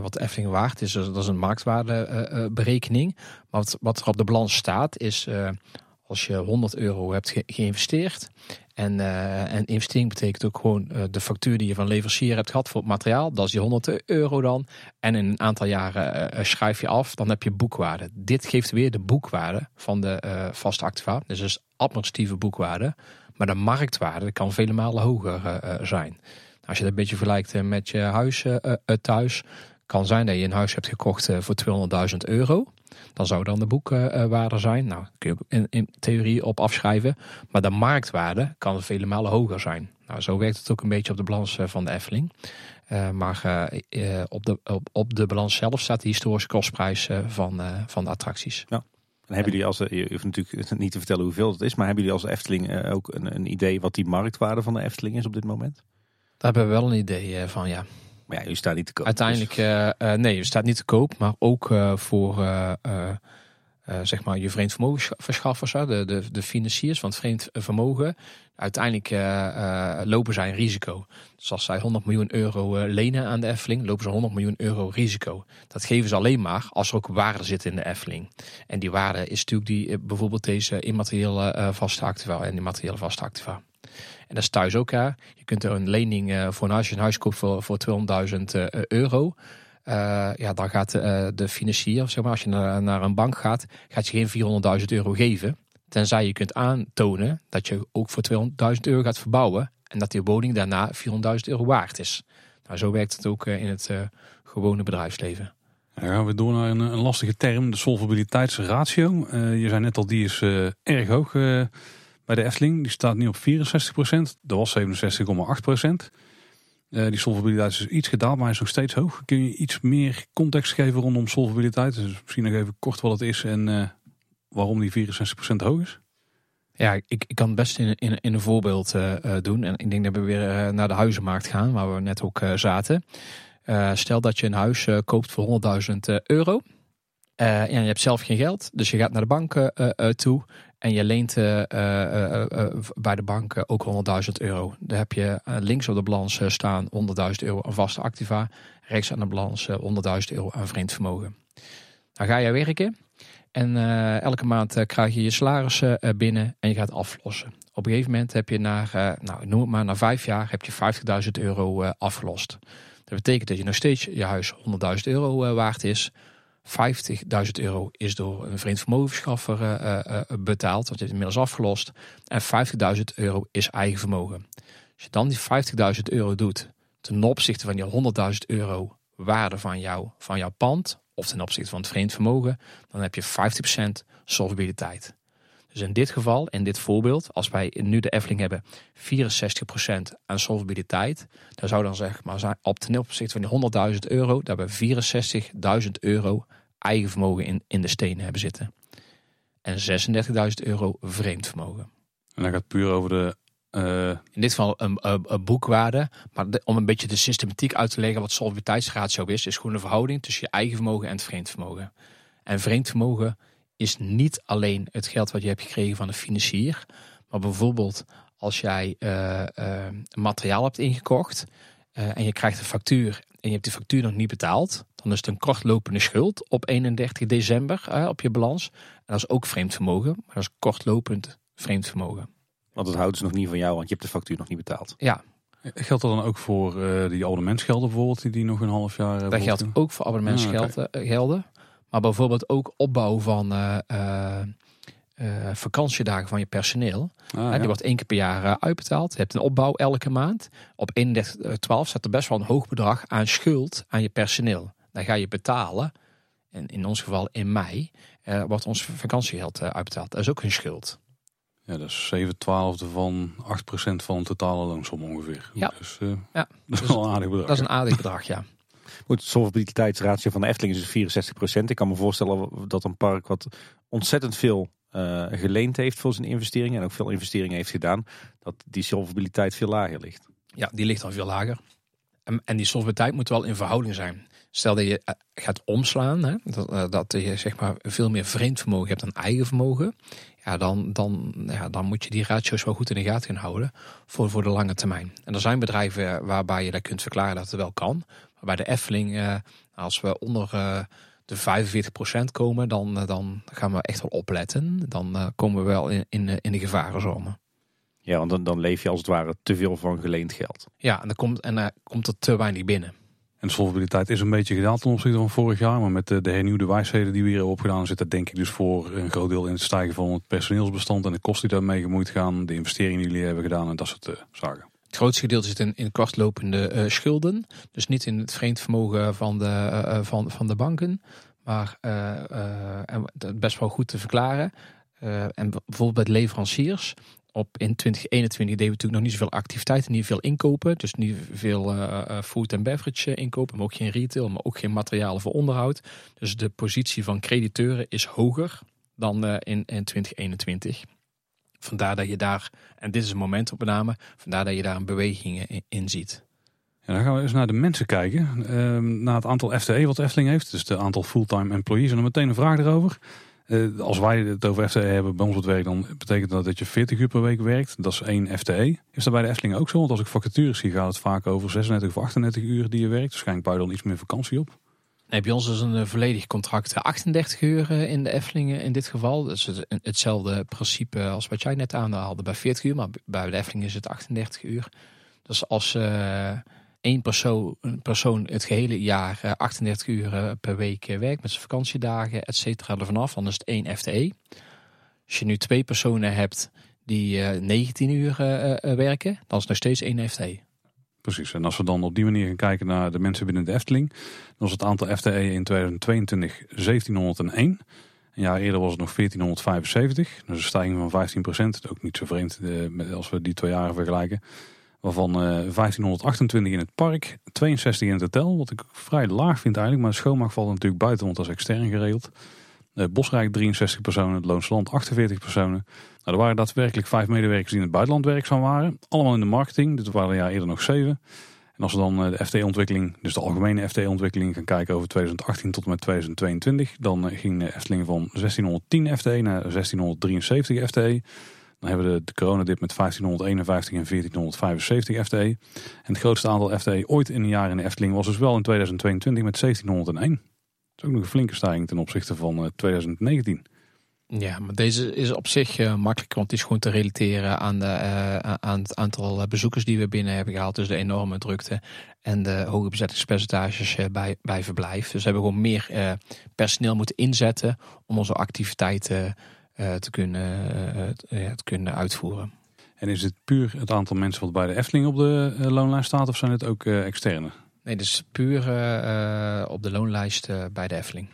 Speaker 4: Wat de Efteling waard is, dat is een marktwaardeberekening. maar wat, wat er op de balans staat is, als je 100 euro hebt ge- geïnvesteerd... En, eh, investering betekent ook gewoon eh, de factuur die je van leverancier hebt gehad voor het materiaal. Dat is die 100 euro dan. En in een aantal jaren eh, schrijf je af, dan heb je boekwaarde. Dit geeft weer de boekwaarde van de vaste activa. Dus dat is administratieve boekwaarde. Maar de marktwaarde kan vele malen hoger zijn. Als je dat een beetje vergelijkt met je huis thuis, kan zijn dat je een huis hebt gekocht eh, voor 200.000 euro. Dan zou dan de boekwaarde zijn. Nou, kun je ook in, in theorie op afschrijven. Maar de marktwaarde kan vele malen hoger zijn. Nou, zo werkt het ook een beetje op de balans eh, van de Efteling. Eh, maar op, de, op, op de balans zelf staat de historische kostprijs van, van de attracties.
Speaker 2: En hebben jullie als, je hoeft natuurlijk niet te vertellen hoeveel het is, maar hebben jullie als Efteling ook een, een idee wat die marktwaarde van de Efteling is op dit moment?
Speaker 4: Daar hebben we wel een idee van, ja.
Speaker 2: Maar ja, staan niet te koop.
Speaker 4: Uiteindelijk, eh, eh, nee, het staat niet te koop, maar ook eh, voor zeg maar je vreemd vermogenverschaffers, hè, de, de, de financiers van het vreemd vermogen. Uiteindelijk lopen zij een risico. Dus als zij 100 miljoen euro lenen aan de Efteling, lopen ze 100 miljoen euro risico. Dat geven ze alleen maar als er ook waarde zit in de Efteling. En die waarde is natuurlijk die, bijvoorbeeld deze immateriële vaste activa en immateriële vaste activa. En dat is thuis ook. Hè. Je kunt er een lening eh, voor een huis, een huis koopt voor, voor 200.000 eh, euro. Eh, ja, dan gaat de financier, zeg maar, als je naar, naar een bank gaat, gaat je geen 400.000 euro geven. Tenzij je kunt aantonen dat je ook voor 200.000 euro gaat verbouwen. En dat die woning daarna 400.000 euro waard is. Nou, zo werkt het ook in het gewone bedrijfsleven.
Speaker 1: Dan gaan we door naar een, een lastige term, de solvabiliteitsratio. Je zei net al, die is erg hoog bij de Efteling. Die staat nu op 64%. Dat was 67,8%. Eh die solvabiliteit is iets gedaald, maar is nog steeds hoog. Kun je iets meer context geven rondom solvabiliteit? Dus misschien nog even kort wat het is en eh, waarom die 64% hoog is?
Speaker 4: Ja, ik, ik kan het best in, in, een voorbeeld eh, doen. En ik denk dat we weer naar de huizenmarkt gaan, waar we net ook zaten. Stel dat je een huis koopt voor 100.000 euro. Ja, je hebt zelf geen geld, dus je gaat naar de bank toe en je leent eh, eh, eh, bij de bank ook 100.000 euro. Daar heb je links op de balans staan 100.000 euro aan vaste activa, rechts aan de balans eh, 100.000 euro aan vreemd vermogen. Dan ga je werken en elke maand krijg je je salaris binnen en je gaat aflossen. Op een gegeven moment heb je na, nou, noem het maar, na vijf jaar heb je 50.000 euro afgelost. Dat betekent dat je nog steeds je huis 100.000 euro waard is. 50.000 euro is door een vreemd vermogenschaffer eh, betaald, want je hebt inmiddels afgelost. En 50.000 euro is eigen vermogen. Als je dan die 50.000 euro doet ten opzichte van die 100.000 euro waarde van, jou, van jouw pand, of ten opzichte van het vreemd vermogen, dan heb je 50% solvabiliteit. Dus in dit geval, in dit voorbeeld, als wij nu de Efteling hebben 64% aan solvabiliteit, dan zou dan zeg maar op ten opzichte van die 100.000 euro, dat we 64.000 euro eigen vermogen in, in de stenen hebben zitten. En 36.000 euro vreemd vermogen.
Speaker 1: En dat gaat puur over de... eh,
Speaker 4: In dit geval een, een, een boekwaarde. Maar de- om een beetje de systematiek uit te leggen wat solvabiliteitsratio is, is gewoon een verhouding tussen je eigen vermogen en het vreemd vermogen. En vreemd vermogen is niet alleen het geld wat je hebt gekregen van een financier. Maar bijvoorbeeld als jij eh, eh, materiaal hebt ingekocht en je krijgt een factuur en je hebt die factuur nog niet betaald. Dan is het een kortlopende schuld op 31 december eh, op je balans. En dat is ook vreemd vermogen, maar dat is kortlopend vreemd vermogen.
Speaker 2: Want het houdt dus nog niet van jou, want je hebt de factuur nog niet betaald.
Speaker 4: Ja,
Speaker 1: geldt dat dan ook voor eh, die abonnementsgelden bijvoorbeeld, die, die nog een half jaar... eh,
Speaker 4: Dat geldt ook voor abonnementsgelden.
Speaker 1: Ah,
Speaker 4: gelden. Maar bijvoorbeeld ook opbouw van eh, eh, eh, vakantiedagen van je personeel.
Speaker 1: Ah, ja.
Speaker 4: Die wordt één keer per jaar eh, uitbetaald. Je hebt een opbouw elke maand. Op 31 staat er best wel een hoog bedrag aan schuld aan je personeel. Dan ga je betalen. En in ons geval in mei eh, wordt ons vakantiegeld eh, uitbetaald. Dat is ook een schuld.
Speaker 1: Ja, dat is 7 twaalfde van 8% van de totale loonsom ongeveer.
Speaker 4: Ja.
Speaker 1: Dus eh,
Speaker 4: Ja.
Speaker 1: dat is
Speaker 4: Dus
Speaker 1: wel een aardig bedrag.
Speaker 4: Dat is een aardig bedrag, ja.
Speaker 2: Goed, de solvabiliteitsratio van de Efteling is dus 64%. Ik kan me voorstellen dat een park wat ontzettend veel eh, geleend heeft voor zijn investeringen en ook veel investeringen heeft gedaan, dat die solvabiliteit veel lager ligt.
Speaker 4: Ja, die ligt dan veel lager. En, en die solvabiliteit moet wel in verhouding zijn. Stel dat je eh, gaat omslaan, hè, dat, eh, dat je zeg maar veel meer vreemd vermogen hebt dan eigen vermogen. Ja, dan, dan, ja, dan moet je die ratio's wel goed in de gaten gaan houden voor, voor de lange termijn. En er zijn bedrijven waarbij je dat kunt verklaren dat het wel kan. Maar bij de Efteling, eh, als we onder eh, de 45% komen, dan, eh, dan gaan we echt wel opletten. Dan eh, komen we wel in, in, in de gevarenzone.
Speaker 2: Ja, want dan, dan leef je als het ware te veel van geleend geld.
Speaker 4: Ja, en dan komt, en, dan komt er te weinig binnen.
Speaker 1: En de solvabiliteit is een beetje gedaald ten opzichte van vorig jaar. Maar met de, de hernieuwde wijsheden die we hier opgedaan, zit dat denk ik dus voor een groot deel in het stijgen van het personeelsbestand en de kosten die daarmee gemoeid gaan. De investeringen die jullie hebben gedaan en dat soort eh, zaken.
Speaker 4: Het grootste gedeelte zit in, in kortlopende eh, schulden. Dus niet in het vreemd vermogen van de, eh, van, van de banken. Maar en best wel goed te verklaren. En bijvoorbeeld bij leveranciers. Op in 2021 deden we natuurlijk nog niet zoveel activiteiten, niet veel inkopen. Dus niet veel eh, eh, food en beverage eh, inkopen, maar ook geen retail, maar ook geen materialen voor onderhoud. Dus de positie van crediteuren is hoger dan in, in 2021. Vandaar dat je daar, en dit is een momentopname, vandaar dat je daar een beweging in, ziet.
Speaker 1: Ja, dan gaan we eens naar de mensen kijken. Ehm, naar het aantal FTE wat Efteling heeft. Dus het aantal fulltime employees. En dan meteen een vraag erover. Eh, als wij het over FTE hebben bij ons op het werk, dan betekent dat dat je 40 uur per week werkt. Dat is één FTE. Is dat bij de Efteling ook zo? Want als ik vacatures zie, gaat het vaak over 36 of 38 uur die je werkt. Waarschijnlijk bouw je dan iets meer vakantie op.
Speaker 4: Nee, bij ons is een eh, volledig contract eh, 38 uur eh, in de Eftelingen in dit geval. Dus het, hetzelfde principe als wat jij net aanhaalde bij 40 uur, maar bij de Efteling is het 38 uur. Dus als één persoon, persoon het gehele jaar eh, 38 uur eh, per week eh, werkt met zijn vakantiedagen, et cetera, er vanaf, dan is het één FTE. Als je nu twee personen hebt die eh, 19 uur eh, eh, werken, dan is het nog steeds één FTE.
Speaker 1: Precies. En als we dan op die manier gaan kijken naar de mensen binnen de Efteling. Dan was het aantal FTE in 2022 1701. Een jaar eerder was het nog 1475. Dus een stijging van 15 procent. Ook niet zo vreemd als we die twee jaren vergelijken. Waarvan eh 1528 in het park, 62 in het hotel. Wat ik vrij laag vind eigenlijk. Maar de schoonmaak valt er natuurlijk buiten, want extern geregeld. Eh, Bosrijk 63 personen, het Loonse Land 48 personen. Nou, er waren daadwerkelijk vijf medewerkers die in het buitenland werkzaam waren. Allemaal in de marketing. Dit waren jaar eerder nog zeven. En als we dan eh, de FT-ontwikkeling, dus de algemene FT-ontwikkeling gaan kijken over 2018 tot en met 2022, dan eh, ging de Efteling van 1610 FTE naar 1673 FTE. Dan hebben we de, de coronadip met 1551 en 1475 FTE. En het grootste aantal FTE ooit in een jaar in de Efteling was dus wel in 2022 met 1701. Dat is ook nog een flinke stijging ten opzichte van eh, 2019.
Speaker 4: Ja, maar deze is op zich uh, makkelijk, want het is gewoon te relateren aan, de, uh, aan het aantal eh, bezoekers die we binnen hebben gehaald. Dus de enorme drukte en de hoge bezettingspercentages bij, bij verblijf. Dus we hebben gewoon meer personeel moeten inzetten om onze activiteiten te, kunnen, te kunnen uitvoeren.
Speaker 1: En is het puur het aantal mensen wat bij de Efteling op de loonlijst staat of zijn het ook externe?
Speaker 4: Nee, dus puur op de loonlijst bij de Efteling.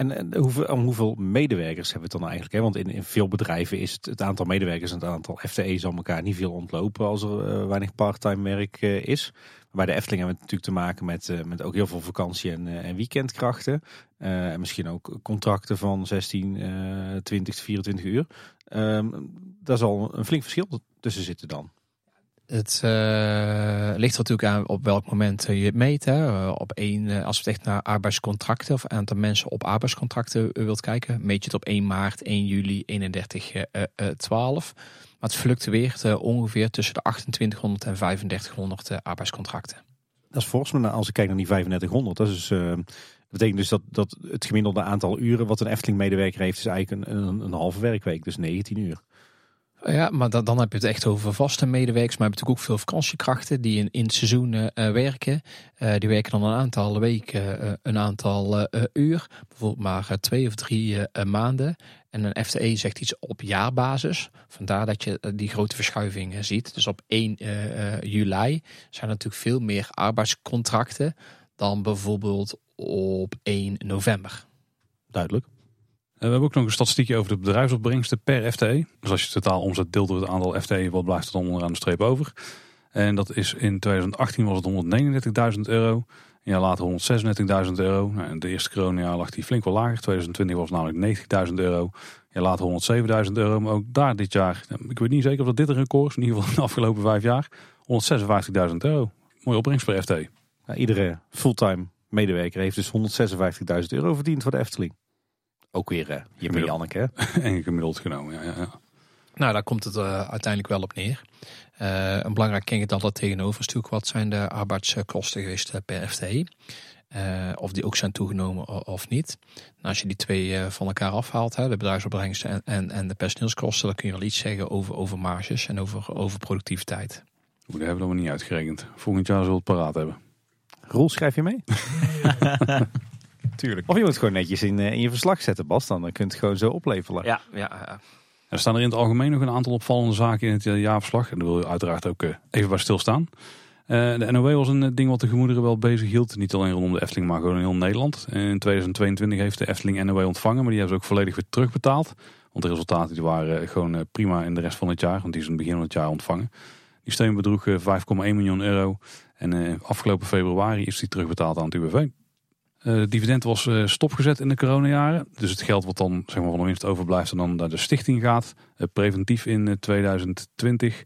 Speaker 2: En, en hoeveel, om hoeveel medewerkers hebben we het dan eigenlijk? Hè? Want in, in veel bedrijven is het, het aantal medewerkers en het aantal FTE's aan elkaar niet veel ontlopen als er uh, weinig parttime werk uh, is. Bij de Efteling hebben we natuurlijk te maken met, uh, met ook heel veel vakantie- en, en weekendkrachten. en misschien ook contracten van 16, 20, 24 uur. Um, daar zal een flink verschil tussen zitten dan.
Speaker 4: Het uh, ligt er natuurlijk aan op welk moment je het meet. Hè. Uh, op één, uh, als je echt naar arbeidscontracten of aantal mensen op arbeidscontracten wilt kijken, meet je het op 1 maart, 1 juli, 31, 12. Maar het fluctueert ongeveer tussen de 2800 en 3500 arbeidscontracten.
Speaker 2: Dat is volgens mij, als ik kijk naar die 3500, dat is dat betekent dus dat, dat het gemiddelde aantal uren wat een Efteling-medewerker heeft, is eigenlijk een, een, een halve werkweek, dus 19 uur.
Speaker 4: Ja, maar dan, dan heb je het echt over vaste medewerkers. Maar je hebt natuurlijk ook veel vakantiekrachten die in, in het seizoen uh, werken. Uh, die werken dan een aantal weken, uh, een aantal uur. Bijvoorbeeld maar twee of drie maanden. En een FTE zegt iets op jaarbasis. Vandaar dat je die grote verschuiving ziet. Dus op 1 juli zijn er natuurlijk veel meer arbeidscontracten dan bijvoorbeeld op 1 november.
Speaker 2: Duidelijk.
Speaker 1: We hebben ook nog een statistiekje over de bedrijfsopbrengsten per FTE. Dus als je totaal omzet deelt door het aantal FTE, wat blijft er dan onderaan de streep over? En dat is in 2018 was het 139.000 euro. Een jaar later 136.000 euro. Nou, in de eerste coronajaar lag die flink wel lager. 2020 was namelijk 90.000 euro. Een jaar later 107.000 euro. Maar ook daar dit jaar, ik weet niet zeker of dat dit een record is. In ieder geval de afgelopen vijf jaar. 156.000 euro. Mooie opbrengst per FTE.
Speaker 2: Nou, iedere fulltime medewerker heeft dus 156.000 euro verdiend voor de Efteling. Ook weer uh, je met Janneke.
Speaker 1: en gemiddeld genomen, ja, ja, ja.
Speaker 4: Nou, daar komt het uh, uiteindelijk wel op neer. Uh, een belangrijk ding dat er tegenover is natuurlijk wat zijn de arbeidskosten geweest per FTE. of die ook zijn toegenomen of niet. Nou, als je die twee van elkaar afhaalt, hè, de bedrijfsopbrengsten en, en, en, de personeelskosten, dan kun je wel iets zeggen over, over marges en over, over productiviteit.
Speaker 1: Oeh, dat hebben we nog niet uitgerekend. Volgend jaar zullen we het paraat hebben.
Speaker 2: Roel, schrijf je mee? Tuurlijk. Of je moet het gewoon netjes in, in je verslag zetten, Bas. Dan kun je het gewoon zo opleveren.
Speaker 4: Ja, ja, ja.
Speaker 1: Er staan er in het algemeen nog een aantal opvallende zaken in het jaarverslag. En daar wil je uiteraard ook even bij stilstaan. Uh, de NOW was een ding wat de gemoederen wel bezig hield. Niet alleen rondom de Efteling, maar gewoon in heel Nederland. In 2022 heeft de Efteling NOW ontvangen. Maar die hebben ze ook volledig weer terugbetaald. Want de resultaten die waren gewoon prima in de rest van het jaar. Want die is in het begin van het jaar ontvangen. Die steun bedroeg 5,1 miljoen euro. En afgelopen februari is die terugbetaald aan het UWV. Uh, dividend was uh, stopgezet in de coronajaren. Dus het geld wat dan zeg maar, van de winst overblijft en dan naar de stichting gaat. Uh, preventief in 2020.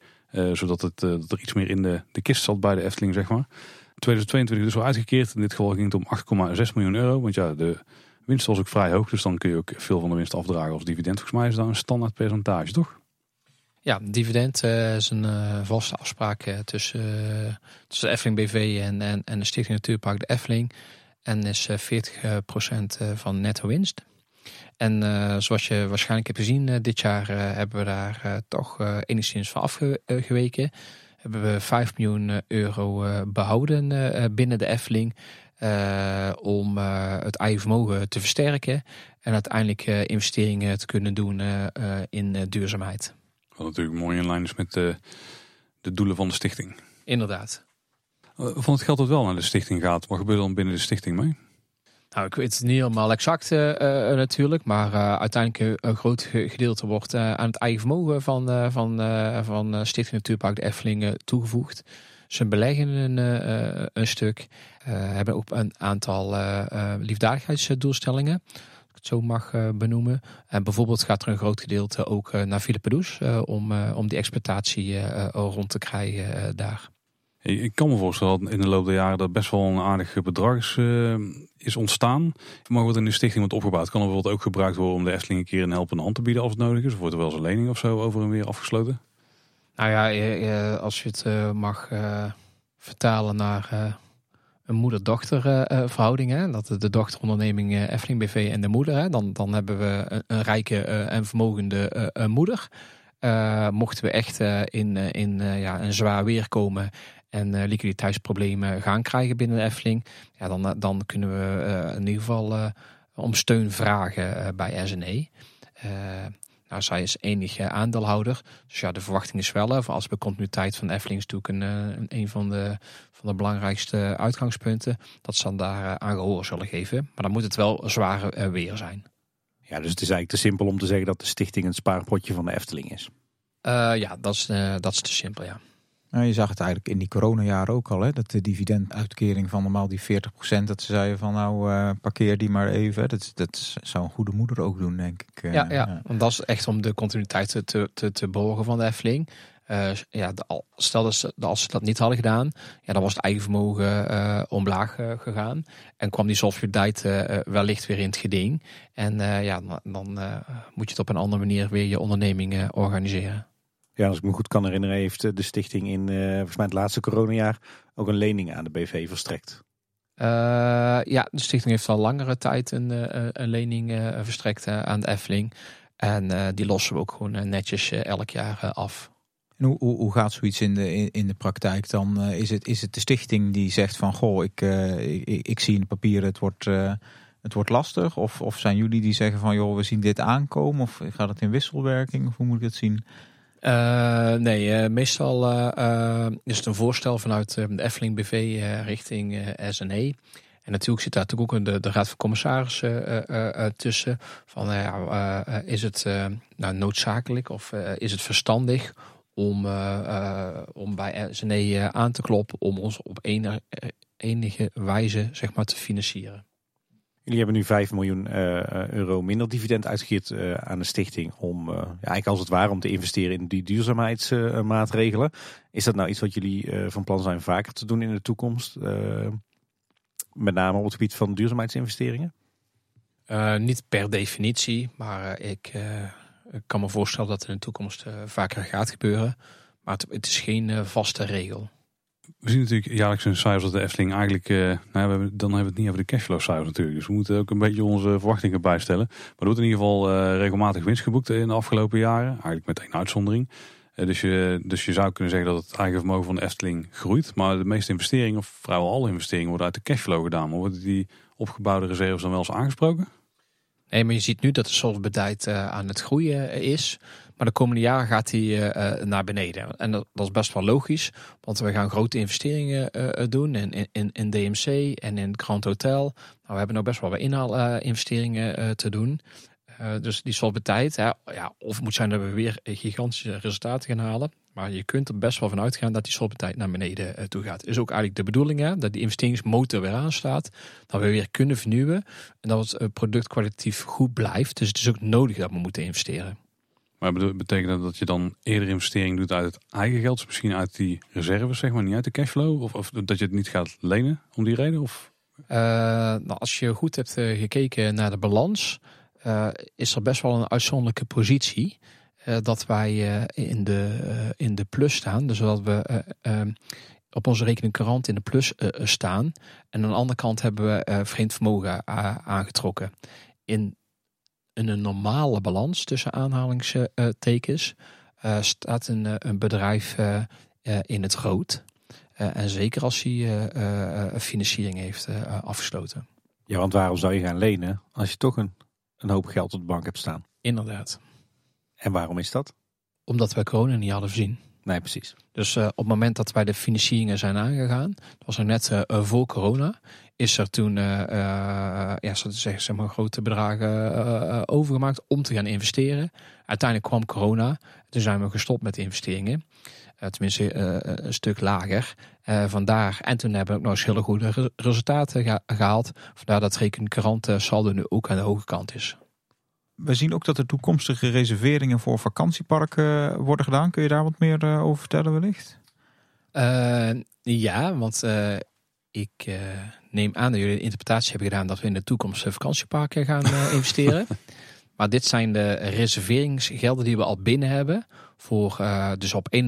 Speaker 1: zodat het, er iets meer in de, de kist zat bij de Efteling. Zeg maar. 2022 dus wel uitgekeerd. In dit geval ging het om 8,6 miljoen euro. Want ja, de winst was ook vrij hoog. Dus dan kun je ook veel van de winst afdragen als dividend. Volgens mij is dat een standaard percentage, toch?
Speaker 4: Ja, dividend is een vaste afspraak tussen, tussen de Efteling BV en, en, en de Stichting Natuurpark de Efteling. En is 40% eh, eh, van netto winst. En uh, zoals je waarschijnlijk hebt gezien, uh, dit jaar uh, hebben we daar toch enigszins van afgeweken. Hebben we 5 miljoen euro behouden binnen de Efteling. om het eigen vermogen te versterken. En uiteindelijk investeringen te kunnen doen in duurzaamheid.
Speaker 1: Wat natuurlijk mooi in lijn is met de doelen van de stichting.
Speaker 4: Inderdaad.
Speaker 1: Van het geld dat wel naar de stichting gaat, wat gebeurt er dan binnen de stichting mee?
Speaker 4: Nou, ik weet het niet helemaal exact uh, natuurlijk, maar uh, uiteindelijk een groot gedeelte wordt aan het eigen vermogen van, van, van Stichting Natuurpark de Effelingen toegevoegd. Ze beleggen een, een stuk, hebben ook een aantal liefdadigheidsdoelstellingen het zo mag benoemen. En bijvoorbeeld gaat er een groot gedeelte ook naar Philippe Does om, om die exploitatie rond te krijgen daar.
Speaker 1: Ik kan me voorstellen dat in de loop der jaren dat best wel een aardig bedrag is, is ontstaan. Maar wat in de stichting wordt opgebouwd, kan er bijvoorbeeld ook gebruikt worden om de Efteling een keer een helpende hand te bieden als het nodig is. Of wordt er wel eens een lening of zo over en weer afgesloten?
Speaker 4: Nou ja, als je het mag vertalen naar een moeder-dochter verhouding. Dat de dochteronderneming Efteling BV en de moeder. Dan, dan hebben we een, een rijke en vermogende moeder. mochten we echt in, in ja, een zwaar weer komen en uh, liquiditeitsproblemen gaan krijgen binnen de Efteling, ja, dan, eh, dan kunnen we uh, in ieder geval om steun vragen bij SNE. nou, zij is enige aandeelhouder. Dus ja, de verwachting is wel, voor als de continuïteit van Efteling is natuurlijk een, een van de, van de belangrijkste uitgangspunten, dat ze dan daar aan gehoor zullen geven. Maar dan moet het wel zware weer zijn.
Speaker 2: Ja, dus het is eigenlijk te simpel om te zeggen dat de stichting een spaarpotje van de Efteling is.
Speaker 4: ja, dat is, dat is te simpel, ja.
Speaker 3: Nou, je zag het eigenlijk in die coronajaren ook al, hè, dat de dividenduitkering van normaal die 40%, dat ze zeiden van nou uh, parkeer die maar even. Dat, dat zou een goede moeder ook doen, denk ik.
Speaker 4: Ja, ja, ja. want dat is echt om de continuïteit te, te, te borgen van de Efteling. Uh, ja, stel dat ze, als ze dat niet hadden gedaan, ja, dan was het eigen vermogen uh, omlaag uh, gegaan. En kwam die solvabiliteit wellicht weer in het geding. En ja, dan moet je het op een andere manier weer je onderneming organiseren.
Speaker 2: Ja, als ik me goed kan herinneren, heeft eh, de stichting in uh, volgens mij het laatste coronajaar ook een lening aan de BV verstrekt.
Speaker 4: Uh, ja, de stichting heeft al langere tijd een, een lening verstrekt aan de Efteling. En die lossen we ook gewoon netjes elk jaar af.
Speaker 3: En hoe, hoe, hoe, gaat zoiets in de, in, de praktijk dan? is, het, is het de stichting die zegt van goh, ik, ik, ik, zie in de papieren het wordt, het wordt lastig? Of, of zijn jullie die zeggen van joh, we zien dit aankomen? Of gaat het in wisselwerking? Of hoe moet ik het zien?
Speaker 4: Uh, nee, uh, meestal uh, is het een voorstel vanuit de Efteling BV richting SNE. En natuurlijk zit daar ook de, de Raad van Commissarissen tussen. Van, is het nou, noodzakelijk of is het verstandig om, om bij SNE aan te kloppen om ons op enige, enige wijze zeg maar, te financieren?
Speaker 2: Jullie hebben nu 5 miljoen uh, euro minder dividend uitgekeerd uh, aan de stichting om, ja, eigenlijk als het ware, om te investeren in die duurzaamheidsmaatregelen. Is dat nou iets wat jullie van plan zijn vaker te doen in de toekomst? met name op het gebied van duurzaamheidsinvesteringen?
Speaker 4: niet per definitie, maar ik, kan me voorstellen dat het in de toekomst vaker gaat gebeuren. Maar het is geen vaste regel.
Speaker 1: We zien natuurlijk jaarlijks een cijfers dat de Efteling eigenlijk... Uh, nou, we hebben, dan hebben we het niet over de cashflow cijfers natuurlijk. Dus we moeten ook een beetje onze verwachtingen bijstellen. Maar er wordt in ieder geval uh, regelmatig winst geboekt in de afgelopen jaren. Eigenlijk met één uitzondering. Uh, dus, je, dus je zou kunnen zeggen dat het eigen vermogen van de Efteling groeit. Maar de meeste investeringen, of vrijwel alle investeringen, worden uit de cashflow gedaan. Maar worden die opgebouwde reserves dan wel eens aangesproken?
Speaker 4: Nee, maar je ziet nu dat de solvabiliteit aan het groeien is. Maar de komende jaren gaat hij uh, naar beneden. En dat, is best wel logisch, want we gaan grote investeringen uh, doen in, in, in DMC en in Grand Hotel. Nou, we hebben nog best wel wat inhaalinvesteringen te doen. dus die solvabiliteit, hè, ja, of moet zijn dat we weer gigantische resultaten gaan halen. Maar je kunt er best wel van uitgaan dat die solvabiliteit naar beneden toe gaat. Is ook eigenlijk de bedoeling hè, dat die investeringsmotor weer aanstaat. Dat we weer kunnen vernieuwen. En dat het product kwalitatief goed blijft. Dus het is ook nodig dat we moeten investeren.
Speaker 1: Maar betekent dat dat je dan eerder investering doet uit het eigen geld, misschien uit die reserves, zeg maar, niet uit de cashflow? Of, of dat je het niet gaat lenen om die reden? Of?
Speaker 4: Uh, nou, als je goed hebt uh, gekeken naar de balans, uh, is er best wel een uitzonderlijke positie. dat wij in, de, in de plus staan. Dus dat we op onze rekening current in de plus staan. En aan de andere kant hebben we vreemd vermogen aangetrokken. In een normale balans tussen aanhalingstekens uh, staat een, eh, een bedrijf uh, in het rood. en zeker als hij financiering heeft afgesloten.
Speaker 2: Ja, want waarom zou je gaan lenen als je toch een, een hoop geld op de bank hebt staan?
Speaker 4: Inderdaad.
Speaker 2: En waarom is dat?
Speaker 4: Omdat wij corona niet hadden voorzien.
Speaker 2: Nee, precies.
Speaker 4: Dus uh, op het moment dat wij de financieringen zijn aangegaan, dat was er net uh, voor corona, is er toen uh, ja, zo te zeggen, zeg maar, grote bedragen overgemaakt om te gaan investeren. Uiteindelijk kwam corona, toen zijn we gestopt met de investeringen. tenminste, een stuk lager. vandaar, en toen hebben we ook nog eens hele goede resultaten gehaald. Vandaar dat rekening saldo nu ook aan de hoge kant is.
Speaker 3: We zien ook dat er toekomstige reserveringen voor vakantieparken worden gedaan. Kun je daar wat meer over vertellen wellicht?
Speaker 4: Uh, ja, want uh, ik uh, neem aan dat jullie de interpretatie hebben gedaan dat we in de toekomst vakantieparken gaan investeren. maar dit zijn de reserveringsgelden die we al binnen hebben. Voor dus op 31-12-2022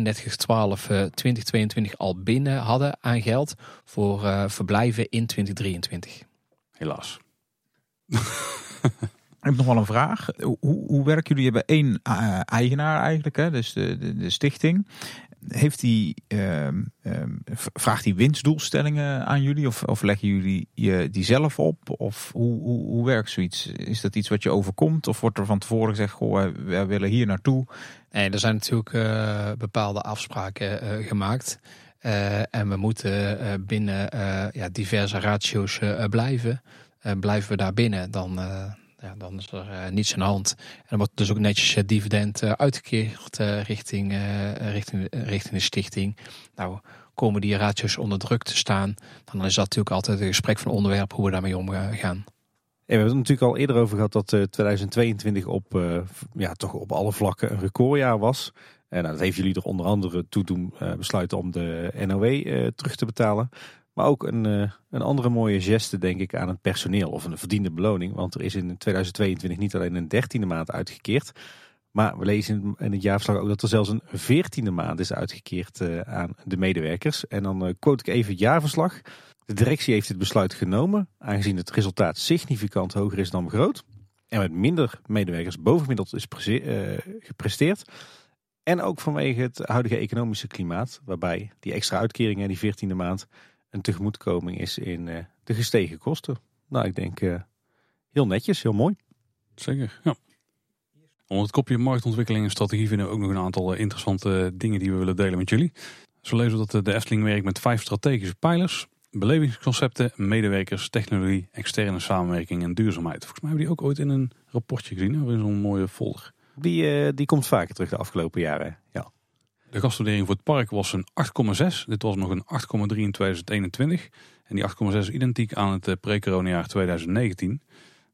Speaker 4: al binnen hadden aan geld voor verblijven in 2023.
Speaker 1: Helaas.
Speaker 3: Ik heb nog wel een vraag. Hoe, hoe werken jullie? Je hebben één eigenaar eigenlijk, hè? dus de, de, de stichting heeft die, uh, vraagt hij winstdoelstellingen aan jullie? Of, of leggen jullie je die zelf op? Of hoe, hoe, hoe werkt zoiets? Is dat iets wat je overkomt? Of wordt er van tevoren gezegd, goh, wij willen hier naartoe?
Speaker 4: Nee, er zijn natuurlijk uh, bepaalde afspraken uh, gemaakt. Uh, en we moeten binnen ja, diverse ratio's blijven. blijven we daar binnen, dan dan is er uh, niets aan de hand. En dan wordt dus ook netjes uh, dividend uh, uitgekeerd richting, richting, richting de stichting. Nou, komen die ratio's onder druk te staan, dan is dat natuurlijk altijd een gesprek van onderwerp hoe we daarmee omgaan.
Speaker 2: Ja, we hebben het natuurlijk al eerder over gehad dat 2022 op, ja, toch op alle vlakken een recordjaar was. En nou, dat heeft jullie er onder andere toe doen besluiten om de NOW terug te betalen. Maar ook een, eh, een andere mooie geste, denk ik, aan het personeel. Of een verdiende beloning. Want er is in 2022 niet alleen een dertiende maand uitgekeerd. Maar we lezen in het jaarverslag ook dat er zelfs een veertiende maand is uitgekeerd uh, aan de medewerkers. En dan uh, quote ik even het jaarverslag. De directie heeft dit besluit genomen, aangezien het resultaat significant hoger is dan begroot. En met minder medewerkers bovengemiddeld is gepresteerd. En ook vanwege het huidige economische klimaat, waarbij die extra uitkeringen in die veertiende maand een tegemoetkoming is in uh, de gestegen kosten. Nou, ik denk uh, heel netjes, heel mooi.
Speaker 1: Zeker, ja. Onder het kopje marktontwikkeling en strategie vinden we ook nog een aantal uh, interessante dingen die we willen delen met jullie. Zo lezen we dat de Efteling werkt met vijf strategische pijlers. Belevingsconcepten, medewerkers, technologie, externe samenwerking en duurzaamheid. Volgens mij hebben we die ook ooit in een rapportje gezien, in zo'n mooie folder.
Speaker 2: Die, die komt vaker terug de afgelopen jaren, ja.
Speaker 1: De gastwaardering voor het park was een 8,6. Dit was nog een 8,3 in 2021. En die 8,6 is identiek aan het eh, pre-coronajaar 2019.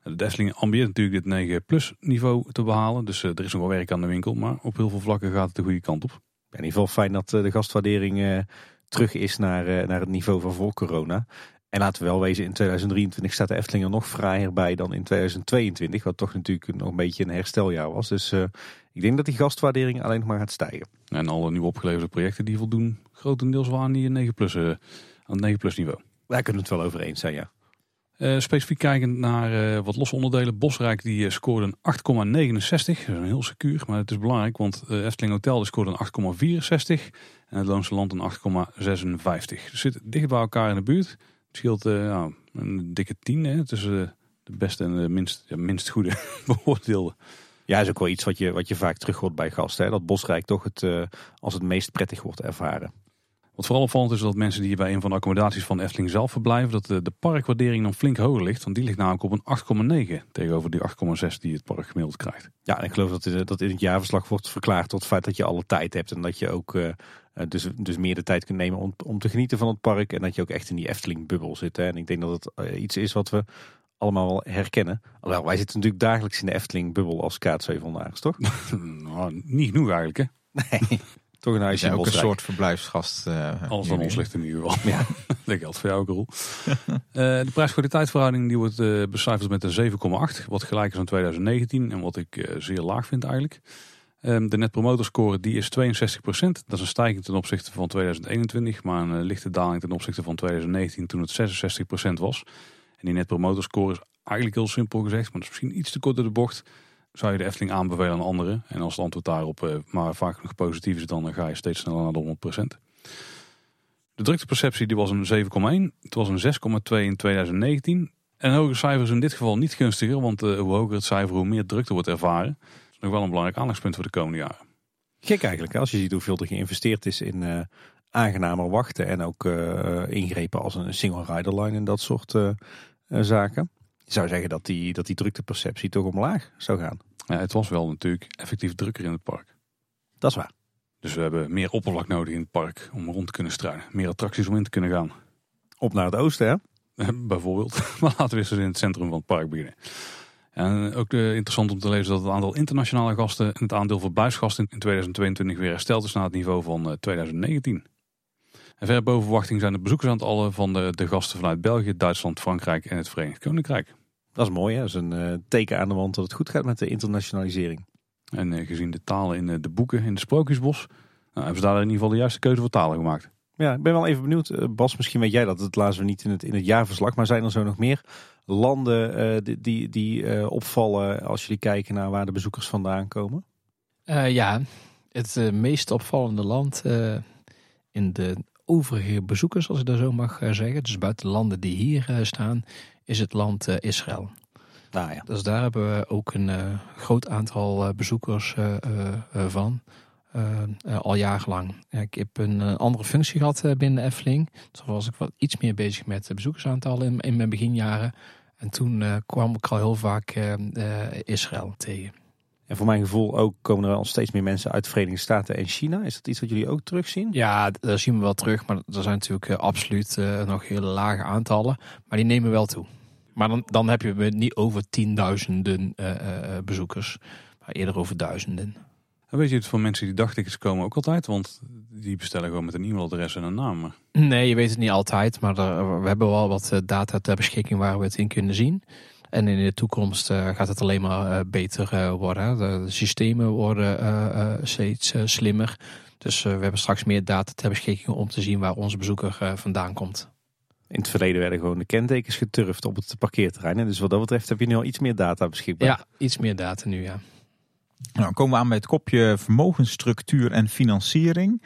Speaker 1: De Efteling ambieert natuurlijk dit 9 plus niveau te behalen. Dus eh, er is nog wel werk aan de winkel. Maar op heel veel vlakken gaat het de goede kant op.
Speaker 2: In ieder geval fijn dat eh, de gastwaardering terug is naar, naar het niveau van voor corona. En laten we wel wezen, in 2023 staat de Efteling er nog fraaier bij dan in 2022. Wat toch natuurlijk nog een beetje een hersteljaar was. Dus ik denk dat die gastwaardering alleen nog maar gaat stijgen.
Speaker 1: En alle nieuwe opgeleverde projecten die voldoen grotendeels wel aan die 9 plus, uh, aan het 9 plus niveau.
Speaker 2: Daar kunnen we het wel over eens zijn, ja.
Speaker 1: Uh, specifiek kijkend naar uh, wat losse onderdelen. Bosrijk die scoorde een 8,69. Dat is een heel secuur, maar het is belangrijk. Want Efteling Hotel scoorde een 8,64. En het Loonse Land een 8,56. Dus zit dicht bij elkaar in de buurt. Het scheelt ja, een dikke 10 tussen de beste en de minst, ja, minst goede beoordeelde.
Speaker 2: Ja, is ook wel iets wat je, wat je vaak terug hoort bij gasten. Hè? Dat Bosrijk toch het, uh, als het meest prettig wordt ervaren.
Speaker 1: Wat vooral opvallend is dat mensen die bij een van de accommodaties van Efteling zelf verblijven, dat de, de parkwaardering dan flink hoger ligt. Want die ligt namelijk op een 8,9 tegenover die 8,6 die het park gemiddeld krijgt.
Speaker 2: Ja, en ik geloof dat, in, dat in het jaarverslag wordt verklaard tot het feit dat je alle tijd hebt. En dat je ook uh, dus, dus meer de tijd kunt nemen om, om te genieten van het park. En dat je ook echt in die Efteling-bubbel zit. Hè? En ik denk dat het uh, iets is wat we allemaal wel herkennen. Alhoewel, wij zitten natuurlijk dagelijks in de Efteling-bubbel als kaartzevendaars, toch?
Speaker 1: nou, niet genoeg eigenlijk, hè?
Speaker 2: Nee, toch een huisje
Speaker 3: ja, ook een soort verblijfsgast.
Speaker 1: Uh, Alles van ons ligt in ieder geval. Ja. dat geldt voor jou ook, Roel. uh, de prijs-kwaliteitsverhouding die wordt uh, becijferd met een 7,8. Wat gelijk is aan 2019 en wat ik uh, zeer laag vind eigenlijk. Um, de net promoter score die is 62%. Dat is een stijging ten opzichte van 2021, maar een lichte daling ten opzichte van 2019 toen het 66% was. En die net promoter score is eigenlijk heel simpel gezegd, maar dat is misschien iets te kort de bocht. Zou je de Efteling aanbevelen aan anderen? En als het antwoord daarop uh, maar vaak genoeg positief is, dan ga je steeds sneller naar de 100%. De drukteperceptie die was een 7,1. Het was een 6,2 in 2019. En hoge cijfers in dit geval niet gunstiger, want uh, hoe hoger het cijfer, hoe meer drukte wordt ervaren. Dat is nog wel een belangrijk aandachtspunt voor de komende jaren.
Speaker 2: Gek eigenlijk, als je ziet hoeveel er geïnvesteerd is in uh, aangenamer wachten en ook ingrepen als een single rider line en dat soort eh, zaken. Je zou zeggen dat die, dat die drukteperceptie toch omlaag zou gaan.
Speaker 1: Ja, het was wel natuurlijk effectief drukker in het park.
Speaker 2: Dat is waar.
Speaker 1: Dus we hebben meer oppervlak nodig in het park om rond te kunnen struinen. Meer attracties om in te kunnen gaan.
Speaker 2: Op naar het oosten, hè?
Speaker 1: Bijvoorbeeld. Maar laten we eens in het centrum van het park beginnen. En ook uh, interessant om te lezen dat het aantal internationale gasten en het aandeel verblijfsgasten in 2022 weer hersteld is naar het niveau van 2019. En ver boven verwachting zijn de bezoekersaantallen van de, de gasten vanuit België, Duitsland, Frankrijk en het Verenigd Koninkrijk.
Speaker 2: Dat is mooi, hè? dat is een eh, teken aan de wand dat het goed gaat met de internationalisering.
Speaker 1: En eh, gezien de talen in eh, de boeken in het Sprookjesbos, nou, hebben ze daar in ieder geval de juiste keuze voor talen gemaakt.
Speaker 2: Ja, ik ben wel even benieuwd. Bas, misschien weet jij dat. Het lazen we niet in het, in het jaarverslag. Maar zijn er zo nog meer landen eh, die, die, die eh, opvallen als jullie kijken naar waar de bezoekers vandaan komen?
Speaker 4: Eh, ja, het meest opvallende land eh, in de overige bezoekers, als ik dat zo mag eh, zeggen, dus buiten de landen die hier eh, staan, is het land eh, Israël.
Speaker 2: Nou ja.
Speaker 4: Dus daar hebben we ook een groot aantal bezoekers van. al jarenlang. Ja, ik heb een andere functie gehad eh, binnen Efteling. Dus was ik wat iets meer bezig met bezoekersaantallen in, in mijn beginjaren. En toen kwam ik al heel vaak Israël tegen.
Speaker 2: En voor mijn gevoel ook komen er wel steeds meer mensen uit de Verenigde Staten en China. Is dat iets wat jullie ook terugzien?
Speaker 4: Ja, daar zien we wel terug. Maar er zijn natuurlijk eh, absoluut eh, nog hele lage aantallen. Maar die nemen wel toe. Maar dan, dan heb je het niet over tienduizenden eh, bezoekers. Maar eerder over duizenden.
Speaker 1: En weet je het van mensen die dagtickets komen ook altijd? Want die bestellen gewoon met een e-mailadres en een naam.
Speaker 4: Nee, je weet het niet altijd, maar er- we hebben wel wat data ter beschikking waar we het in kunnen zien. En in de toekomst eh, gaat het alleen maar eh, beter eh, worden. De, systemen worden steeds slimmer. Dus eh, we hebben straks meer data ter beschikking om te zien waar onze bezoeker eh, vandaan komt.
Speaker 2: In het verleden werden gewoon de kentekens geturfd op het parkeerterrein. Dus wat dat betreft heb je nu al iets meer data beschikbaar.
Speaker 4: Ja, iets meer data nu, ja.
Speaker 3: Nou, dan komen we aan bij het kopje vermogensstructuur en financiering.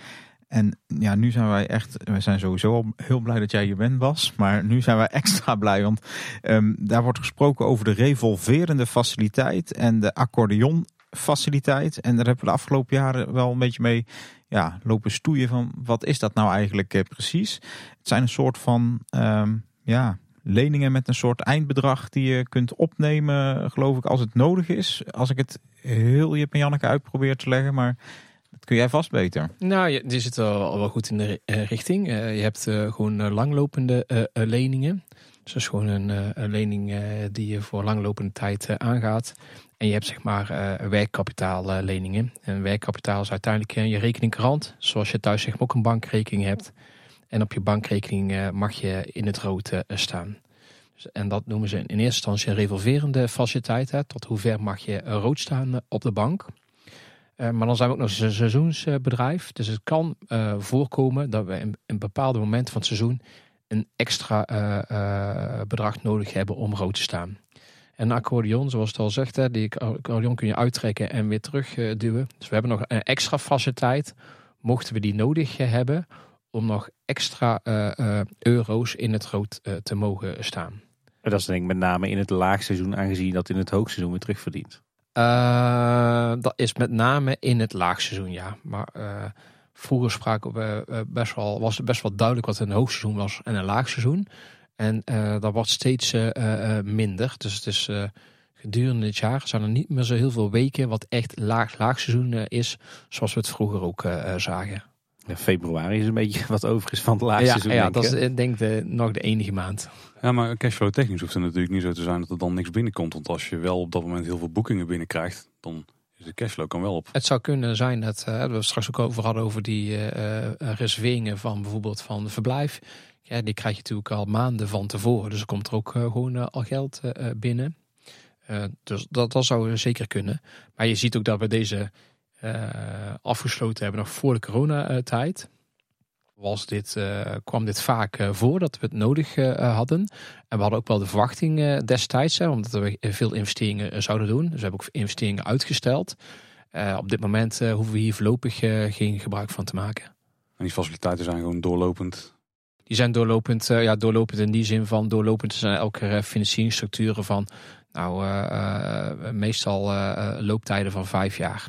Speaker 3: En ja, nu zijn wij echt, we zijn sowieso heel blij dat jij hier bent, Bas. Maar nu zijn wij extra blij, want ehm, daar wordt gesproken over de revolverende faciliteit en de accordeonfaciliteit. En daar hebben we de afgelopen jaren wel een beetje mee ja, lopen stoeien van wat is dat nou eigenlijk eh, precies. Het zijn een soort van ehm, ja, leningen met een soort eindbedrag die je kunt opnemen, geloof ik, als het nodig is. Als ik het heel Jip en Janneke uit probeer te leggen, maar kun jij vast beter.
Speaker 4: Nou, je, die zit al wel goed in de eh, richting. Eh, je hebt eh, gewoon langlopende leningen. Dus dat is gewoon een, lening die je voor langlopende tijd aangaat. En je hebt zeg maar werkkapitaalleningen. En werkkapitaal is uiteindelijk je rekeningkrant. Zoals je thuis zeg maar ook een bankrekening hebt. En op je bankrekening mag je in het rood staan. Dus, en dat noemen ze in eerste instantie een revolverende faciliteit. Hè. Tot hoe ver mag je rood staan op de bank. Eh, maar dan zijn we ook nog een seizoensbedrijf. Dus het kan eh, voorkomen dat we in, in bepaalde momenten van het seizoen een extra eh, bedrag nodig hebben om rood te staan. En een accordeon, zoals het al zegt, hè, die accordeon kun je uittrekken en weer terug eh, duwen. Dus we hebben nog een extra faciliteit, mochten we die nodig hebben, om nog extra euro's in het rood te mogen staan.
Speaker 2: En dat is denk ik met name in het laagseizoen, aangezien dat in het hoogseizoen weer terugverdient.
Speaker 4: Eh, dat is met name in het laagseizoen, ja. Maar eh, vroeger spraken we eh, best wel, was het best wel duidelijk wat een hoogseizoen was en een laagseizoen. En dat wordt steeds minder. Dus het is gedurende het jaar zijn er niet meer zo heel veel weken wat echt laag laagseizoen is, zoals we het vroeger ook zagen.
Speaker 2: Ja, februari is een beetje wat over is van het
Speaker 4: Ja,
Speaker 2: laagseizoen.
Speaker 4: ja
Speaker 2: denk
Speaker 4: dat
Speaker 2: ik,
Speaker 4: is denk ik de, nog de enige maand.
Speaker 1: Ja, maar cashflow technisch hoeft het natuurlijk niet zo te zijn dat er dan niks binnenkomt. Want als je wel op dat moment heel veel boekingen binnenkrijgt, dan is de cashflow kan wel op.
Speaker 4: Het zou kunnen zijn dat eh, we het straks ook over hadden over die eh, eh, reserveringen van bijvoorbeeld van verblijf. Ja, die krijg je natuurlijk al maanden van tevoren. Dus er komt er ook gewoon al geld binnen. Eh, dus dat, dat zou zeker kunnen. Maar je ziet ook dat we deze afgesloten hebben nog voor de coronatijd. Was dit, eh, kwam dit vaak eh, voor dat we het nodig eh, hadden. En we hadden ook wel de verwachting eh, destijds, hè, omdat we veel investeringen eh, zouden doen. Dus we hebben ook investeringen uitgesteld. Eh, op dit moment eh, hoeven we hier voorlopig eh, geen gebruik van te maken.
Speaker 1: En die faciliteiten zijn gewoon doorlopend.
Speaker 4: Die zijn doorlopend, eh, ja, doorlopend in die zin van doorlopend zijn elke eh, financieringsstructuren van nou eh, eh, meestal eh, eh, looptijden van vijf jaar.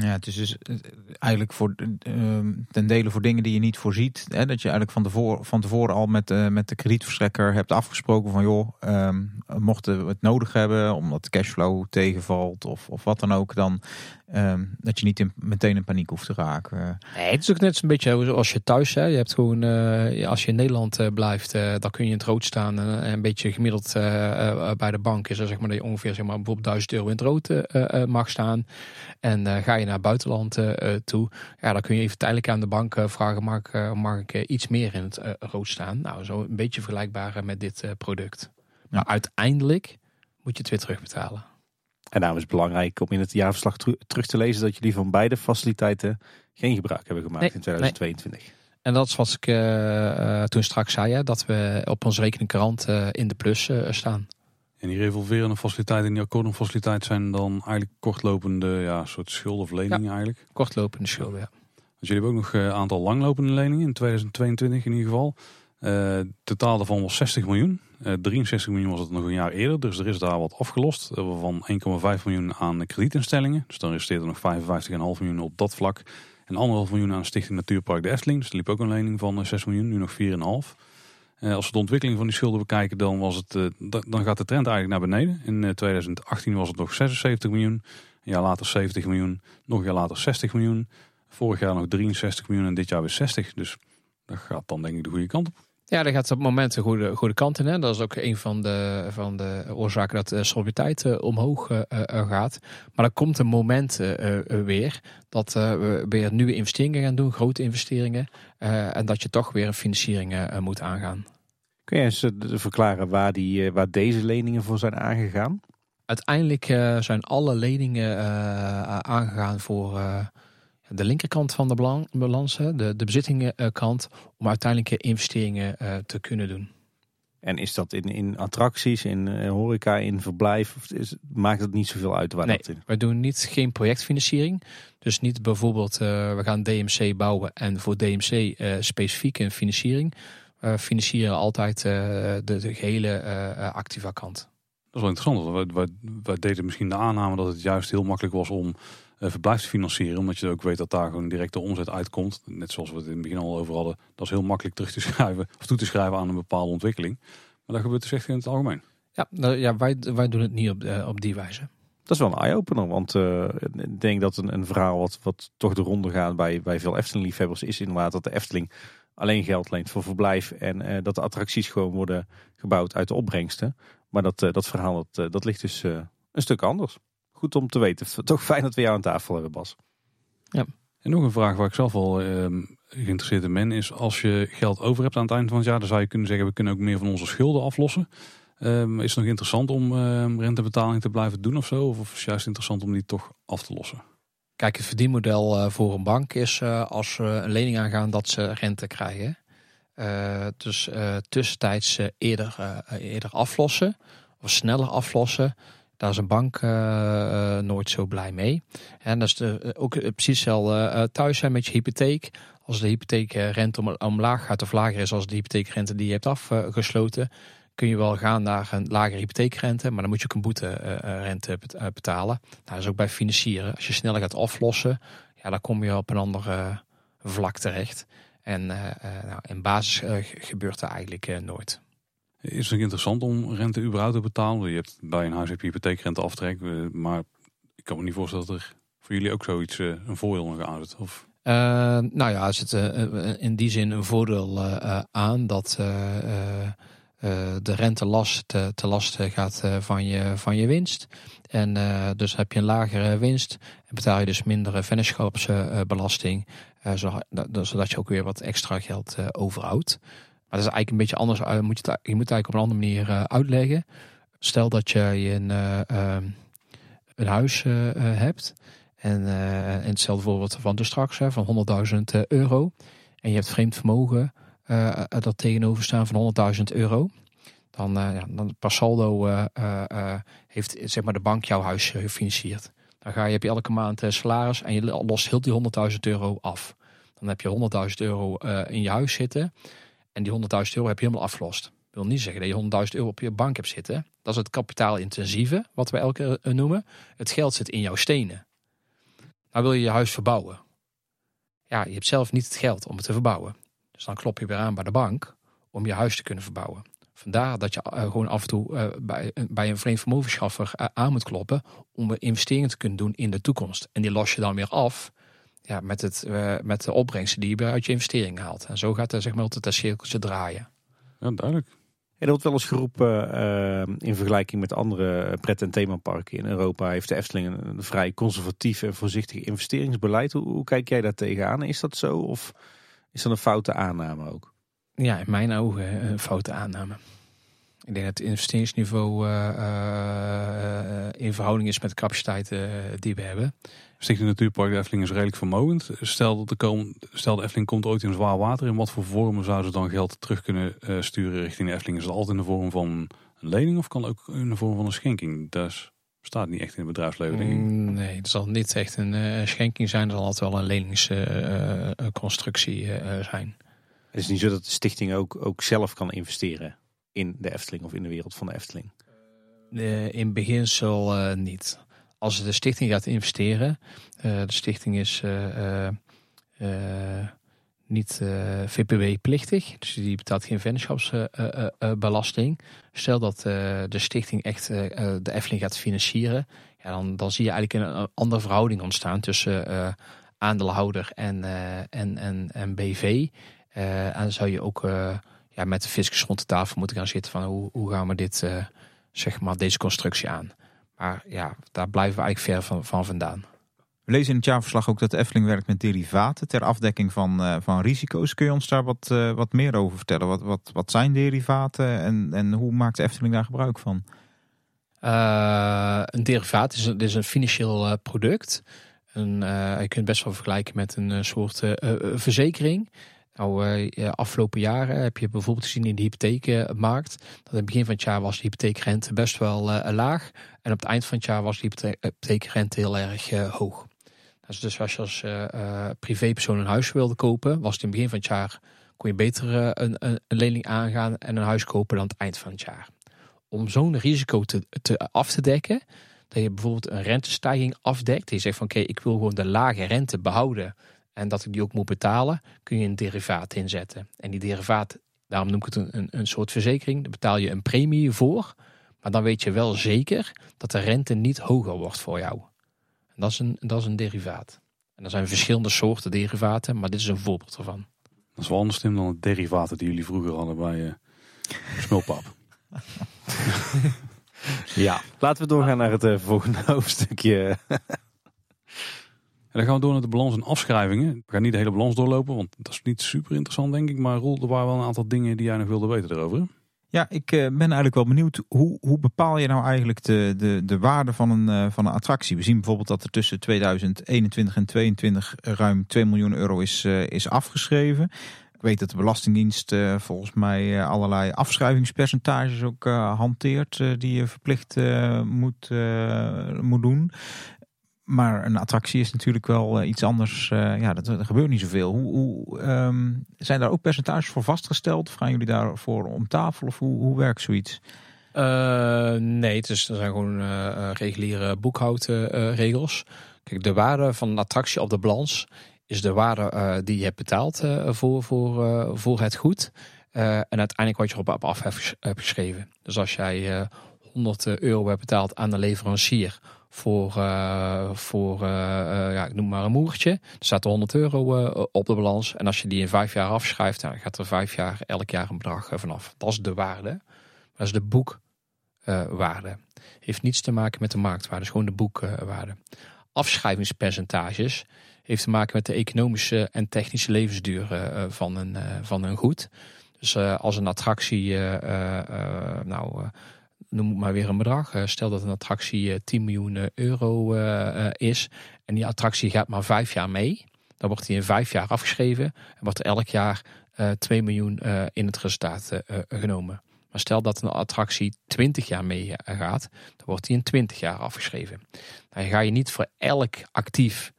Speaker 3: Ja, het is dus eh, eigenlijk voor, eh, ten dele voor dingen die je niet voorziet. Hè, dat je eigenlijk van tevoren, van tevoren al met, eh, met de kredietverstrekker hebt afgesproken van joh, ehm, mochten we het nodig hebben omdat de cashflow tegenvalt of, of wat dan ook, dan ehm, dat je niet in, meteen in paniek hoeft te raken.
Speaker 4: Nee, het is ook net zo'n beetje zoals je thuis. Hè. Je hebt gewoon, eh, als je in Nederland blijft, dan kun je in het rood staan. En en een beetje gemiddeld bij de bank is er zeg maar dat je ongeveer zeg maar, bijvoorbeeld 1000 euro in het rood mag staan. En ga je je naar het buitenland eh, toe, ja, dan kun je even tijdelijk aan de bank eh, vragen, mag, eh, mag ik eh, iets meer in het eh, rood staan? Nou, zo een beetje vergelijkbaar eh, met dit eh, product. Maar uiteindelijk moet je het weer terugbetalen.
Speaker 2: En daarom is het belangrijk om in het jaarverslag teru- terug te lezen dat jullie van beide faciliteiten geen gebruik hebben gemaakt
Speaker 4: Nee,
Speaker 2: in 2022.
Speaker 4: En dat is wat ik eh, eh, toen straks zei, hè, dat we op onze rekeningkrant eh, in de plus eh, staan.
Speaker 1: En die revolverende faciliteiten en die accordonfaciliteit zijn dan eigenlijk kortlopende ja, soort schulden of leningen eigenlijk.
Speaker 4: Kortlopende schulden, ja.
Speaker 1: Dus jullie hebben ook nog een aantal langlopende leningen in 2022 in ieder geval. Eh, totaal daarvan was 60 miljoen. Eh 63 miljoen was het nog een jaar eerder, dus er is daar wat afgelost. Eh, Waarvan 1,5 miljoen aan kredietinstellingen. Dus dan resteert er nog 55,5 miljoen op dat vlak. En 1,5 miljoen aan Stichting Natuurpark de Efteling. Dus er liep ook een lening van eh, 6 miljoen, nu nog 4,5. Eh, als we de ontwikkeling van die schulden bekijken, dan, was het, eh, da- dan gaat de trend eigenlijk naar beneden. In eh, 2018 was het nog 76 miljoen. Een jaar later 70 miljoen. Nog een jaar later 60 miljoen. Vorig jaar nog 63 miljoen en dit jaar weer 60. Dus dat gaat dan denk ik de goede kant op.
Speaker 4: Ja, dat gaat op het moment de goede, goede kant in. Hè. Dat is ook een van de, van de oorzaken dat de solvabiliteit eh, omhoog eh, eh, gaat. Maar er komt een moment eh, eh, weer dat eh, we weer nieuwe investeringen gaan doen, grote investeringen. eh, en dat je toch weer een financiering eh, moet aangaan.
Speaker 2: Kun je eens eh, verklaren waar, die, eh, waar deze leningen voor zijn aangegaan?
Speaker 4: Uiteindelijk eh, zijn alle leningen eh, aangegaan voor eh, de linkerkant van de balans, de, de bezittingenkant, om uiteindelijk investeringen eh, te kunnen doen.
Speaker 2: En is dat in, in attracties, in eh, horeca, in verblijf? Of is, maakt het niet zoveel uit waar
Speaker 4: Nee.
Speaker 2: dat in?
Speaker 4: Wij doen niet geen projectfinanciering. Dus niet bijvoorbeeld, eh, we gaan DMC bouwen en voor DMC eh, specifiek een financiering. We financieren altijd eh, de, de gehele eh activa kant.
Speaker 1: Dat is wel interessant. want Wij, wij, wij deden misschien de aanname dat het juist heel makkelijk was om verblijf te financieren. Omdat je ook weet dat daar gewoon direct de omzet uitkomt. Net zoals we het in het begin al over hadden. Dat is heel makkelijk terug te schrijven of toe te schrijven aan een bepaalde ontwikkeling. Maar dat gebeurt dus echt in het algemeen.
Speaker 4: Ja, nou, ja wij, wij doen het niet op, eh, op die wijze.
Speaker 2: Dat is wel een eye-opener, want eh, ik denk dat een, een verhaal wat, wat toch de ronde gaat bij, bij veel Efteling-liefhebbers is inderdaad dat de Efteling alleen geld leent voor verblijf en eh, dat de attracties gewoon worden gebouwd uit de opbrengsten. Maar dat, eh, dat verhaal dat, eh, dat ligt dus eh, een stuk anders. Goed om te weten. Toch fijn dat we jou aan tafel hebben, Bas.
Speaker 1: En nog een vraag waar ik zelf wel ehm, geïnteresseerd in ben. Is als je geld over hebt aan het eind van het jaar. Dan zou je kunnen zeggen we kunnen ook meer van onze schulden aflossen. Ehm, is het nog interessant om ehm, rentebetaling te blijven doen of zo? Of is het juist interessant om die toch af te lossen?
Speaker 4: Kijk, het verdienmodel eh, voor een bank is eh, als we een lening aangaan dat ze rente krijgen. Eh, dus eh, tussentijds eerder, eerder aflossen of sneller aflossen. Daar is een bank eh, eh, nooit zo blij mee. En dat is de, eh, ook precies hetzelfde thuis zijn met je hypotheek. Als de hypotheekrente om, omlaag gaat of lager is als de hypotheekrente die je hebt afgesloten, kun je wel gaan naar een lagere hypotheekrente, maar dan moet je ook een boeterente betalen. Nou, dat is ook bij financieren. Als je sneller gaat aflossen, ja, dan kom je op een ander eh, vlak terecht. En nou, in basis gebeurt dat eigenlijk nooit.
Speaker 1: Is het interessant om rente überhaupt te betalen? Je hebt bij een huis heb je hypotheekrente aftrek. eh, Maar ik kan me niet voorstellen dat er voor jullie ook zoiets eh, een voordeel nog aan zit. Of
Speaker 4: Eh, nou ja, er zit in die zin een voordeel aan dat de rente last te, te last gaat van, je, van je winst. En dus heb je een lagere winst en betaal je dus minder vennootschapsbelasting. zodat, dat- zodat je ook weer wat extra geld overhoudt. Maar dat is eigenlijk een beetje anders. eh, moet je, je moet het eigenlijk op een andere manier eh, uitleggen. Stel dat je een, eh, ehm, een huis hebt. En, en hetzelfde voorbeeld van de straks, hè, van 100.000 euro. En je hebt vreemd vermogen dat tegenover staan van 100.000 euro. Dan, ja, dan per saldo heeft zeg maar, de bank jouw huis gefinancierd. Dan ga je, heb je elke maand salaris en je lost heel die 100.000 euro af. Dan heb je 100.000 euro in je huis zitten. En die 100.000 euro heb je helemaal afgelost. Dat wil niet zeggen dat je 100.000 euro op je bank hebt zitten. Dat is het kapitaalintensieve, wat we elke keer eh, noemen. Het geld zit in jouw stenen. Nou wil je je huis verbouwen. Ja, je hebt zelf niet het geld om het te verbouwen. Dus dan klop je weer aan bij de bank om je huis te kunnen verbouwen. Vandaar dat je eh, gewoon af en toe eh, bij, een vreemd vermogenschaffer aan moet kloppen om investeringen te kunnen doen in de toekomst. En die los je dan weer af ja, met, het, eh, met de opbrengsten die je uit je investering haalt. En zo gaat er zeg maar altijd dat cirkeltje draaien.
Speaker 1: ja, duidelijk.
Speaker 2: Er wordt wel eens geroepen uh, in vergelijking met andere pret- en themaparken in Europa heeft de Efteling een, een vrij conservatief en voorzichtig investeringsbeleid. Hoe, hoe, kijk jij daar tegenaan? Is dat zo of is dat een foute aanname ook?
Speaker 4: Ja, in mijn ogen een foute aanname. Ik denk dat het investeringsniveau uh, uh, in verhouding is met de capaciteit die we hebben.
Speaker 1: Stichting Natuurpark de Efteling is redelijk vermogend. Stel, dat de, kom, stel de Efteling komt ooit in zwaar water. In wat voor vormen zouden ze dan geld terug kunnen sturen richting de Efteling? Is het altijd in de vorm van een lening of kan ook in de vorm van een schenking? Dat staat niet echt in het bedrijfsleven, denk ik.
Speaker 4: Mm, nee, het zal niet echt een schenking zijn. Het zal altijd wel een leningsconstructie zijn.
Speaker 2: Het is niet zo dat de stichting ook, ook zelf kan investeren in de Efteling of in de wereld van de Efteling?
Speaker 4: Uh, in beginsel uh, niet. Als de stichting gaat investeren, uh, de stichting is niet VPW-plichtig, dus die betaalt geen vennootschapsbelasting. Stel dat de stichting echt de Efteling gaat financieren, ja, dan, dan zie je eigenlijk een, andere verhouding ontstaan tussen aandeelhouder en, en, en, en BV. en dan zou je ook ja, met de fiscus rond de tafel moeten gaan zitten van hoe, hoe gaan we dit, zeg maar, deze constructie aan. Maar ja, daar blijven we eigenlijk ver van, van vandaan.
Speaker 3: We lezen in het jaarverslag ook dat de Efteling werkt met derivaten ter afdekking van, uh, van risico's. Kun je ons daar wat, uh, wat meer over vertellen? Wat, wat, wat zijn derivaten en, en hoe maakt de Efteling daar gebruik van?
Speaker 4: een derivaat is, is een financieel product. Een, je kunt het best wel vergelijken met een soort verzekering. Nou, uh, afgelopen jaren heb je bijvoorbeeld gezien in de hypotheekmarkt dat in het begin van het jaar was de hypotheekrente best wel uh, laag en op het eind van het jaar was de hypotheekrente heel erg hoog. Dus, dus als je als privépersoon een huis wilde kopen, was het in het begin van het jaar kon je beter een, een, lening aangaan en een huis kopen dan het eind van het jaar. Om zo'n risico te, te, af te dekken, dat je bijvoorbeeld een rentestijging afdekt, je zegt van oké, ik wil gewoon de lage rente behouden en dat ik die ook moet betalen, kun je een derivaat inzetten. En die derivaat, daarom noem ik het een, een, soort verzekering, daar betaal je een premie voor. Maar dan weet je wel zeker dat de rente niet hoger wordt voor jou. En dat is een, dat is een derivaat. En er zijn verschillende soorten derivaten, maar dit is een voorbeeld ervan.
Speaker 1: Dat is wel anders dan de derivaten die jullie vroeger hadden bij uh, Smulpap.
Speaker 2: ja, laten we doorgaan naar het uh, volgende hoofdstukje.
Speaker 1: En dan gaan we door naar de balans en afschrijvingen. We gaan niet de hele balans doorlopen, want dat is niet super interessant denk ik. Maar Roel, er waren wel een aantal dingen die jij nog wilde weten erover.
Speaker 3: Ja, ik eh, ben eigenlijk wel benieuwd. Hoe, hoe bepaal je nou eigenlijk de, de, de waarde van een, uh, van een attractie? We zien bijvoorbeeld dat er tussen 2021 en 2022 ruim 2 miljoen euro is, uh, is afgeschreven. Ik weet dat de Belastingdienst volgens mij allerlei afschrijvingspercentages ook hanteert die je verplicht moet, moet doen. Maar een attractie is natuurlijk wel uh, iets anders. Uh, ja, dat, gebeurt niet zoveel. Hoe, hoe um, zijn daar ook percentages voor vastgesteld? Gaan jullie daarvoor om tafel? Of hoe, hoe werkt zoiets?
Speaker 4: Uh, nee, het is, er zijn gewoon reguliere boekhoudregels. Kijk, de waarde van een attractie op de balans is de waarde die je hebt betaald voor, voor, voor het goed. en uiteindelijk wat je erop af hebt geschreven. Dus als jij 100 euro hebt betaald aan de leverancier voor, uh, voor uh, ja, ik noem maar een moertje. Er staat er 100 euro op de balans. En als je die in vijf jaar afschrijft, dan gaat er vijf jaar elk jaar een bedrag vanaf. Dat is de waarde. Dat is de boekwaarde. heeft niets te maken met de marktwaarde, is gewoon de boekwaarde. Afschrijvingspercentages heeft te maken met de economische en technische levensduur van, een, van een goed. Dus als een attractie nou noem maar weer een bedrag. Eh, stel dat een attractie 10 eh, miljoen eh, euro is en die attractie gaat maar vijf jaar mee. Dan wordt die in vijf jaar afgeschreven en wordt er elk jaar 2 miljoen in het resultaat genomen. Maar stel dat een attractie 20 jaar mee gaat, dan wordt die in 20 jaar afgeschreven. Dan ga je niet voor elk actief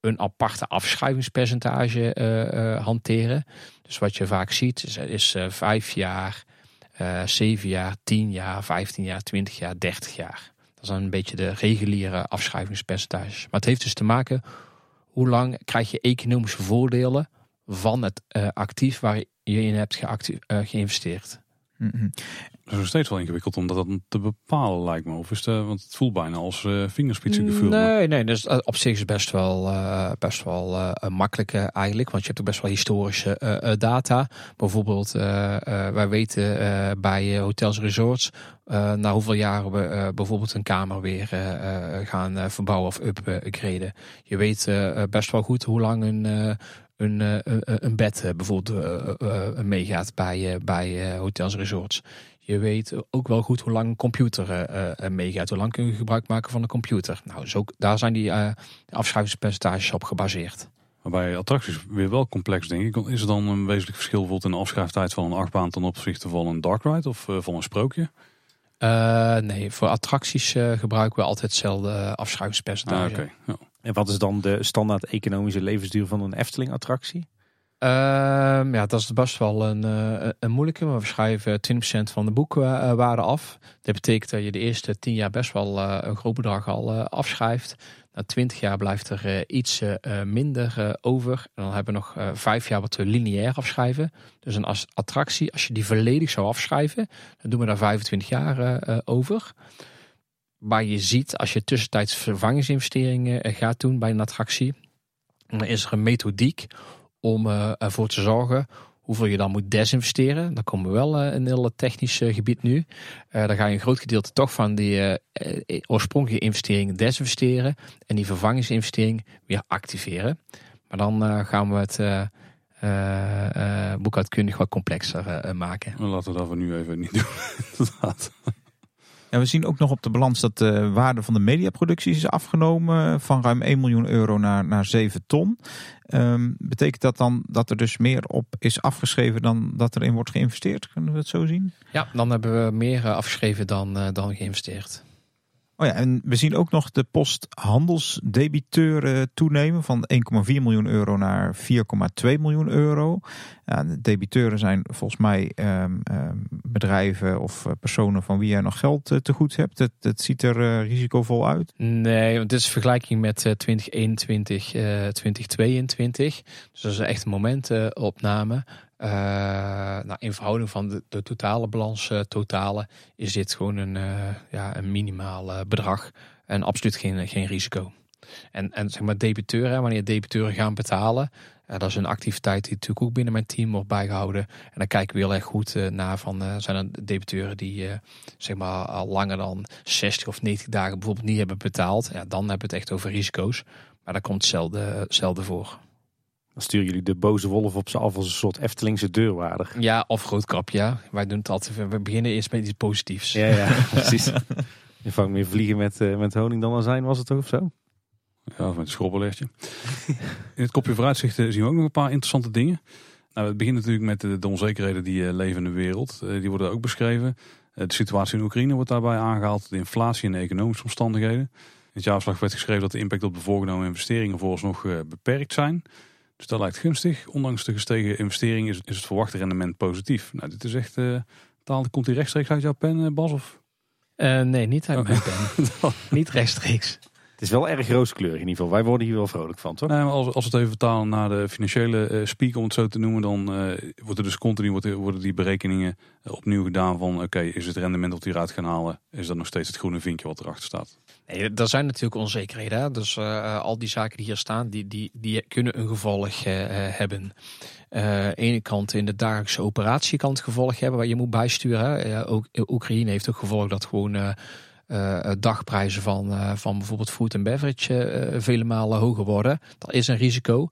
Speaker 4: een aparte afschrijvingspercentage hanteren. Dus wat je vaak ziet is vijf jaar, uh, eh, 7 jaar, 10 jaar, 15 jaar, 20 jaar, 30 jaar. Dat zijn een beetje de reguliere afschrijvingspercentages. Maar het heeft dus te maken hoe lang krijg je economische voordelen van het uh, actief waar je in hebt uh,
Speaker 1: Dat is nog steeds wel ingewikkeld om dat te bepalen, lijkt me. Of is het, want het voelt bijna als uh, vingerspitsengevoel.
Speaker 4: Nee, nee dus op zich is het best wel, uh, best wel uh, makkelijk eigenlijk. Want je hebt ook best wel historische data. Bijvoorbeeld, wij weten bij hotels en resorts... na hoeveel jaren we bijvoorbeeld een kamer weer gaan verbouwen of upgraden. Je weet best wel goed hoe lang een een, een bed bijvoorbeeld meegaat bij, bij hotels en resorts. Je weet ook wel goed hoe lang een computer meegaat. Hoe lang kun je gebruik maken van een computer. Nou, zo, daar zijn die afschrijvingspercentages op gebaseerd.
Speaker 1: Bij attracties weer wel complex, denk ik. Is er dan een wezenlijk verschil bijvoorbeeld in de afschrijftijd van een achtbaan ten opzichte van een dark ride of van een sprookje?
Speaker 4: nee, voor attracties gebruiken we altijd hetzelfde afschrijvingspercentage.
Speaker 1: Ah, ja.
Speaker 2: En wat is dan de standaard economische levensduur van een Efteling attractie?
Speaker 4: Ehm, ja, dat is best wel een, uh, een moeilijke. Maar we schrijven 20% van de boekwaarde af. Dat betekent dat je de eerste 10 jaar best wel een groot bedrag al afschrijft. Na 20 jaar blijft er iets minder over. En dan hebben we nog 5 jaar wat we lineair afschrijven. Dus een attractie, als je die volledig zou afschrijven, dan doen we daar 25 jaar over. Maar je ziet, als je tussentijds vervangingsinvesteringen gaat doen bij een attractie, dan is er een methodiek om uh, ervoor te zorgen hoeveel je dan moet desinvesteren. Dan komen we wel uh, een heel technisch uh, gebied nu. dan ga je een groot gedeelte toch van die oorspronkelijke investering desinvesteren en die vervangingsinvestering weer activeren. Maar dan gaan we het boekhoudkundig wat complexer maken.
Speaker 1: Laten we dat voor nu even niet doen.
Speaker 3: Ja, we zien ook nog op de balans dat de waarde van de mediaproducties is afgenomen van ruim 1 miljoen euro naar, naar 7 ton. Um, betekent dat dan dat er dus meer op is afgeschreven dan dat erin wordt geïnvesteerd? Kunnen we het zo zien?
Speaker 4: Ja, dan hebben we meer eh, afgeschreven dan, uh, dan geïnvesteerd.
Speaker 3: Oh ja, en we zien ook nog de post handelsdebiteuren toenemen van 1,4 miljoen euro naar 4,2 miljoen euro. De debiteuren zijn volgens mij um, um, bedrijven of eh, personen van wie jij nog geld uh, te goed hebt. Het ziet er uh, risicovol uit.
Speaker 4: Nee, want dit is vergelijking met 2021, 2022. Dus dat is echt een. Uh, nou, in verhouding van de, de totale balans uh, totale is dit gewoon een, uh, ja, een minimaal bedrag en absoluut geen, geen risico. En, en zeg maar debiteuren, wanneer debiteuren gaan betalen, dat is een activiteit die natuurlijk ook binnen mijn team wordt bijgehouden. En dan kijken we heel erg goed naar van zijn er debiteuren die zeg maar al langer dan 60 of 90 dagen bijvoorbeeld niet hebben betaald. Ja, dan hebben we het echt over risico's. Maar dat komt zelden, zelden voor.
Speaker 2: Dan sturen jullie de boze wolf op ze af als een soort Eftelingse deurwaarder.
Speaker 4: Ja, of grootkrap, ja. Wij doen het altijd. We beginnen eerst met iets positiefs.
Speaker 2: Ja, ja, precies. Je vangt meer vliegen met, uh, met honing dan azijn, was het toch of zo?
Speaker 1: Ja, of met een schrobbellegje. In het kopje vooruitzichten zien we ook nog een paar interessante dingen. Nou, het begint natuurlijk met de, de onzekerheden die uh, leven in de wereld. Uh, die worden ook beschreven. de situatie in Oekraïne wordt daarbij aangehaald. De inflatie en de economische omstandigheden. In het jaarverslag werd geschreven dat de impact op de voorgenomen investeringen vooralsnog beperkt zijn. Dus dat lijkt gunstig. Ondanks de gestegen investering is, is het verwachte rendement positief. Nou, dit is echt uh, taal. Komt die rechtstreeks uit jouw pen, uh, Bas? Of?
Speaker 4: Uh, nee, niet uit mijn pen. niet rechtstreeks.
Speaker 2: Het is wel erg rooskleurig in ieder geval. Wij worden hier wel vrolijk van, toch?
Speaker 1: Nee, maar als, als we het even vertalen naar de financiële uh, speak, om het zo te noemen, dan uh, wordt er dus continu worden, worden die berekeningen opnieuw gedaan van oké, is het rendement dat we hieruit gaan halen, is dat nog steeds het groene vinkje wat erachter staat?
Speaker 4: Nee, er zijn natuurlijk onzekerheden. Hè? Dus uh, al die zaken die hier staan, die, die, die kunnen een gevolg uh, hebben. Uh, ene kant in de dagelijkse opeраtie kan het gevolg hebben waar je moet bijsturen. Uh, ook Oekraïne heeft ook gevolg dat gewoon dagprijzen van, van bijvoorbeeld food en beverage vele malen hoger worden. Dat is een risico.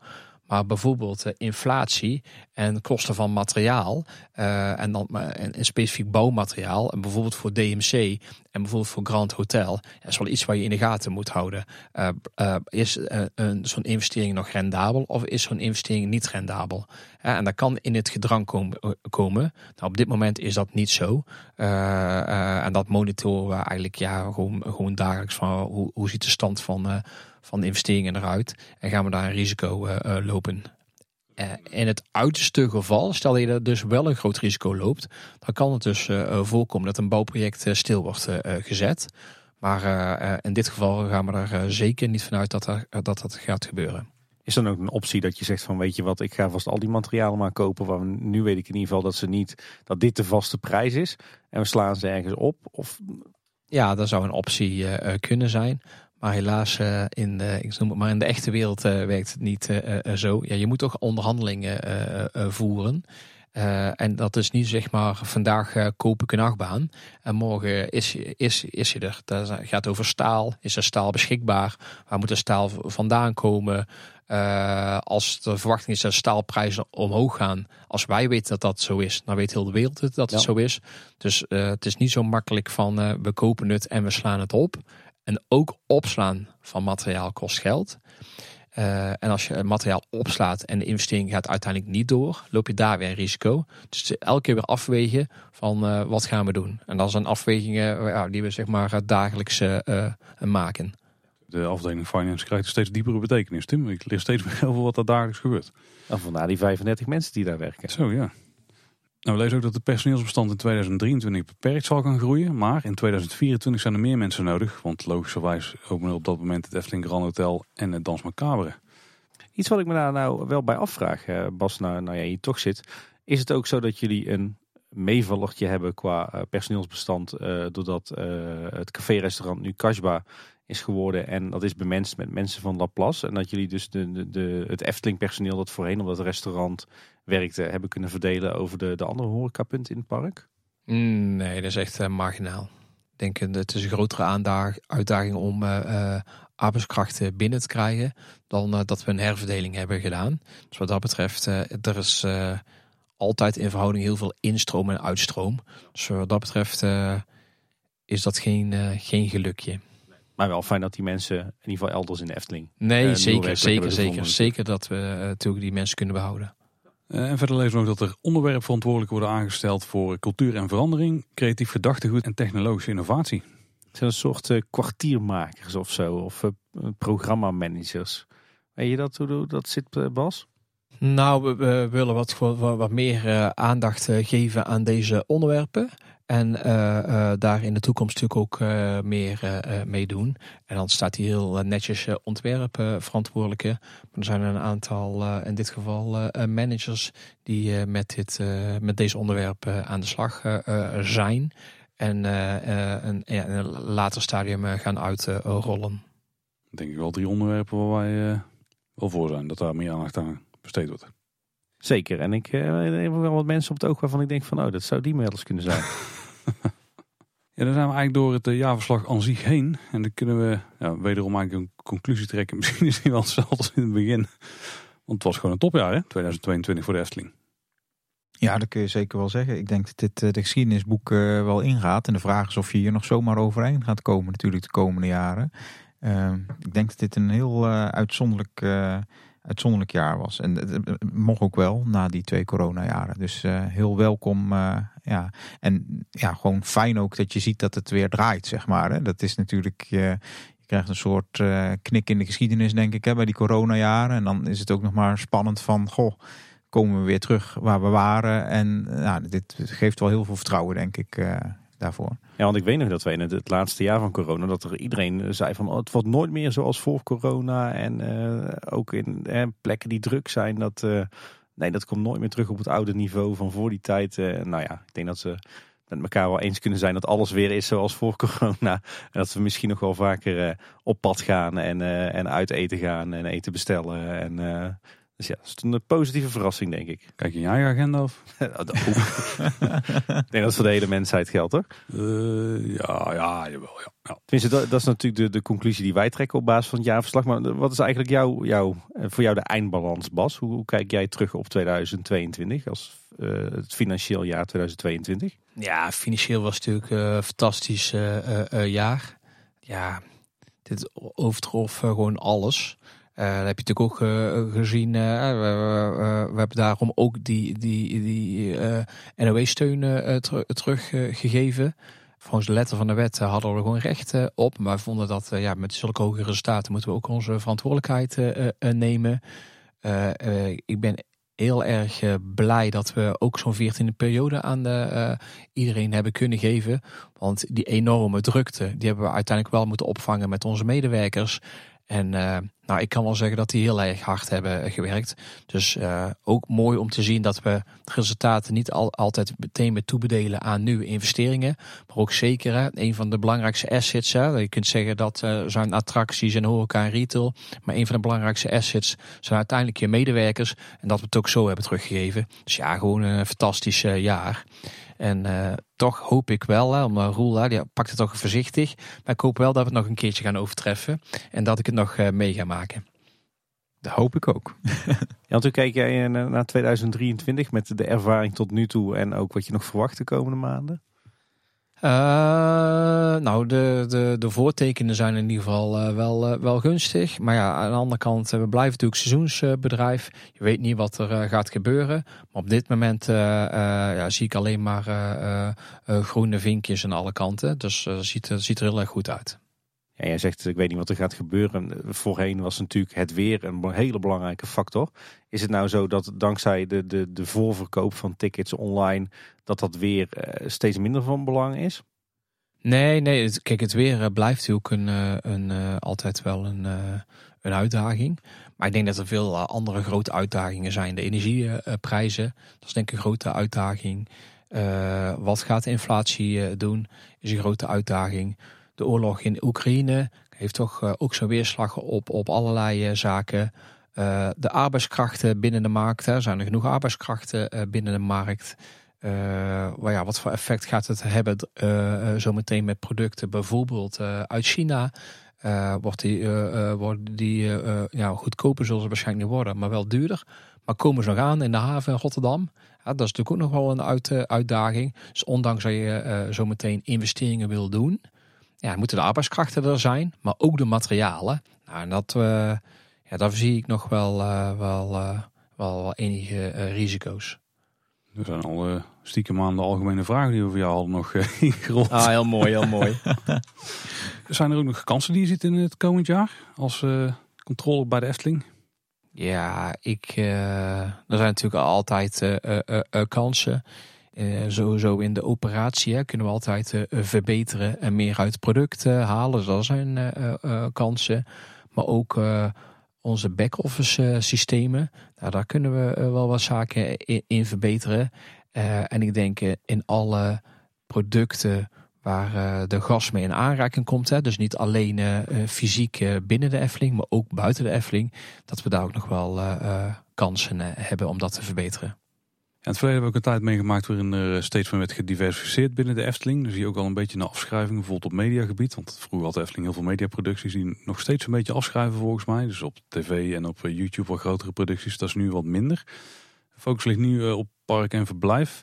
Speaker 4: Maar bijvoorbeeld uh, inflatie en kosten van materiaal uh, en dan en, en specifiek bouwmateriaal en bijvoorbeeld voor DMC en bijvoorbeeld voor Grand Hotel is wel iets waar je in de gaten moet houden. Uh, is een zo'n investering nog rendabel of is zo'n investering niet rendabel? en dat kan in het gedrang komen. komen. Nou, op dit moment is dat niet zo. en dat monitoren we eigenlijk ja, gewoon, gewoon dagelijks van hoe, hoe ziet de stand van van de investeringen eruit en gaan we daar een risico uh, lopen. Uh, in het uiterste geval, stel je er dus wel een groot risico loopt, dan kan het dus voorkomen dat een bouwproject stil wordt gezet. Maar in dit geval gaan we er zeker niet vanuit dat, er, dat dat gaat gebeuren.
Speaker 2: Is dan ook een optie dat je zegt van weet je wat, ik ga vast al die materialen maar kopen. Waar we, nu weet ik in ieder geval dat ze niet dat dit de vaste prijs is. En we slaan ze ergens op. Of
Speaker 4: Ja, dat zou een optie eh, eh, kunnen zijn. Maar helaas, eh, in, de, ik noem het maar in de echte wereld eh, werkt het niet eh, zo. Ja, je moet toch onderhandelingen voeren. En dat is niet zeg maar vandaag koop ik een achtbaan en morgen is, je- is, is je er. Dat gaat over staal. Is er staal beschikbaar? Waar moet de staal vandaan komen? Als de verwachting is dat staalprijzen omhoog gaan, als wij weten dat dat zo is, dan weet heel de wereld dat het
Speaker 2: Ja.
Speaker 4: zo is. Dus het is niet zo makkelijk van we kopen het en we slaan het op. En ook opslaan van materiaal kost geld. Eh, en als je materiaal opslaat en de investering gaat uiteindelijk niet door, loop je daar weer een risico. Dus elke keer weer afwegen van eh, wat gaan we doen. En dat zijn afwegingen eh, ja, die we zeg maar dagelijks maken.
Speaker 1: De afdeling finance krijgt een steeds diepere betekenis, Tim. Ik leer steeds meer over wat er dagelijks gebeurt.
Speaker 2: nou, vandaar die 35 mensen die daar werken.
Speaker 1: Zo ja. Nou, we lezen ook dat het personeelsbestand in 2023 beperkt zal gaan groeien. Maar in 2024 zijn er meer mensen nodig. Want logischerwijs openen op dat moment het Efteling Grand Hotel en het Dans Macabre.
Speaker 2: Iets wat ik me daar nou wel bij afvraag, eh, Bas, nou, nou ja, hier toch zit. Is het ook zo dat jullie een meevallertje hebben qua eh, personeelsbestand, eh, doordat het café-restaurant nu Kasba is geworden en dat is bemenst met mensen van Laplace. En dat jullie dus de, de, het Efteling-personeel dat voorheen op dat restaurant werkte, hebben kunnen verdelen over de, de andere horecapunten in het park?
Speaker 4: Mm, Nee, dat is echt eh, marginaal. Ik denk dat het is een grotere uitdaging om eh, eh, arbeidskrachten binnen te krijgen dan eh, dat we een herverdeling hebben gedaan. Dus wat dat betreft, eh, er is eh, altijd in verhouding heel veel instroom en uitstroom. Dus wat dat betreft eh, is dat geen, eh, geen gelukje.
Speaker 2: Maar wel fijn dat die mensen in ieder geval elders in de Efteling.
Speaker 4: Nee, zeker, zeker, zeker. Zeker dat we eh, natuurlijk die mensen kunnen behouden.
Speaker 1: Eh, En verder lezen we nog dat er onderwerpverantwoordelijken worden aangesteld voor cultuur en verandering, creatief gedachtegoed en technologische innovatie.
Speaker 2: Het zijn een soort eh, kwartiermakers of zo, of eh, programmamanagers. Weet je dat, hoe dat zit, Bas?
Speaker 4: Nou, we, we willen wat, wat, wat meer eh, aandacht eh, geven aan deze onderwerpen. En eh, eh, daar in de toekomst natuurlijk ook eh, meer mee doen. En dan staat hier heel netjes uh, ontwerpverantwoordelijke. maar er zijn een aantal, eh, in dit geval eh, managers, die eh, met, dit, eh, met deze onderwerpen aan de slag eh, eh, zijn. En eh, eh, een, ja, in een later stadium eh, gaan uitrollen.
Speaker 1: Denk ik wel drie onderwerpen waar wij eh, wel voor zijn, dat daar meer aandacht aan besteed wordt.
Speaker 2: Zeker. En ik eh, heb wel wat mensen op het oog waarvan ik denk van, oh, dat zou die eens kunnen zijn.
Speaker 1: Ja, dan zijn we eigenlijk door het eh, jaarverslag aan zich heen. En dan kunnen we ja, wederom eigenlijk een conclusie trekken. Misschien is die wel hetzelfde in het begin. Want het was gewoon een topjaar, hè? 2022 voor de Efteling.
Speaker 3: Ja, dat kun je zeker wel zeggen. Ik denk dat dit eh, de geschiedenisboek eh, wel ingaat. En de vraag is of je hier nog zomaar overheen gaat komen natuurlijk de komende jaren. Uh, ik denk dat dit een heel uitzonderlijk, uitzonderlijk jaar was. En het, mocht ook wel na die twee coronajaren. Dus uh, heel welkom. ja. En ja, gewoon fijn ook dat je ziet dat het weer draait, zeg maar. Hè. Dat is natuurlijk... je krijgt een soort knik in de geschiedenis, denk ik, hè, bij die coronajaren. En dan is het ook nog maar spannend van, goh, komen we weer terug waar we waren. En nou, dit geeft wel heel veel vertrouwen, denk ik, daarvoor.
Speaker 2: Ja, want ik weet nog dat we in het, laatste jaar van corona, dat er iedereen zei van, oh, het wordt nooit meer zoals voor corona. En uh, ook in eh, plekken die druk zijn, dat, uh, nee, dat komt nooit meer terug op het oude niveau van voor die tijd. Nou ja, ik denk dat ze met elkaar wel eens kunnen zijn dat alles weer is zoals voor corona. En dat we misschien nog wel vaker op pad gaan en, en uit eten gaan en eten bestellen. En, dus ja, dat is een positieve verrassing, denk ik.
Speaker 1: Kijk je in je agenda of?
Speaker 2: ik denk dat voor de hele mensheid geldt, hoor.
Speaker 1: Uh, ja, ja, jawel. Ja. ja.
Speaker 2: Tenminste, dat, dat, is natuurlijk de, de conclusie die wij trekken op basis van het jaarverslag. Maar wat is eigenlijk jouw, jouw, voor jou de eindbalans, Bas? Hoe, hoe kijk jij terug op 2022 als uh, het financieel jaar 2022?
Speaker 4: Ja, financieel was natuurlijk een uh, fantastisch uh, jaar. Ja, dit overtrof gewoon alles. Uh, dat heb je natuurlijk ook uh, gezien. Uh, we, hebben daarom ook die, die, die NOW-steun ter, teruggegeven. Volgens de letter van de wet hadden we gewoon recht op. Maar we vonden dat ja, met zulke hoge resultaten moeten we ook onze verantwoordelijkheid nemen. ik ben heel erg blij dat we ook zo'n 14e periode aan de, iedereen hebben kunnen geven. Want die enorme drukte, die hebben we uiteindelijk wel moeten opvangen met onze medewerkers. En uh, nou, ik kan wel zeggen dat die heel erg hard hebben gewerkt. Dus uh, ook mooi om te zien dat we resultaten niet al, altijd meteen met toebedelen aan nieuwe investeringen. Maar ook zeker hè, een van de belangrijkste assets. Hè, je kunt zeggen dat uh, zijn attracties en horeca en retail. Maar een van de belangrijkste assets zijn uiteindelijk je medewerkers. En dat we het ook zo hebben teruggegeven. Dus ja, gewoon een fantastisch jaar. En uh, toch hoop ik wel, hè, om uh, Roel, hè, die pakt het toch voorzichtig. Maar ik hoop wel dat we het nog een keertje gaan overtreffen. En dat ik het nog uh, mee ga maken.
Speaker 3: Dat hoop ik ook.
Speaker 2: ja, toen kijk jij naar 2023 met de ervaring tot nu toe en ook wat je nog verwacht de komende maanden?
Speaker 4: Uh, nou, de, de, de voortekenen zijn in ieder geval uh, wel, uh, wel gunstig. Maar ja, aan de andere kant, we blijven natuurlijk seizoensbedrijf. Je weet niet wat er gaat gebeuren. Maar op dit moment ja, zie ik alleen maar groene vinkjes aan alle kanten. Dus het ziet, ziet er heel erg goed uit.
Speaker 2: Ja, jij zegt, ik weet niet wat er gaat gebeuren. Voorheen was natuurlijk het weer een hele belangrijke factor. Is het nou zo dat dankzij de, de, de voorverkoop van tickets online, dat dat weer uh, steeds minder van belang is?
Speaker 4: Nee, nee. Kijk, het weer uh, blijft natuurlijk een, uh, een, altijd wel een, een uitdaging. Maar ik denk dat er veel andere grote uitdagingen zijn. De energieprijzen, dat is denk ik een grote uitdaging. wat gaat de inflatie doen, is een grote uitdaging de oorlog in Oekraïne heeft toch uh, ook zijn weerslag op, op allerlei uh, zaken. Uh, de arbeidskrachten binnen de markt. Hè, zijn er genoeg arbeidskrachten binnen de markt? Well, ja, wat voor effect gaat het hebben zometeen met producten bijvoorbeeld uit China? wordt die, worden die ja, goedkoper zullen ze waarschijnlijk niet worden, maar wel duurder. Maar komen ze nog aan in de haven in Rotterdam? Ja, dat is natuurlijk ook nog wel een uit, uitdaging. Dus ondanks dat je zometeen investeringen wil doen, ja, moeten de arbeidskrachten er zijn, maar ook de materialen. Nou, en dat, uh, ja, daar zie ik nog wel, uh, wel, uh, wel, wel, enige risico's.
Speaker 1: Er zijn al stiekem aan de algemene vragen die we voor jou al nog ingerold.
Speaker 4: Ah, heel mooi, heel mooi.
Speaker 1: zijn er ook nog kansen die je ziet in het komend jaar als controle bij de Efteling?
Speaker 4: Ja, ik, er zijn natuurlijk altijd kansen. Uh, sowieso in de operatie kunnen we altijd uh, verbeteren en meer uit het product uh, halen. Dat zijn kansen. Maar ook onze back-office systemen. Nou, daar kunnen we wel wat zaken in, verbeteren. en ik denk in alle producten waar de gas mee in aanraking komt. Hè, dus niet alleen fysiek binnen de Efteling, maar ook buiten de Efteling. Dat we daar ook nog wel kansen hebben om dat te verbeteren.
Speaker 1: En het verleden hebben we ook een tijd meegemaakt waarin er steeds meer werd gediversificeerd binnen de Efteling. Dus zie je ook al een beetje een afschrijving, bijvoorbeeld op mediagebied. Want vroeger had de Efteling heel veel mediaproducties die nog steeds een beetje afschrijven volgens mij. Dus op tv en op eh, YouTube wat grotere producties, dat is nu wat minder. De focus ligt nu eh, op park en verblijf.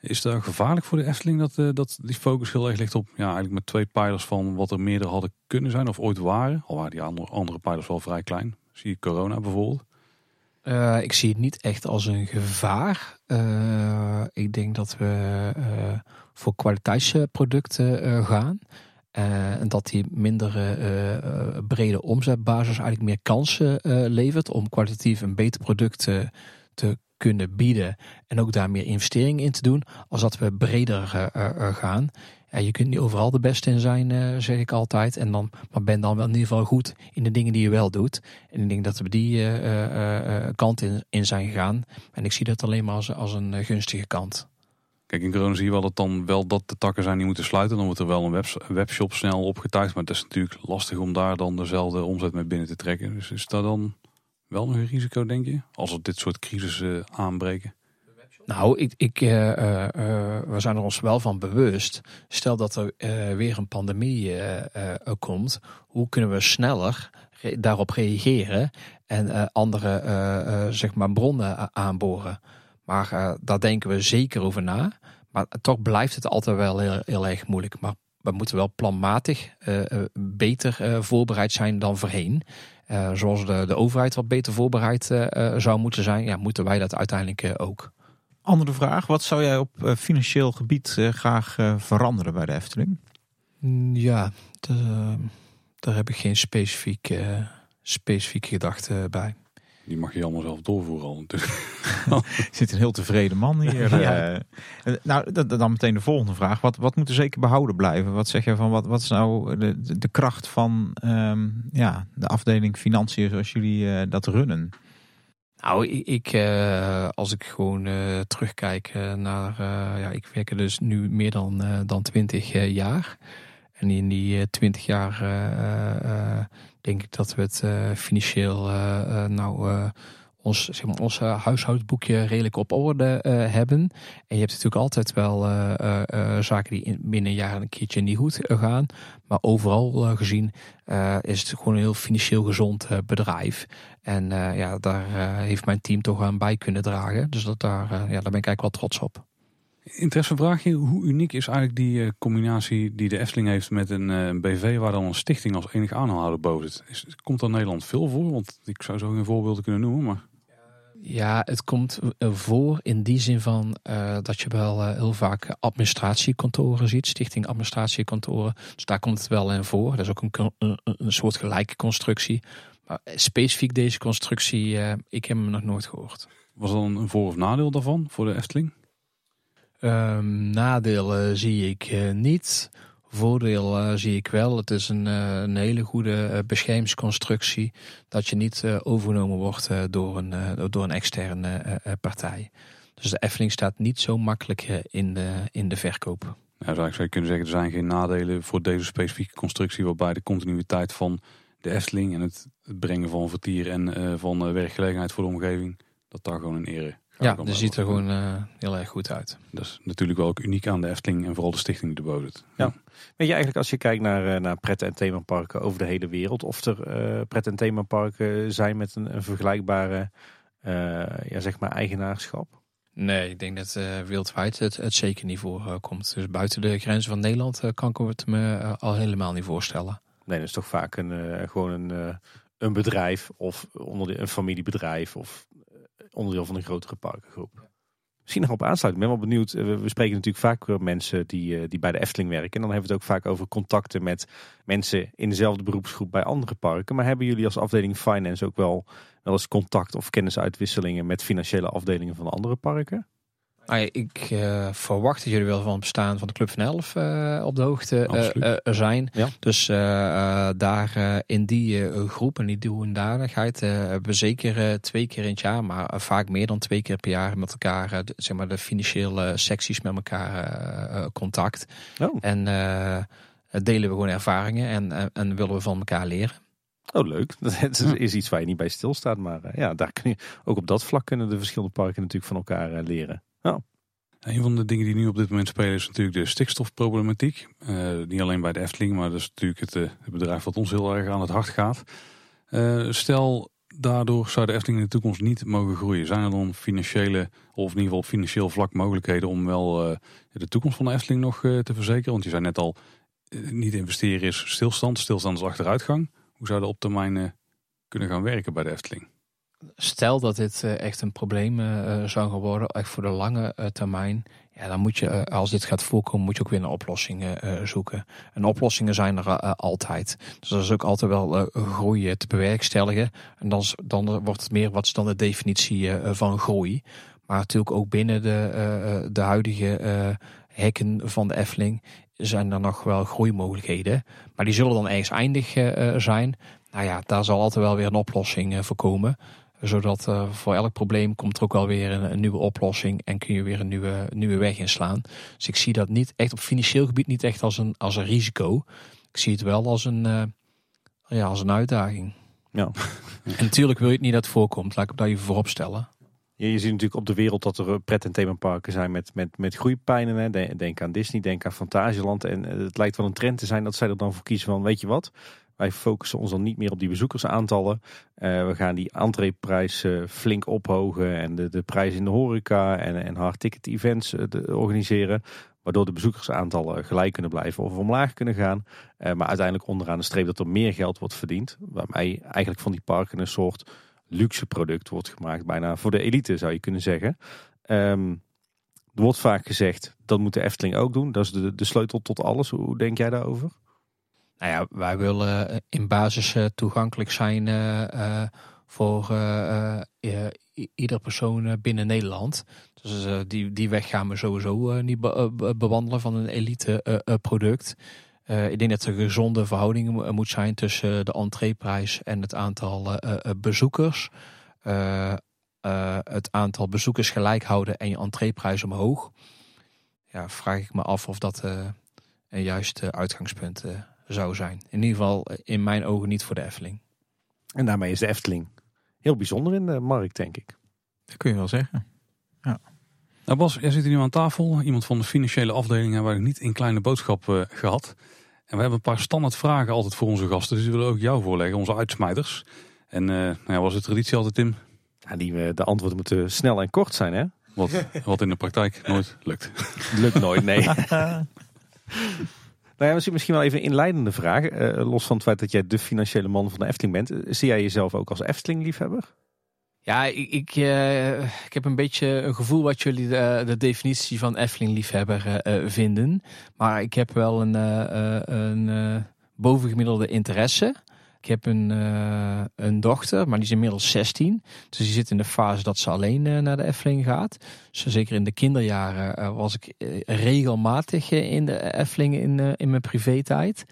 Speaker 1: Is dat gevaarlijk voor de Efteling dat, dat die focus heel erg ligt op ja, eigenlijk met twee pijlers van wat er meerdere hadden kunnen zijn of ooit waren? Al waren die andere, andere pijlers wel vrij klein. Zie je corona bijvoorbeeld.
Speaker 4: Uh, ik zie het niet echt als een gevaar. Uh, ik denk dat we uh, voor kwaliteitsproducten gaan. en dat die minder brede omzetbasis eigenlijk meer kansen levert om kwalitatief een beter product te kunnen bieden. En ook daar meer investeringen in te doen. Als dat we breder gaan. Ja, je kunt niet overal de beste in zijn, uh, zeg ik altijd. En dan, maar ben dan wel in ieder geval goed in de dingen die je wel doet. En ik denk dat we die uh, kant in, zijn gegaan. En ik zie dat alleen maar als, als een gunstige kant.
Speaker 1: Kijk, in corona zie je wel dat dan wel dat de takken zijn die moeten sluiten. Dan wordt er wel een webshop snel opgetuigd. Maar het is natuurlijk lastig om daar dan dezelfde omzet mee binnen te trekken. Dus is dat dan wel nog een risico, denk je? Als er dit soort crisissen aanbreken?
Speaker 4: Nou, ik, ik, uh, uh, we zijn er ons wel van bewust. Stel dat er weer een pandemie komt, hoe kunnen we sneller daarop reageren en andere zeg maar bronnen aanboren? Maar daar denken we zeker over na. Maar toch blijft het altijd wel heel, heel erg moeilijk. Maar we moeten wel planmatig beter voorbereid zijn dan voorheen. zoals de, de overheid wat beter voorbereid zou moeten zijn, ja, moeten wij dat uiteindelijk ook.
Speaker 3: Andere vraag, wat zou jij op uh, financieel gebied uh, graag uh, veranderen bij de Efteling?
Speaker 4: Mm, ja, de, daar heb ik geen specifieke, specifieke gedachte bij.
Speaker 1: Die mag je allemaal zelf doorvoeren al natuurlijk.
Speaker 3: zit een heel tevreden man hier.
Speaker 2: Ja.
Speaker 3: Eh, nou, dan meteen de volgende vraag. Wat, wat moet er zeker behouden blijven? Wat zeg je van wat, wat is nou de, kracht van ehm, ja, de afdeling financiën zoals jullie eh, dat runnen?
Speaker 4: Nou, ik, eh, als ik gewoon eh, terugkijk eh, naar, ja, ik werk er dus nu meer dan, dan 20 eh, jaar. En in die eh, 20 jaar denk ik dat we het financieel, nou, ons, ons eh, huishoudboekje redelijk op orde eh, hebben. En je hebt natuurlijk altijd wel eh, zaken die in, binnen een jaar een keertje niet goed gaan. Maar overal gezien is het gewoon een heel financieel gezond bedrijf. En ja, daar heeft mijn team toch aan bij kunnen dragen. Dus dat daar, ja, daar ben ik eigenlijk wel trots op.
Speaker 1: Interessevraagje, hoe uniek is eigenlijk die combinatie die de Efteling heeft met een, een BV waar dan een stichting als enige aandeelhouder boven zit? Komt dat Nederland veel voor? Want ik zou zo geen voorbeelden kunnen noemen, maar
Speaker 4: Ja, het komt eh, voor in die zin van eh, dat je wel eh, heel vaak administratiekantoren ziet, stichting administratiekantoren. Dus daar komt het wel in voor. Dat is ook een, een, een soort gelijke constructie. Maar specifiek deze constructie, ik heb hem nog nooit gehoord.
Speaker 1: was er dan een voor- of nadeel daarvan voor de Efteling?
Speaker 4: Ehm nadelen zie ik niet. Voordeel eh, zie ik wel. Het is een, eh, een hele goede eh, beschermingsconstructie. Dat je niet overgenomen wordt door, een, door een externe partij. Dus de Efteling staat niet zo makkelijk in, de, in de verkoop.
Speaker 1: Nou, zou ik zou kunnen zeggen, er zijn geen nadelen voor deze specifieke constructie, waarbij de continuïteit van de Efteling en het, brengen van vertier en van werkgelegenheid voor de omgeving, dat daar gewoon een ere.
Speaker 4: Ja, dat ziet er gewoon eh, heel erg goed uit.
Speaker 1: Dat is natuurlijk wel ook uniek aan de Efteling en vooral de stichting die erboven zit.
Speaker 2: Ja. Weet je eigenlijk als je kijkt naar, eh, naar pret- en themaparken over de hele wereld, of er eh pret- en themaparken zijn met een, een vergelijkbare eh, ja, zeg maar eigenaarschap?
Speaker 4: Nee, ik denk dat wereldwijd het, het zeker niet voorkomt. Dus buiten de grenzen van Nederland kan ik het me al helemaal niet voorstellen.
Speaker 2: Nee, dat is toch vaak een, eh, gewoon een, eh, een bedrijf of onder een familiebedrijf of onderdeel van een grotere parkengroep. Misschien nog op aansluiting. Ik ben wel benieuwd. eh, We spreken natuurlijk vaak mensen die, eh, die bij de Efteling werken. En dan hebben we het ook vaak over contacten met mensen in dezelfde beroepsgroep bij andere parken. Maar hebben jullie als afdeling Finance ook wel, wel eens contact of kennisuitwisselingen met financiële afdelingen van andere parken?
Speaker 4: Ja, ik eh, verwacht dat jullie wel van het bestaan van de Club van Elf eh, op de hoogte eh, zijn.
Speaker 2: Ja.
Speaker 4: Dus daar in die groep en die doendadigheid eh hebben we zeker twee keer in het jaar, maar vaak meer dan twee keer per jaar met elkaar, de, zeg maar de financiële secties met elkaar contact.
Speaker 2: Oh,
Speaker 4: En delen we gewoon ervaringen en, en, en willen we van elkaar leren.
Speaker 2: oh leuk. Dat is, iets waar je niet bij stilstaat. Maar ja, daar kun je, ook op dat vlak kunnen de verschillende parken natuurlijk van elkaar eh,
Speaker 1: Een van de dingen die nu op dit moment spelen is natuurlijk de stikstofproblematiek. Eh, niet alleen bij de Efteling, maar dat is natuurlijk het, eh, het bedrijf wat ons heel erg aan het hart gaat. Eh, stel, daardoor zou de Efteling in de toekomst niet mogen groeien. Zijn er dan financiële, of in ieder geval op financieel vlak mogelijkheden om wel de toekomst van de Efteling nog te verzekeren? Want je zei net al, niet investeren is stilstand, stilstand is achteruitgang. Hoe zou dat op termijn kunnen gaan werken bij de Efteling?
Speaker 4: Stel dat dit eh, echt een probleem eh, zou gaan worden, echt voor de lange eh, termijn. Ja, dan moet je, eh, als dit gaat voorkomen, moet je ook weer naar oplossingen eh, zoeken. En oplossingen zijn er eh, altijd. Dus dat is ook altijd wel eh, groei te bewerkstelligen. En dan, dan wordt het meer, wat is dan de definitie eh, van groei? Maar natuurlijk ook binnen de, eh, eh, de huidige eh, hekken van de Efteling zijn er nog wel groeimogelijkheden. Maar die zullen dan ergens eindig eh, eh, zijn. Nou ja, daar zal altijd wel weer een oplossing eh, voor komen zodat eh, voor elk probleem komt er ook wel weer een, een nieuwe oplossing en kun je weer een nieuwe, nieuwe weg inslaan. Dus ik zie dat niet echt op financieel gebied niet echt als een, als een risico. Ik zie het wel als een, eh, ja, als een uitdaging.
Speaker 2: Ja.
Speaker 4: En natuurlijk wil je het niet dat het voorkomt. Laat ik daar even voorop stellen.
Speaker 2: Je, je ziet natuurlijk op de wereld dat er eh, pret- en themaparken zijn met, met, met groeipijnen. Hè. De- Denk aan Disney, denk aan Fantasieland. En het lijkt wel een trend te zijn dat zij er dan voor kiezen van, weet je wat? Wij focussen ons dan niet meer op die bezoekersaantallen. Eh, we gaan die entreeprijs flink ophogen en de, de prijs in de horeca en, en hard ticket events eh, organiseren. Waardoor de bezoekersaantallen gelijk kunnen blijven of omlaag kunnen gaan. Eh, maar uiteindelijk onderaan de streep dat er meer geld wordt verdiend. Waarmee eigenlijk van die parken een soort luxe product wordt gemaakt. Bijna voor de elite zou je kunnen zeggen. Ehm, er wordt vaak gezegd, dat moet de Efteling ook doen. Dat is de, de sleutel tot alles. Hoe denk jij daarover?
Speaker 4: Nou ja, wij willen in basis eh, toegankelijk zijn eh, eh, voor eh, eh, ieder persoon eh, binnen Nederland. Dus eh, die, die weg gaan we sowieso eh, niet be- eh, be- bewandelen van een elite eh, eh, product. Eh, ik denk dat er gezonde verhouding mo- moet zijn tussen de entreeprijs en het aantal eh, eh, bezoekers. Eh, eh, het aantal bezoekers gelijk houden en je entreeprijs omhoog. Ja, vraag ik me af of dat eh, een juist uitgangspunt eh, zou zijn. In ieder geval eh, in mijn ogen niet voor de Efteling.
Speaker 2: En daarmee is de Efteling heel bijzonder in de markt, denk ik.
Speaker 3: Dat kun je wel zeggen.
Speaker 1: Nou Bas, jij zit hier nu aan tafel. Iemand van de financiële afdeling hebben we niet in kleine boodschap eh, gehad. En we hebben een paar standaard vragen altijd voor onze gasten. Dus die willen we ook jou voorleggen, onze uitsmijters. En eh nou ja, was de traditie altijd, Tim?
Speaker 2: Ja, die, de antwoorden moeten snel en kort zijn, hè?
Speaker 1: Wat, wat in de praktijk nooit lukt.
Speaker 2: Lukt nooit, nee. Nou misschien wel even een inleidende vraag. eh, los van het feit dat jij de financiële man van de Efteling bent. Eh, Zie jij jezelf ook als Efteling-liefhebber?
Speaker 4: Ja, ik, ik, eh, ik heb een beetje een gevoel wat jullie de, de definitie van Efteling-liefhebber vinden. Maar ik heb wel een, een bovengemiddelde interesse. Ik heb een, eh, een dochter, maar die is inmiddels 16. Dus die zit in de fase dat ze alleen eh, naar de Efteling gaat. Zeker in de kinderjaren eh, was ik regelmatig in de Efteling in, in mijn privé-tijd.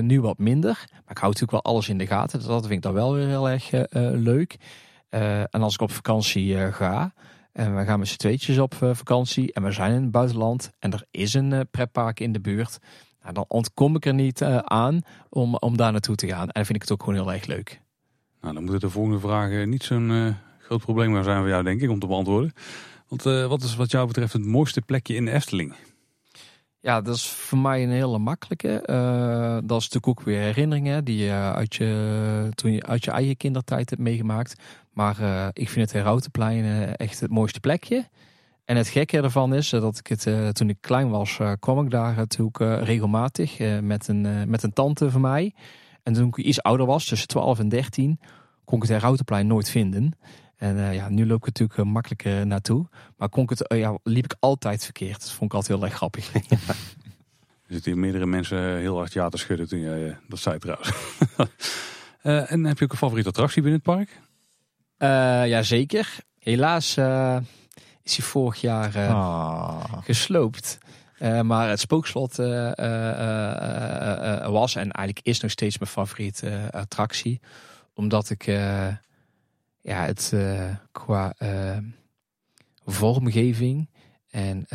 Speaker 4: Nu wat minder. Maar ik hou natuurlijk wel alles in de gaten. Dus dat vind ik dan wel weer heel erg leuk. En als ik op vakantie ga, en we gaan met z'n tweetjes op vakantie en we zijn in het buitenland en er is een pretpark in de buurt, nou, dan ontkom ik er niet eh, aan om, om daar naartoe te gaan. En dan vind ik het ook gewoon heel erg leuk.
Speaker 1: Nou, dan moeten de volgende vragen niet zo'n eh, groot probleem meer zijn voor jou, denk ik, om te beantwoorden. Want eh, wat is wat jou betreft het mooiste plekje in de Efteling?
Speaker 4: Ja, dat is voor mij een hele makkelijke. Eh, dat is natuurlijk ook weer herinneringen die je uit je, toen je uit je eigen kindertijd hebt meegemaakt. Maar eh, ik vind het Herautenplein eh, echt het mooiste plekje. En het gekke ervan is dat ik het, eh, toen ik klein was, eh, kwam ik daar natuurlijk eh, regelmatig eh, met, een, met een tante van mij. En toen ik iets ouder was, tussen 12 en 13, kon ik het Herautenplein nooit vinden. En ja, nu loop ik natuurlijk makkelijker naartoe. Maar kon ik het, ja, liep ik altijd verkeerd. Dat vond ik altijd heel erg grappig.
Speaker 1: Er zitten hier meerdere mensen heel hard ja te schudden toen jij dat zei trouwens. En heb je ook een favoriete attractie binnen het park?
Speaker 4: Eh ja, zeker. Helaas is hij vorig jaar eh,
Speaker 3: Ah.
Speaker 4: gesloopt. Eh, maar het spookslot eh, was en eigenlijk is nog steeds mijn favoriete attractie. Omdat ik ja, het qua vormgeving en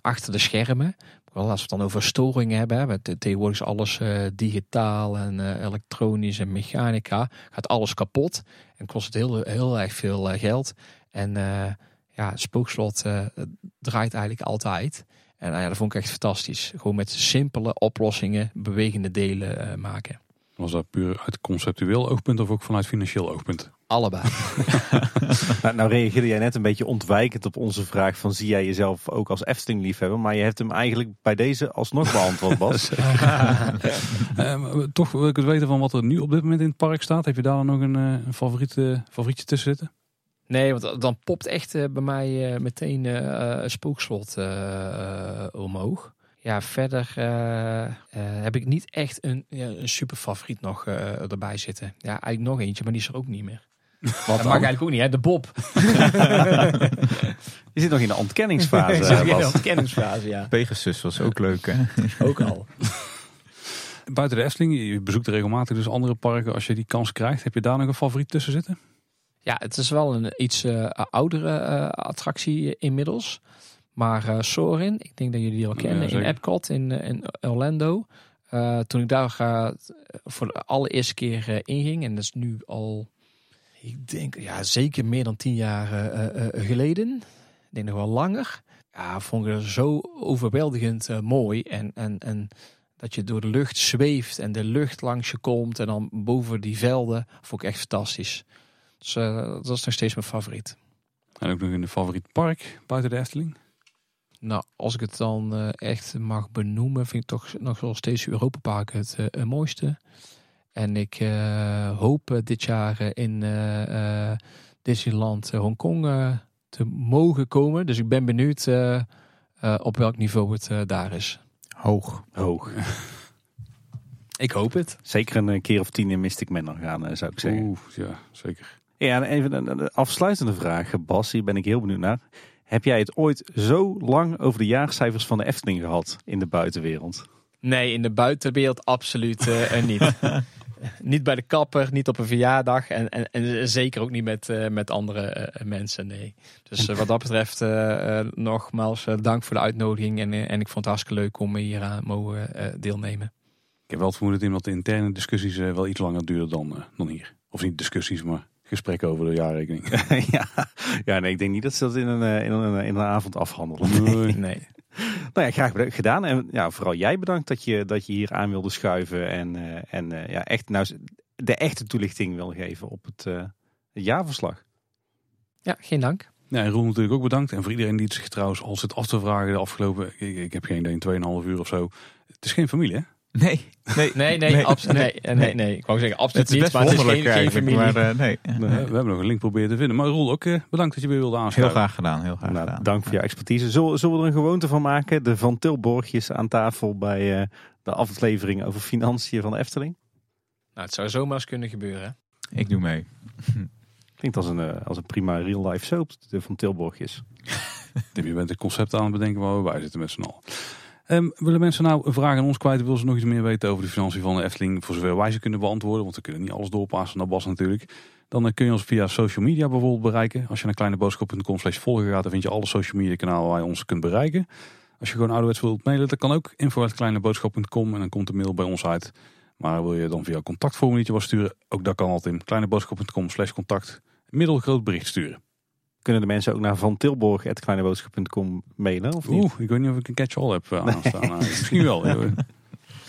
Speaker 4: achter de schermen. Wel, als we het dan over storingen hebben, hè, tegenwoordig is alles digitaal en elektronisch en mechanica, gaat alles kapot en kost het heel, heel erg veel geld. En eh, ja, het spookslot eh, draait eigenlijk altijd. En nou ja, dat vond ik echt fantastisch. Gewoon met simpele oplossingen bewegende delen eh, maken.
Speaker 1: Was dat puur uit conceptueel oogpunt of ook vanuit financieel oogpunt?
Speaker 4: Allebei.
Speaker 2: Nou, nou reageerde jij net een beetje ontwijkend op onze vraag van zie jij jezelf ook als Efteling-liefhebber? Maar je hebt hem eigenlijk bij deze alsnog beantwoord, Bas.
Speaker 1: Eh, maar toch wil ik het weten van wat er nu op dit moment in het park staat. Heb je daar dan nog een, eh, een favoriet, favorietje tussen zitten?
Speaker 4: Nee, want dan popt echt eh, bij mij eh, meteen eh, een spookslot omhoog. Ja, verder eh, eh, heb ik niet echt een, een super favoriet nog eh, erbij zitten. Ja, eigenlijk nog eentje, maar die is er ook niet meer. dat mag eigenlijk ook niet, hè? De Bob.
Speaker 2: Je zit nog in de ontkenningsfase,
Speaker 4: is
Speaker 2: eh,
Speaker 4: een
Speaker 2: Bas.
Speaker 4: ontkenningsfase, ja.
Speaker 3: Pegasus was ook leuk, hè?
Speaker 4: Ook al.
Speaker 1: Buiten de Efteling, je bezoekt regelmatig dus andere parken. Als je die kans krijgt, heb je daar nog een favoriet tussen zitten?
Speaker 4: Ja, het is wel een iets eh, oudere eh, attractie inmiddels. Maar eh, Sorin, ik denk dat jullie die al
Speaker 1: Ja,
Speaker 4: kennen, in. Epcot in, in Orlando. Toen ik daar voor de allereerste keer inging, en dat is nu al, ik denk, ja, zeker meer dan tien jaar geleden. Ik denk nog wel langer. Ja, vond ik het zo overweldigend mooi. En, en, en dat je door de lucht zweeft en de lucht langs je komt en dan boven die velden, vond ik echt fantastisch. Dus eh, dat is nog steeds mijn favoriet.
Speaker 1: En ook nog een favoriet park buiten de Efteling?
Speaker 4: Nou, als ik het dan eh, echt mag benoemen, vind ik toch nog wel steeds Europa Park het eh, mooiste. En ik eh, hoop dit jaar in eh, eh, Disneyland Hongkong eh, te mogen komen. Dus ik ben benieuwd eh, eh, op welk niveau het daar is.
Speaker 3: Hoog.
Speaker 2: Hoog.
Speaker 4: Ik hoop het.
Speaker 2: Zeker een keer of tien in Mystic Manor gaan, zou ik zeggen.
Speaker 1: Oeh, ja, zeker.
Speaker 2: Ja, en even een, een afsluitende vraag, Bas. Hier ben ik heel benieuwd naar. Heb jij het ooit zo lang over de jaarcijfers van de Efteling gehad in de buitenwereld?
Speaker 4: Nee, in de buitenwereld absoluut eh, niet. niet bij de kapper, niet op een verjaardag en, en, en zeker ook niet met, eh, met andere eh, mensen, nee. Dus eh, wat dat betreft eh, eh, nogmaals eh, dank voor de uitnodiging en, eh, en ik vond het hartstikke leuk om hier aan mogen eh, deelnemen.
Speaker 1: Ik heb wel het vermoeden Tim, dat de interne discussies eh, wel iets langer duren dan, eh, dan hier. Of niet discussies, maar gesprekken over de jaarrekening.
Speaker 2: ja. ja, nee, ik denk niet dat ze dat in een, eh, in een, in een avond afhandelen.
Speaker 1: Nee.
Speaker 4: Nee.
Speaker 2: Nou ja, graag bedankt gedaan. En ja, vooral jij bedankt dat je, dat je hier aan wilde schuiven. En, eh, en eh, ja, echt nou, de echte toelichting wil geven op het, eh, het jaarverslag.
Speaker 4: Ja, geen dank.
Speaker 1: Ja, en Roel natuurlijk ook bedankt. En voor iedereen die het zich trouwens al zit af te vragen de afgelopen, ik, ik heb geen idee, 2,5 uur of zo. Het is geen familie hè?
Speaker 3: Nee, nee,
Speaker 4: Nee, nee, absoluut nee, nee, nee, nee. Ik wou zeggen absoluut
Speaker 3: Het is
Speaker 4: niet,
Speaker 3: best
Speaker 4: maar het is
Speaker 3: wonderlijk
Speaker 4: geen, geen
Speaker 3: eigenlijk.
Speaker 4: familie.
Speaker 3: Maar eh, nee,
Speaker 1: We hebben nog een link proberen te vinden. Maar Roel, ook eh, bedankt dat je weer wilde
Speaker 3: heel
Speaker 1: aansluiten.
Speaker 3: graag gedaan. Heel graag
Speaker 2: Nou,
Speaker 3: gedaan.
Speaker 2: dank voor jouw expertise. Zullen, zullen we er een gewoonte van maken? De Van Tilborgjes aan tafel bij eh, de aflevering over financiën van de Efteling.
Speaker 4: Nou, het zou zomaar eens kunnen gebeuren. hè.
Speaker 3: Ik doe mee.
Speaker 2: Klinkt als een, als een prima real-life soap, de Van Tilborgjes.
Speaker 1: Tim, je bent een concept aan het bedenken waar we bij zitten met z'n allen. Ehm, willen mensen nou een vraag aan ons kwijt? Willen ze nog iets meer weten over de financiën van de Efteling? Voor zover wij ze kunnen beantwoorden, want we kunnen niet alles doorpassen naar Bas natuurlijk. Dan eh, kun je ons via social media bijvoorbeeld bereiken. Als je naar kleineboodschap.com slash volgen gaat, dan vind je alle social media kanalen waar je ons kunt bereiken. Als je gewoon ouderwets wilt mailen, dat kan ook. info.kleineboodschap.com en dan komt de mail bij ons uit. Maar wil je dan via contactformuliertje wat sturen, ook dat kan altijd in kleineboodschap.com slash contact. Middelgroot bericht sturen.
Speaker 2: Kunnen de mensen ook naar vantilborg.kleineboodschap.com mailen of niet?
Speaker 1: Oeh, ik weet niet of ik een catch-all heb eh, aanstaan. Nou, misschien wel.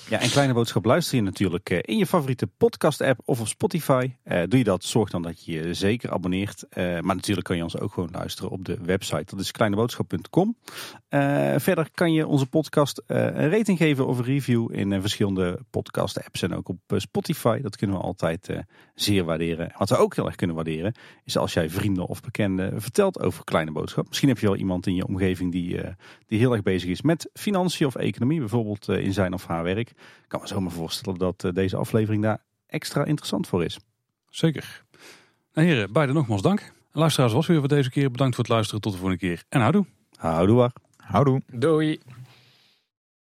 Speaker 2: Ja, en Kleine Boodschap luister je natuurlijk eh, in je favoriete podcast-app of op Spotify. Eh, doe je dat, zorg dan dat je je zeker abonneert. Eh, maar natuurlijk kan je ons ook gewoon luisteren op de website. Dat is kleineboodschap.com. Eh, verder kan je onze podcast een rating geven of een review in verschillende podcast-apps en ook op Spotify. Dat kunnen we altijd zeer waarderen. Wat we ook heel erg kunnen waarderen, is als jij vrienden of bekenden vertelt over Kleine Boodschap. Misschien heb je wel iemand in je omgeving die, die heel erg bezig is met financiën of economie, bijvoorbeeld in zijn of haar werk. Ik kan me zomaar voorstellen dat eh, deze aflevering daar extra interessant voor is.
Speaker 1: Zeker. Nou, heren, beiden nogmaals dank. Luisteraars, was weer voor deze keer. Bedankt voor het luisteren. Tot de volgende keer. En houdoe.
Speaker 2: Houdoe waar.
Speaker 3: Houdoe.
Speaker 4: Doei.